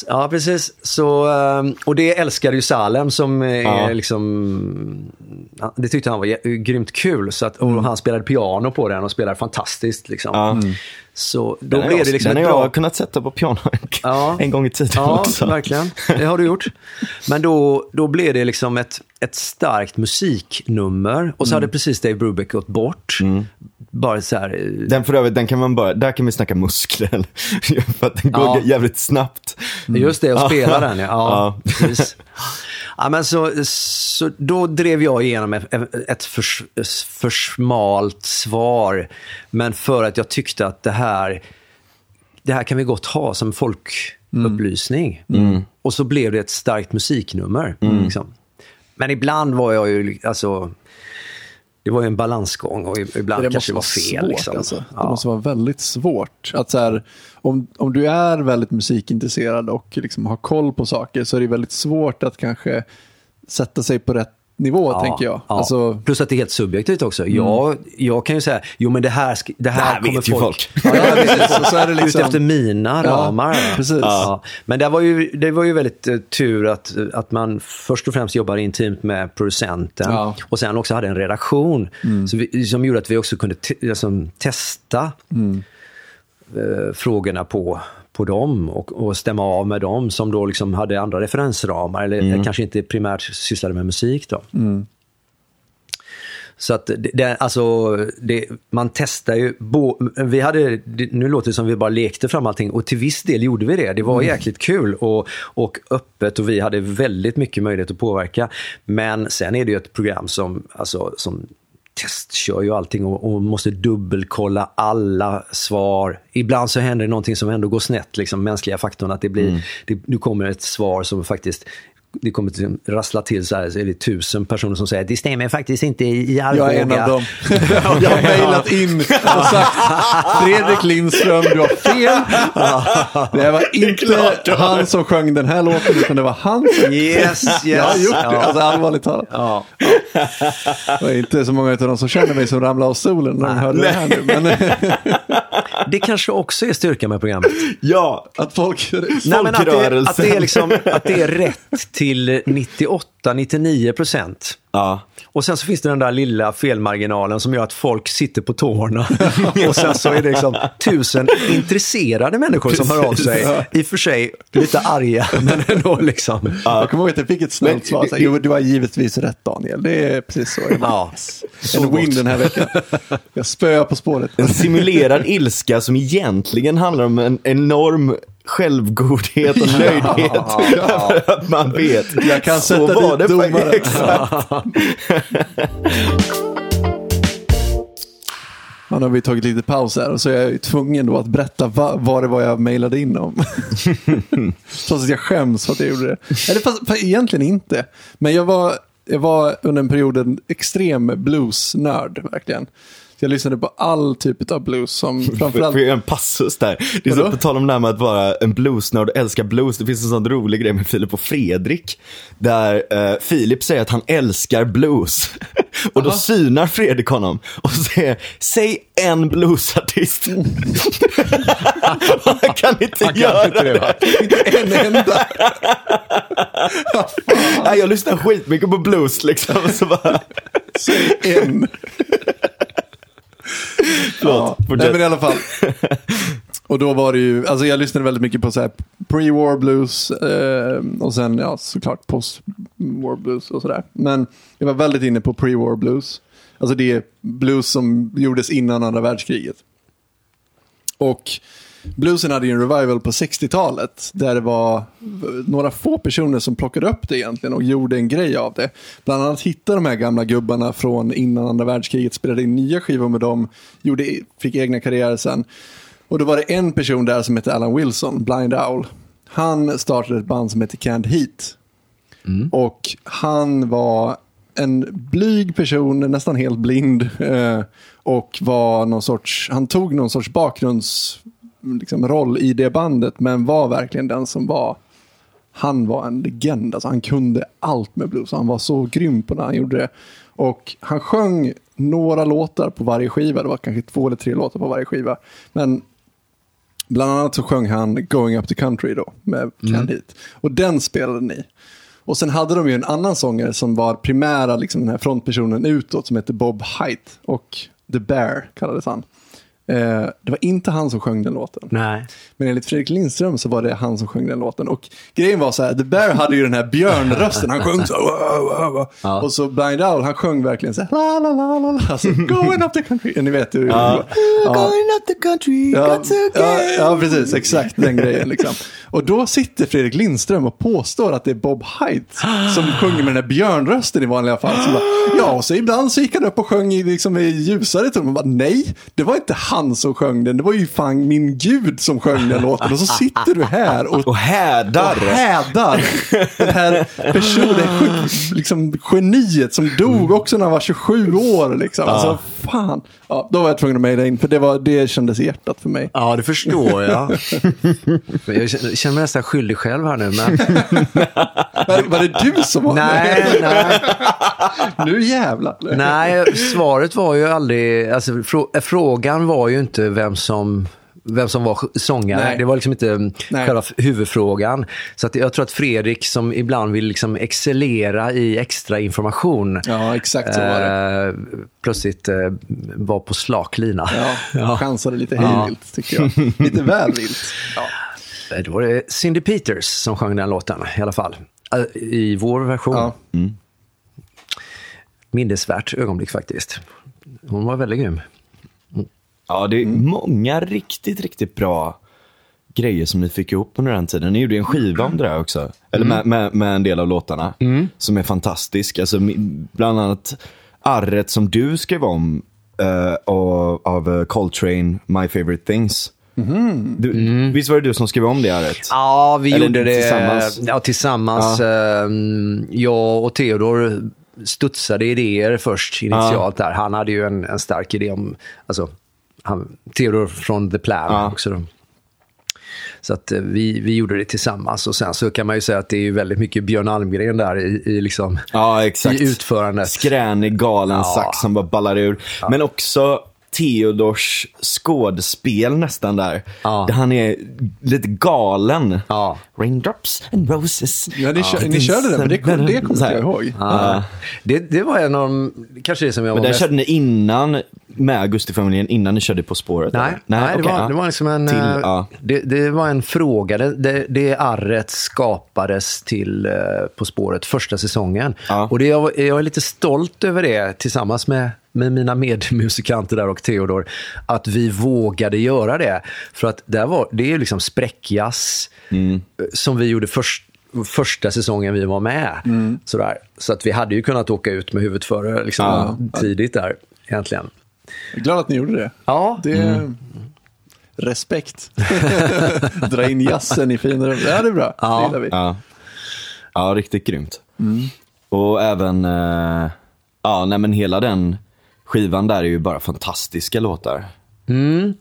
Ja, precis. Så, ehm, och det älskade ju Salem som är Ja. liksom... Det tyckte han var grymt kul. Så att, och han spelade piano på den och spelade fantastiskt. Liksom. Ja. Så då Den blev jag, det liksom den har bra... jag kunnat sätta på piano Ja. en gång i tiden Ja, också. verkligen. Det har du gjort. Men då, då blev det liksom ett, ett starkt musiknummer. Och så hade precis Dave Brubeck gått bort. Bara så här... eh, Den för övrigt, den kan man bara, där kan vi snacka muskler. för att den går Ja. jävligt snabbt. Just det, och Ja. spela den ja. ja, Ja. Men så, så då drev jag igenom ett, för, för smalt svar. Men för att jag tyckte att det här, det här kan vi gott ha som folkupplysning. Och så blev det ett starkt musiknummer. Liksom. Men ibland var jag ju, alltså, det var ju en balansgång och ibland Det kanske det var fel. svårt liksom. alltså. Det Ja. måste vara väldigt svårt. Att så här, om, om du är väldigt musikintresserad och liksom har koll på saker så är det väldigt svårt att kanske sätta sig på rätt nivå, tänker jag. ja. Alltså, Mm. Plus att det är helt subjektivt också. Jag, jag kan ju säga, jo men det här, det här, Det här kommer vet ju folk... folk. Ja, precis. Så- så är det liksom- Ut efter mina Ja, ramar. precis. Ja. Men det var ju, det var ju väldigt eh, tur att, att man först och främst jobbade intimt med producenten Ja. Mm. och sen också hade en redaktion så vi, som gjorde att vi också kunde alltså, testa Mm. eh, frågorna på, på dem och, och stämma av med dem som då liksom hade andra referensramar eller Mm. kanske inte primärt sysslade med musik. Då. Så att det, det, alltså, det, man testar ju. Bo, vi hade, nu låter det som vi bara lekte fram allting och till viss del gjorde vi det. Det var jäkligt kul och, och öppet och vi hade väldigt mycket möjlighet att påverka. Men sen är det ju ett program som, alltså, som testkör ju allting och, och måste dubbelkolla alla svar. Ibland så händer det någonting som ändå går snett, liksom mänskliga faktorn, att det blir, det, nu kommer ett svar som faktiskt det kommer till, rassla till så här så är det tusen personer som säger det stämmer faktiskt inte i Arboga. Jag är en av dem. jag har mejlat in och sagt Fredrik Lindström, du har fel. Det var inte han som sjöng den här låten, utan det var han som... Yes, yes. Jag har gjort det, alltså allvarligt talat. Ja. Det är inte så många av de som känner mig som ramlade av stolen när de hörde det här nu. Men Det kanske också är styrkan med programmet. Ja, att folk... Nej, men att, det, att, det är liksom, att det är rätt till 98-99 procent. Ja. Och sen så finns det den där lilla felmarginalen som gör att folk sitter på tårna. och sen så är det liksom tusen intresserade människor som hör av sig. I och för sig lite arga, men ändå liksom. Jag kommer ihåg att jag fick ett snällt svar. Så Jo, du har givetvis rätt Daniel. Det är precis så. Jag bara, Ja. En win den här veckan. Jag spöar På spåret. En simulerad ilska som egentligen handlar om en enorm självgodhet och nöjdhet. För att man vet. Jag kan Så sätta var dit det domaren. Exakt. Ja, nu har vi tagit lite paus här och så är jag tvungen då att berätta va, vad det var jag mejlade in om. Trots att jag skäms för att jag gjorde det. Eller fast, fast egentligen inte. Men jag var, jag var under en period en extrem bluesnörd, verkligen. Jag lyssnade på all typ av blues som framförallt... får jag en passus där? Det är så på tal om det här med att vara en bluesnörd och älska blues. Det finns en sån rolig grej med Filip och Fredrik. Där eh, Filip säger att han älskar blues. och då Aha. synar Fredrik honom och säger, säg en bluesartist. han kan inte Han kan göra inte det, va? En enda. Nej, jag lyssnar skitmycket på blues liksom. Så bara, Säg en. Förlåt, Nej fortsätt. men i alla fall. Och då var det ju, alltså jag lyssnade väldigt mycket på så pre-war blues eh, och sen ja såklart post-war blues och sådär. Men jag var väldigt inne på pre-war blues. Alltså det är blues som gjordes innan andra världskriget. Och bluesen hade ju en revival på 60-talet där det var några få personer som plockade upp det egentligen och gjorde en grej av det. Bland annat hittade de här gamla gubbarna från innan andra världskriget, spelade in nya skivor med dem, gjorde, fick egna karriärer sen. Och då var det en person där som hette Alan Wilson, Blind Owl. Han startade ett band som hette Canned Heat. Och han var en blyg person, nästan helt blind. Eh, och var någon sorts, han tog någon sorts bakgrunds liksom, roll i det bandet. Men var verkligen den som var, han var en legend. Alltså, han kunde allt med blues. Han var så grym på när han gjorde det. Och han sjöng några låtar på varje skiva. Det var kanske två eller tre låtar på varje skiva. Men Bland annat så sjöng han Going Up the Country då med Canned Heat. Och den spelade ni. Och sen hade de ju en annan sångare som var primära, liksom den här frontpersonen utåt som hette Bob Height. Och The Bear kallades han. Eh, det var inte han som sjöng den låten. Nej. Men enligt Fredrik Lindström så var det han som sjöng den låten. Och grejen var så här, The Bear hade ju den här björnrösten. Han sjöng så. Ja. Och så Blind Owl, han sjöng verkligen så här, la la la la la. Alltså, going up the country. Ni vet ju. Ja. Ja. Going up the country, Ja, got to ja, get- ja, precis. Exakt den grejen. Liksom. Och då sitter Fredrik Lindström och påstår att det är Bob Height som sjunger med den här björnrösten i vanliga fall. Så bara, ja, och så ibland så gick han upp och sjöng i, liksom, i ljusare ton. Man bara, nej, det var inte han som sjöng den. Det var ju fan min gud som sjöng den låten. Och så sitter du här och Och hädar. och hädar den här personen, liksom geniet som dog också när han var 27 år. Liksom. Alltså, fan. Ja, då var jag tvungen att mejla in, för det, var, det kändes i hjärtat för mig. Ja, det förstår jag. jag känner mig nästan skyldig själv här nu, men Var, var det du som var nej, nej. Nu jävlar. Nej, svaret var ju aldrig... Alltså, frå- frågan var ju inte vem som, vem som var sångare. Nej. Det var liksom inte mm, Nej. själva huvudfrågan. Så att jag tror att Fredrik, som ibland vill liksom excellera i extra information, Ja, exakt så var det. eh, plötsligt eh, var på slak lina. Ja, chansade lite Ja. hejvilt tycker jag. Lite väl vilt. Ja. Eh, Då var det Cindy Peters som sjöng den låten i alla fall. Eh, I vår version. Ja. Minnesvärt ögonblick faktiskt. Hon var väldigt grym. Ja, det är många riktigt, riktigt bra grejer som ni fick ihop under den tiden. Ni gjorde ju en skiva om det där också. Eller med, med, med en del av låtarna. Som är fantastisk. Alltså, bland annat Arret som du skrev om. eh, och, av eh, Coltrane, My Favorite Things. Du, Visst var det du som skrev om det arret? Ja, vi Eller gjorde det tillsammans. Ja, tillsammans. Ehm, Jag och Theodor studsade idéer först initialt där. Han hade ju en, en stark idé om, alltså, han, Theodor från The Plan Ja. också. Då. Så att eh, vi, vi gjorde det tillsammans och sen så kan man ju säga att det är ju väldigt mycket Björn Almgren där i, i, liksom, Ja, exakt. i utförandet. Skränig, galen Ja. sax som bara ballar ur. Men också Theodors skådespel nästan där. Ja. Där han är lite galen. Ja. Raindrops and roses. Ja, ni, kör, ni körde det, men det, kom- det kommer jag ihåg. Ja. Det, det var en av de, kanske det som jag Men var den mest körde ni innan, med Augustifamiljen, innan ni körde På spåret? Nej, eller? nej, det, okej, var, ja. det var liksom en... Till, eh, ja. det, det var en fråga. Det, det, det arret skapades till eh, På spåret första säsongen. Ja. Och det, jag, jag är lite stolt över det tillsammans med, med mina medmusikanter där och Theodor. Att vi vågade göra det. För att där var, det är ju liksom spräckjazz Mm. eh, som vi gjorde först, första säsongen vi var med. Mm. Sådär. Så att vi hade ju kunnat åka ut med huvudet före liksom, Ja. tidigt där egentligen. Jag är glad att ni gjorde det. Ja, Det är respekt. Dra in jazzen i finrum. Ja, det är bra. Ja. Det gillar vi. Ja. ja, riktigt grymt. Mm. Och även, eh, ja, nej men hela den skivan där är ju bara fantastiska låtar. Mm.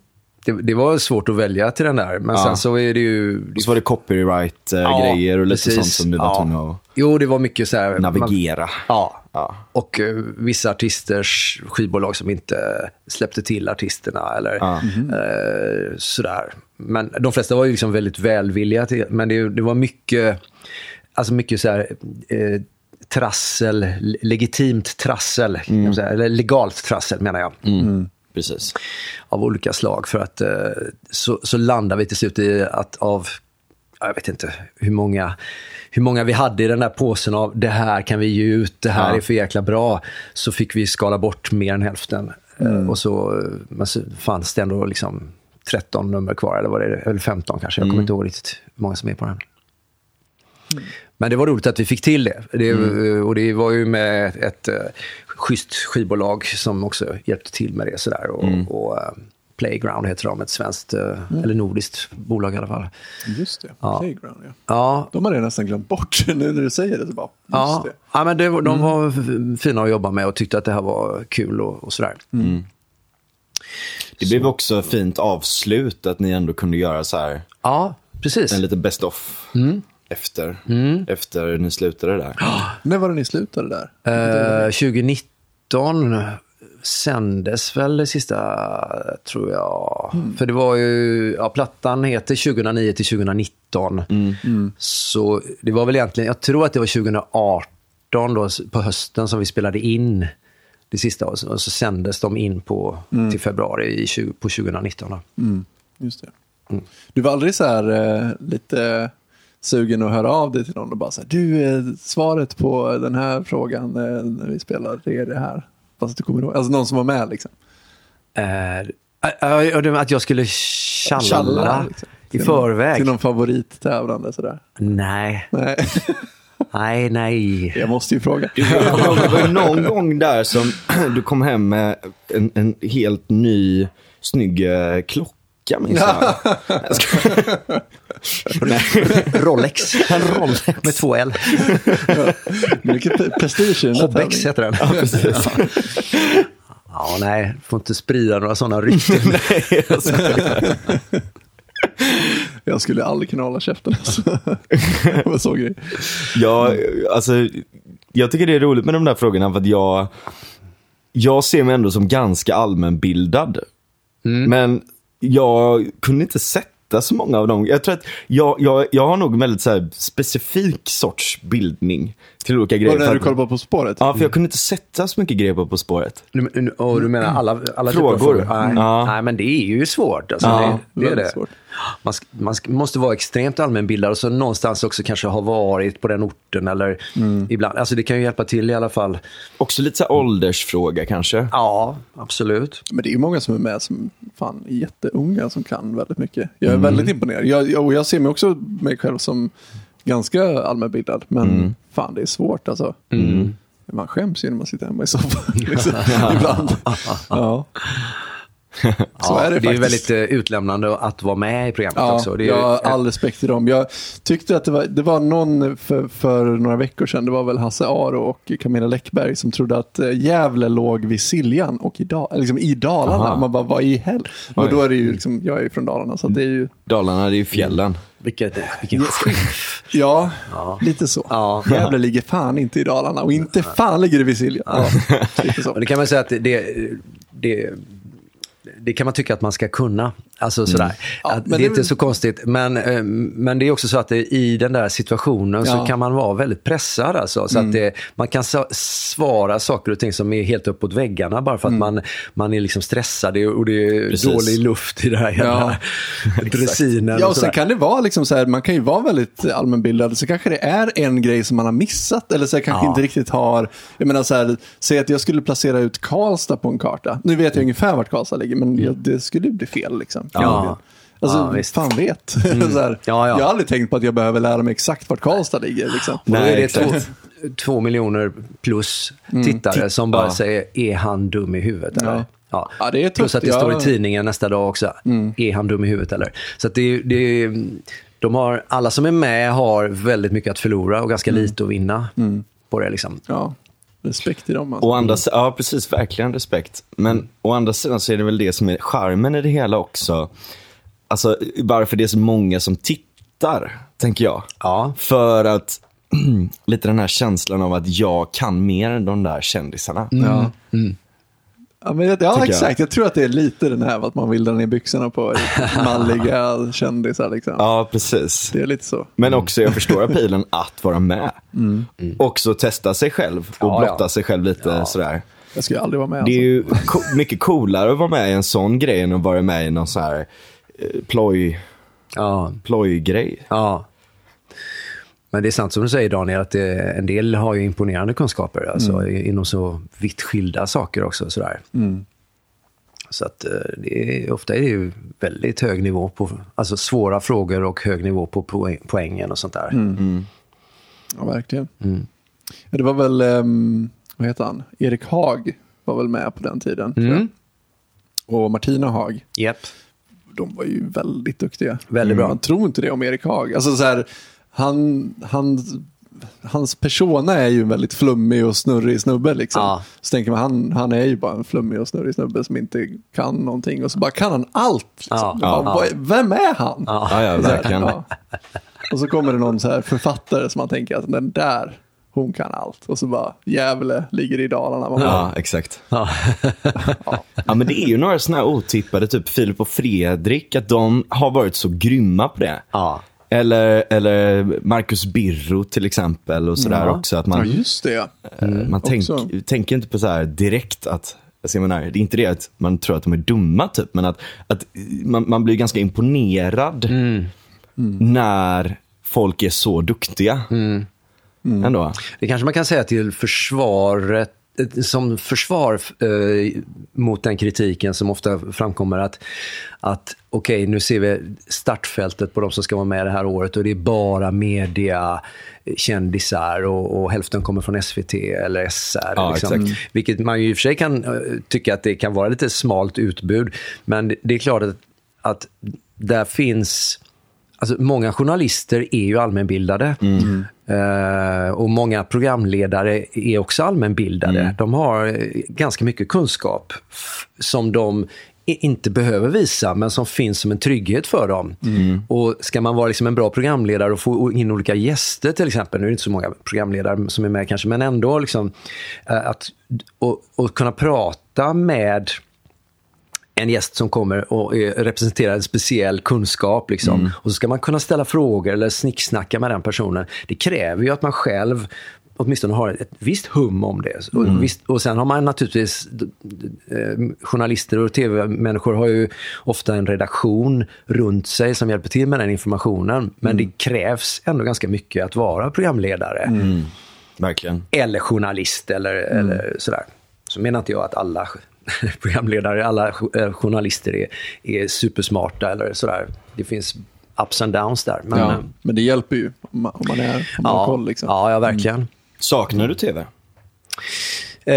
Det, det var svårt att välja till den där, men Ja. sen så är det ju... Och så var det copyright-grejer och lite precis. sånt som du var Ja. tvungen att Jo, det var mycket så här... navigera. Man, ja. Ja. Och eh, vissa artisters skivbolag som inte släppte till artisterna eller Ja. eh, sådär. Men de flesta var ju liksom väldigt välvilliga till men det, det var mycket, alltså mycket så här, eh, trassel, le- legitimt trassel, man säga. eller legalt trassel menar jag. Mm. Precis. av olika slag. För att eh, så, så landar vi till slut i att av, jag vet inte hur många, hur många vi hade i den där påsen av det här kan vi ge ut, det här Ja. är för jäkla bra. Så fick vi skala bort mer än hälften. Eh, och så, eh, men så fanns det ändå liksom 13 nummer kvar, eller vad det eller 15 kanske. Jag kommer inte ihåg riktigt hur många som är på den. Men det var roligt att vi fick till det. det Och det var ju med ett uh, schysst skivbolag som också hjälpte till med det. Sådär. Och, och, eh, Playground heter de, ett svenskt, eh, eller nordiskt bolag i alla fall. Just det, Ja. Playground ja. Ja, De hade jag nästan glömt bort nu när du säger det. Så bara, just ja. det. ja men det, var- de var f- fina att jobba med och tyckte att det här var kul och, och sådär. Det blev också fint avslut att ni ändå kunde göra så här Ja, precis. en liten best of efter, efter ni slutade där. När var det ni slutade där? Eh, 2019 sändes väl det sista, tror jag. För det var ju, ja, plattan heter 2009 till 2019. Så det var väl egentligen, jag tror att det var 2018 då, på hösten som vi spelade in det sista. Och så, och så sändes de in på, till februari i, 20, på 2019. Då. Just det. Du var aldrig så här eh, lite sugen att höra av dig till någon och bara så här, du, eh, svaret på den här frågan eh, när vi spelar, det är det här. Fast du kommer ihåg, alltså någon som var med liksom. Äh, att jag skulle tjalla, Tjalla, liksom. i förväg? Till någon favorittävlande sådär. Nej, Nej, nej, nej. jag måste ju fråga. Det var någon gång där som du kom hem med en, en helt ny snygg eh, klocka minns jag. Rolex. En Rolex. Med två L. Mycket prestige i Hobbex heter den. Ja, precis. ja, nej. Får inte sprida några sådana rykten. Nej, jag skulle aldrig kunna hålla käften. Alltså. Det var så grej. Jag, alltså, jag tycker det är roligt med de där frågorna för att jag, jag ser mig ändå som ganska allmänbildad. Men jag kunde inte sätta så många av dem. Jag tror att jag, jag, jag har nog en väldigt så här specifik sorts bildning till olika grejer. Var när du kollade på På spåret? Ja, för jag kunde inte sätta så mycket grejer på På spåret. Du, och du menar alla, alla typer av Frågor. Nej, Ja. nej, men det är ju svårt. Alltså, Ja, det, det är det. svårt. Man, man måste vara extremt allmänbildad och så någonstans också kanske ha varit på den orten eller ibland. Alltså det kan ju hjälpa till i alla fall. Också lite så här åldersfråga kanske. Ja, absolut. Men det är ju många som är med som fan är jätteunga som kan väldigt mycket. Jag är väldigt imponerad. Jag, jag, och jag ser mig också mig själv som ganska allmänbildad. Men fan det är svårt alltså. Man skäms ju när man sitter hemma i soffan. Liksom, ibland. Ja. Så är det det är väldigt eh, utlämnande att vara med i programmet Ja, också. Det är, jag har all respekt till dem. Jag tyckte att det var, det var någon för, för några veckor sedan, det var väl Hasse Aro och Camilla Läckberg som trodde att eh, Gävle låg vid Siljan och i, liksom i Dalarna. Aha. Man bara, vad i hell? Och då är det ju liksom, jag är ju från Dalarna så det är ju, Dalarna, det är ju fjällen. Vilket, vilken skiff. ja, lite så. Ja. Gävle ligger fan inte i Dalarna och inte fan ligger det vid Siljan. Ja, det kan man säga att det, det, det kan man tycka att man ska kunna. Alltså sådär. Ja, att det är det inte så konstigt. Men, eh, men det är också så att det, i den där situationen så Ja. Mm. kan man vara väldigt pressad. Alltså, så att det, man kan svara saker och ting som är helt uppåt väggarna bara för att man, man är liksom stressad och det är Precis. dålig luft i det här jävla dressinen. Ja, och och sen kan det vara liksom så här, man kan ju vara väldigt allmänbildad, så kanske det är en grej som man har missat, eller så här, kanske Ja. inte riktigt har, jag menar så här, säg att jag skulle placera ut Karlstad på en karta. Nu vet jag ungefär vart Karlstad ligger, men jag, det skulle bli fel liksom. Ja. Alltså, Ja, visst. fan vet. så här, Ja, ja. Jag har aldrig tänkt på att jag behöver lära mig exakt vart Karlstad ligger. Liksom. Nej, är det exakt. två, två miljoner plus tittare som bara Ja. säger, är han dum i huvudet? Eller? Ja. Ja. Ja, det är tufft. Plus att det står i tidningen nästa dag också. Är han dum i huvudet eller? Så att det, är- det, är- de har, alla som är med har väldigt mycket att förlora och ganska lite att vinna på det. Liksom. Ja, respekt till dem. Alltså. Å andra, ja, precis. Verkligen respekt. Men å andra sidan så är det väl det som är charmen i det hela också. Alltså, bara för det är så många som tittar, tänker jag. Ja. För att lite den här känslan av att jag kan mer än de där kändisarna. Ja. Ja, men, ja Tycker jag. exakt. Jag tror att det är lite den här att man vill dra ner byxorna på manliga kändisar. Liksom. Ja, precis. Det är lite så. Men också, jag förstår appealen att vara med. Också testa sig själv och Ja, ja. blotta sig själv lite sådär. Jag skulle aldrig vara med. Det är Alltså. ju co- mycket coolare att vara med i en sån grej än att vara med i någon så här eh, ploj, Ja. plojgrej. ja. Men det är sant som du säger Daniel, att det, en del har ju imponerande kunskaper alltså, i- inom så vitt skilda saker också. Sådär. Så att eh, det är, ofta är det ju väldigt hög nivå på, alltså svåra frågor och hög nivå på poäng, poängen och sånt där. Ja, verkligen. Ja, det var väl, um, vad heter han? Erik Haag var väl med på den tiden. jag. Och Martina Haag. Japp. De var ju väldigt duktiga. Väldigt bra. Man tror inte det om Erik Haag. Alltså så här, han, han, hans persona är ju en väldigt flummig och snurrig snubbe. Liksom. Ja. Så tänker man, han, han är ju bara en flummig och snurrig snubbe som inte kan någonting. Och så bara kan han allt. Liksom. Ja. Ja, Ja. vad- Vem är han? Ja. Ja, ja, verkligen. ja. Och så kommer det någon så här författare som man tänker att den där, hon kan allt. Och så bara, Gävle ligger i Dalarna. Man bara, Ja, exakt. Ja. Ja, men det är ju några sådana här otippade, typ Filip och Fredrik, att de har varit så grymma på det. Ja. Eller, eller Marcus Birro till exempel och sådär Ja. också. Att ja, man, just det. eh, man tänk, tänker inte på så här direkt att, alltså jag menar, det är inte det att man tror att de är dumma typ, men att, att man, man blir ganska imponerad när folk är så duktiga. Ändå. Det kanske man kan säga till försvaret som försvar eh, mot den kritiken som ofta framkommer att, att okej, nu ser vi startfältet på de som ska vara med det här året och det är bara media, kändisar och, och hälften kommer från SVT eller SR. Ja, liksom. exakt. Vilket man ju i och för sig kan eh, tycka att det kan vara lite smalt utbud. Men det, det är klart att, att där finns Alltså, många journalister är ju allmänbildade. Eh, och många programledare är också allmänbildade. De har eh, ganska mycket kunskap som de inte behöver visa, men som finns som en trygghet för dem. Och Ska man vara liksom en bra programledare och få in olika gäster till exempel, nu är det inte så många programledare som är med kanske, men ändå liksom, eh, att och, och kunna prata med en gäst som kommer och representerar en speciell kunskap. Liksom. Och så ska man kunna ställa frågor eller snicksnacka med den personen. Det kräver ju att man själv åtminstone har ett visst hum om det. Och, visst, och sen har man naturligtvis, eh, journalister och tv-människor har ju ofta en redaktion runt sig som hjälper till med den informationen. Men det krävs ändå ganska mycket att vara programledare Verkligen. eller journalist eller, eller sådär. Så menar inte jag att alla programledare, alla eh, journalister är, är supersmarta eller sådär. Det finns ups and downs där. Men, Ja, eh, men det hjälper ju om man, om man, är, om man har ja, koll. Liksom. ja, ja, verkligen. Saknar du tv? Eh,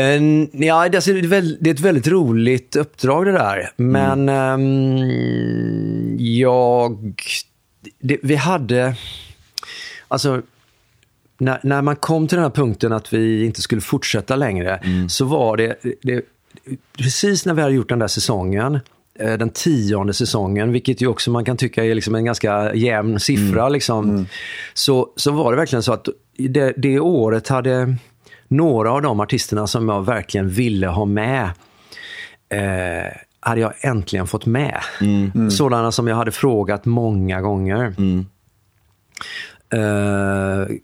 ja, det, alltså, det, är väl, det är ett väldigt roligt uppdrag det där. Men ehm, jag... Det, vi hade... Alltså, när, när man kom till den här punkten att vi inte skulle fortsätta längre, så var det, det... Precis när vi hade gjort den där säsongen, eh, den tionde säsongen, vilket ju också man kan tycka är liksom en ganska jämn siffra. Liksom, Så, så var det verkligen så att det, det året hade några av de artisterna som jag verkligen ville ha med, eh, hade jag äntligen fått med. Sådana som jag hade frågat många gånger. Eh,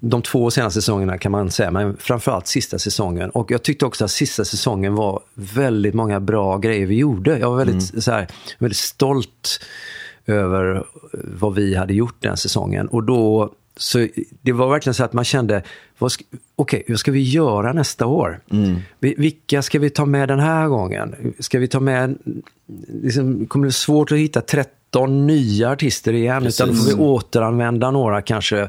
de två senaste säsongerna kan man säga, men framförallt sista säsongen. Och jag tyckte också att sista säsongen var väldigt många bra grejer vi gjorde. Jag var väldigt, så här, väldigt stolt över vad vi hade gjort den säsongen. Och då, så det var verkligen så att man kände, vad sk- okej, vad ska vi göra nästa år? Vi- Vilka ska vi ta med den här gången? Ska vi ta med, liksom, kommer det bli svårt att hitta 13 nya artister igen? Utan då får vi återanvända några kanske,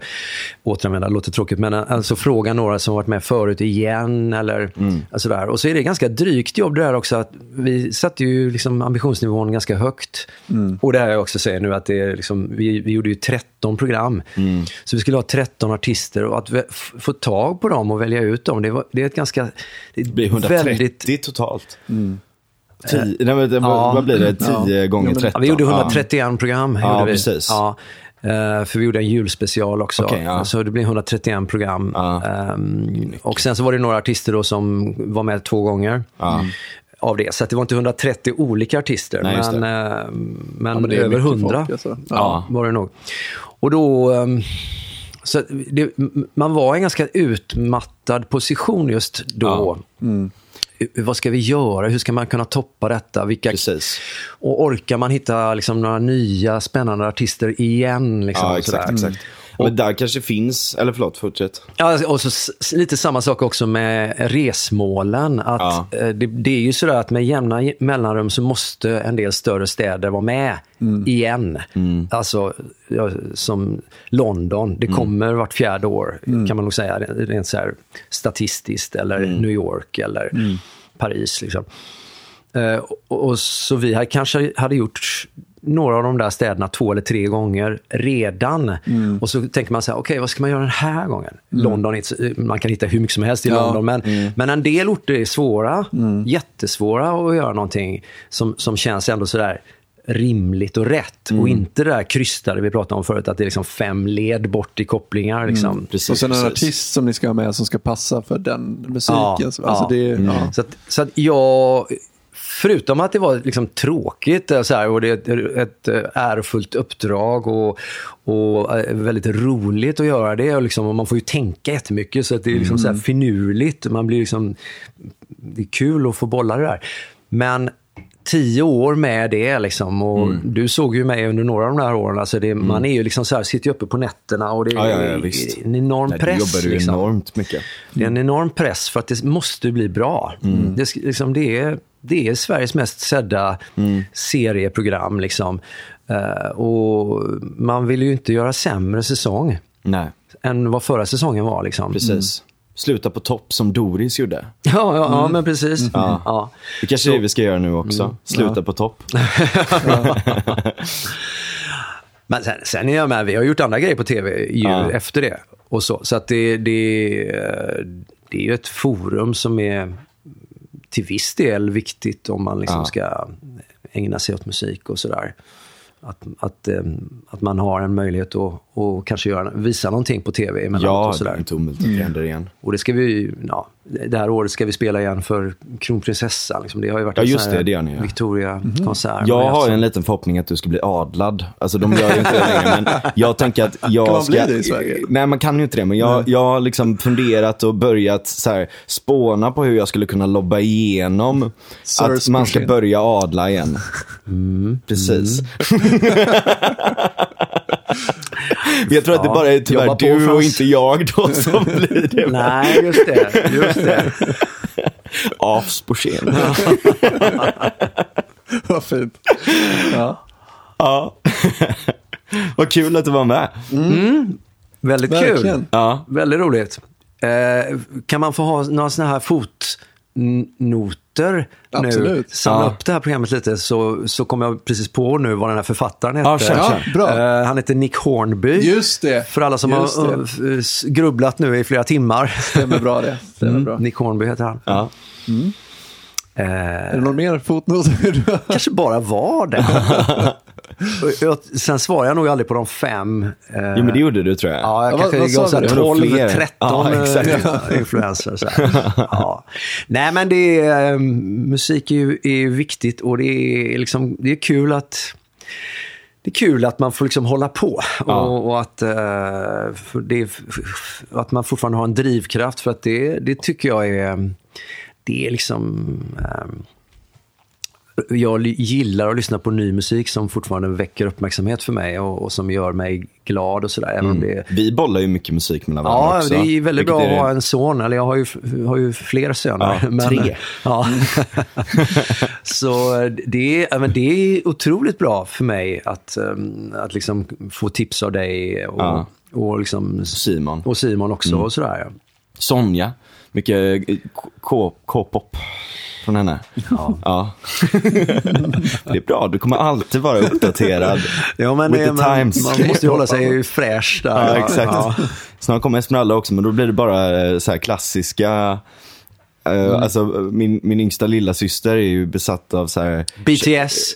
återanvända låter tråkigt, men alltså fråga några som varit med förut igen eller alltså där. Och så är det ganska drygt jobb det där också att vi satte ju liksom ambitionsnivån ganska högt. Och det här jag också säger nu att det är liksom, vi, vi gjorde ju 13 program. Så vi skulle ha 13 artister och att få tag på dem och välja ut dem, det, var, det är ett ganska... Det Det blir 130 väldigt, totalt. Tio, nej, men det, Ja. vad, blir det? 10 Ja. gånger Ja, men- 13? Ja, vi gjorde 131 program. Ja, gjorde vi. precis. Ja, eh, för vi gjorde en julspecial också. Okej, ja. Så det blir 131 program. Ehm, och sen så var det några artister då som var med två gånger. Av det. Så att det var inte 130 olika artister, Nej, men, det. eh, men, Ja, men över mycket 100 folk, alltså. Var det nog. Och då... ehm, så det, man var i en ganska utmattad position just då. Vad ska vi göra? Hur ska man kunna toppa detta? Vilka, Precis. och orkar man hitta liksom, några nya spännande artister igen? Liksom, Ja, och exakt. Exakt. Men där kanske finns, eller förlåt, fortsätt. Ja, och så lite samma sak också med resmålen. Att, Ja. eh, det, det är ju sådär att med jämna mellanrum så måste en del större städer vara med igen. Alltså ja, som London, det kommer vart fjärde år kan man nog säga rent så här statistiskt. Eller New York eller Paris. Liksom. Eh, och, och så vi här kanske hade gjort några av de där städerna två eller tre gånger redan. Och så tänker man så här, okej vad ska man göra den här gången? London, inte så- man kan hitta hur mycket som helst i Ja. London, men, men en del orter är svåra, jättesvåra att göra någonting som, som känns ändå sådär rimligt och rätt. Och inte det där krystade vi pratade om förut, att det är liksom fem led bort i kopplingar. Liksom. Precis, Och sen en artist som ni ska ha med som ska passa för den musiken. Ja, alltså ja. Det. Så, att, så att jag, förutom att det var liksom tråkigt eh, så här, och det är ett, ett eh, ärofullt uppdrag och, och eh, väldigt roligt att göra det. Och, liksom, och man får ju tänka jättemycket så att det är liksom så här finurligt. Man blir liksom, det är kul att få bolla det där. Men tio år med det liksom. Och du såg ju mig under några av de här åren. Alltså det, Man är ju liksom så här, sitter ju uppe på nätterna och det är Ja, ja, ja, en enorm Nej, du press. jobbar ju liksom. enormt mycket. Det är en enorm press för att det måste bli bra. Det, sk- liksom, det, är, det är Sveriges mest sedda serieprogram. Liksom. Eh, och man vill ju inte göra sämre säsong Nej, än vad förra säsongen var. Liksom. precis. Sluta på topp som Doris gjorde. Ja, ja, ja, men precis. Ja. Det kanske är det vi ska göra nu också. Sluta på topp. Men sen, sen är jag med, vi har gjort andra grejer på tv ju Ja. efter det. Och så så att det, det, det är ju ett forum som är till viss del viktigt om man liksom Ja. ska ägna sig åt musik och sådär. Att, att, eh, att man har en möjlighet att, att kanske göra, visa någonting på tv emellanåt Ja, och det är sådär. inte omöjligt att det händer igen. Och det ska vi, ja, det här året ska vi spela igen för Kronprinsessan. Liksom. Det har ju varit Ja, en just här det, det ni, ja. Victoria-konsert. Jag Man har en liten förhoppning att du ska bli adlad. Alltså de gör ju inte det längre, men jag tänker att jag Kan man ska... bli det i Sverige? Nej, man kan ju inte det, men jag, jag har liksom funderat och börjat så här, spåna på hur jag skulle kunna lobba igenom Sirs att man ska börja adla igen. Precis. jag tror att det Ja, bara är tyvärr du och inte jag då som blir det. Nej, just det. Just det. Afs på. Vad fint. Ja. Ja. Vad kul att du var med. Väldigt Verkligen. kul. Ja. Väldigt roligt. Eh, kan man få ha några sådana här fotnoter nu? Absolut. Samla Ja. upp det här programmet lite så, så kommer jag precis på nu vad den här författaren heter. Ja, kör. bra. Eh, han heter Nick Hornby. Just det. För alla som Just har uh, s- grubblat nu i flera timmar. Stämmer bra det. Stämmer bra. Nick Hornby heter han. Ja. Eh, Är det någon mer fotnot? kanske bara var det. Sen svarar jag nog aldrig på de fem. Eh, Jo, men det gjorde du tror jag. Ja, jag Ja, kanske vad- vad gav sa så här vi? Det var nog 12, fler. 13 Ja, eh, här. Ja. Nej, men det är, eh, musik är ju är viktigt och det är, liksom, det är kul att det är kul att man får liksom hålla på Ja. och, och att, eh, det, är- att man fortfarande har en drivkraft. För att det, det tycker jag är, det är liksom... eh, jag gillar att lyssna på ny musik som fortfarande väcker uppmärksamhet för mig och, och som gör mig glad och sådär. Om det, Vi bollar ju mycket musik mellan varandra Ja, också. det är väldigt vilket bra är att ha en son. Eller jag har ju, har ju fler söner. Ja, tre. Ja. Så det är, ja, men det är otroligt bra för mig att, um, att liksom få tips av dig och, Ja. och, liksom, Simon. och Simon också. Och sådär. Sonja. Mycket K- K-pop från henne. Ja. Ja. det är bra, du kommer alltid vara uppdaterad. Ja, men, With the men times. man måste ju hålla sig fräsch där. Ja, exakt. Ja. Snart kommer Esmeralda också, men då blir det bara eh, så här klassiska eh, Mm. Alltså, min, min yngsta lilla syster är ju besatt av så här... BTS.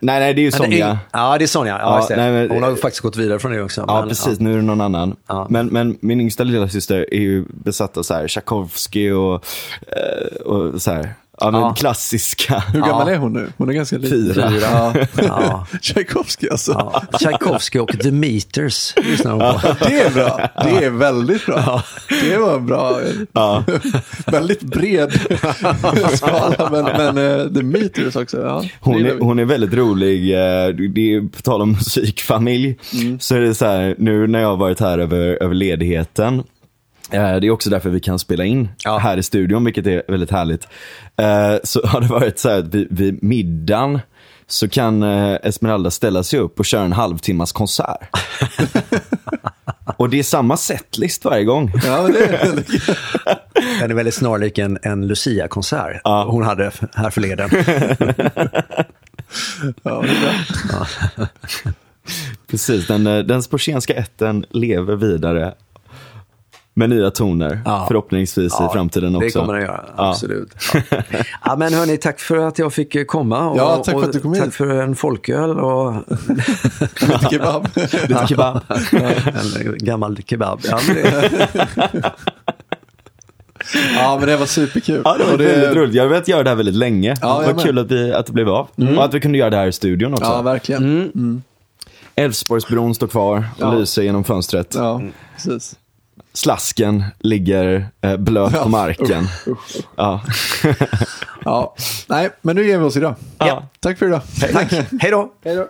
Nej, nej, det är ju det är- Sonja. Ja, det är Sonja. Ja, Ja, nej, men- Hon har ju faktiskt gått vidare från det också. Ja, men, precis. Nu är det någon annan. Ja. Men, men min yngsta lilla syster är ju besatt av så här Tchaikovsky och, eh, och så här. Ja, men Ja. klassiska. Hur gammal är hon nu? Hon är ganska liten. Fyra. Ja. Ja. Tchaikovsky alltså. Ja. Tchaikovsky och The Meters lyssnar hon på. Det är bra. Det är väldigt bra. Det var bra. Ja. väldigt bred skala. Men, men uh, The Meters också. Ja, Hon är, hon är väldigt rolig. eh, Det är, på tal om musikfamilj, så är det så här, nu när jag har varit här över, över ledigheten, eh, det är också därför vi kan spela in Ja. här i studion, vilket är väldigt härligt. Eh, Så har det varit så här att vid, vid middagen så kan eh, Esmeralda ställa sig upp och köra en halvtimmas konsert. och det är samma setlist varje gång. Ja, men det är väldigt Den är väldigt snarlik en, en Lucia-konsert Ja. hon hade här förleden. ja. Precis, den, eh, den sportsenska ätten lever vidare med nya toner, Ja. förhoppningsvis i framtiden också. Det kommer den göra, Ja. absolut. Ja. ja, men hörni, tack för att jag fick komma. Och, Ja, tack för att du kom och hit. Tack för en folköl och Lite kebab. Lite kebab. en gammal kebab. Ja, men det, Ja, men det var superkul. Ja, det var Och väldigt roligt. Jag har velat göra det här väldigt länge. Ja, det var kul att, vi, att det blev av. Och att vi kunde göra det här i studion också. Ja, verkligen. Älvsborgsbron står kvar och Ja. lyser genom fönstret. Ja, precis. Slasken ligger eh, blöt på marken. Ja. Ja, nej, men nu ger vi oss idag. Ja. Tack för idag. tack. Hej då. Hej då.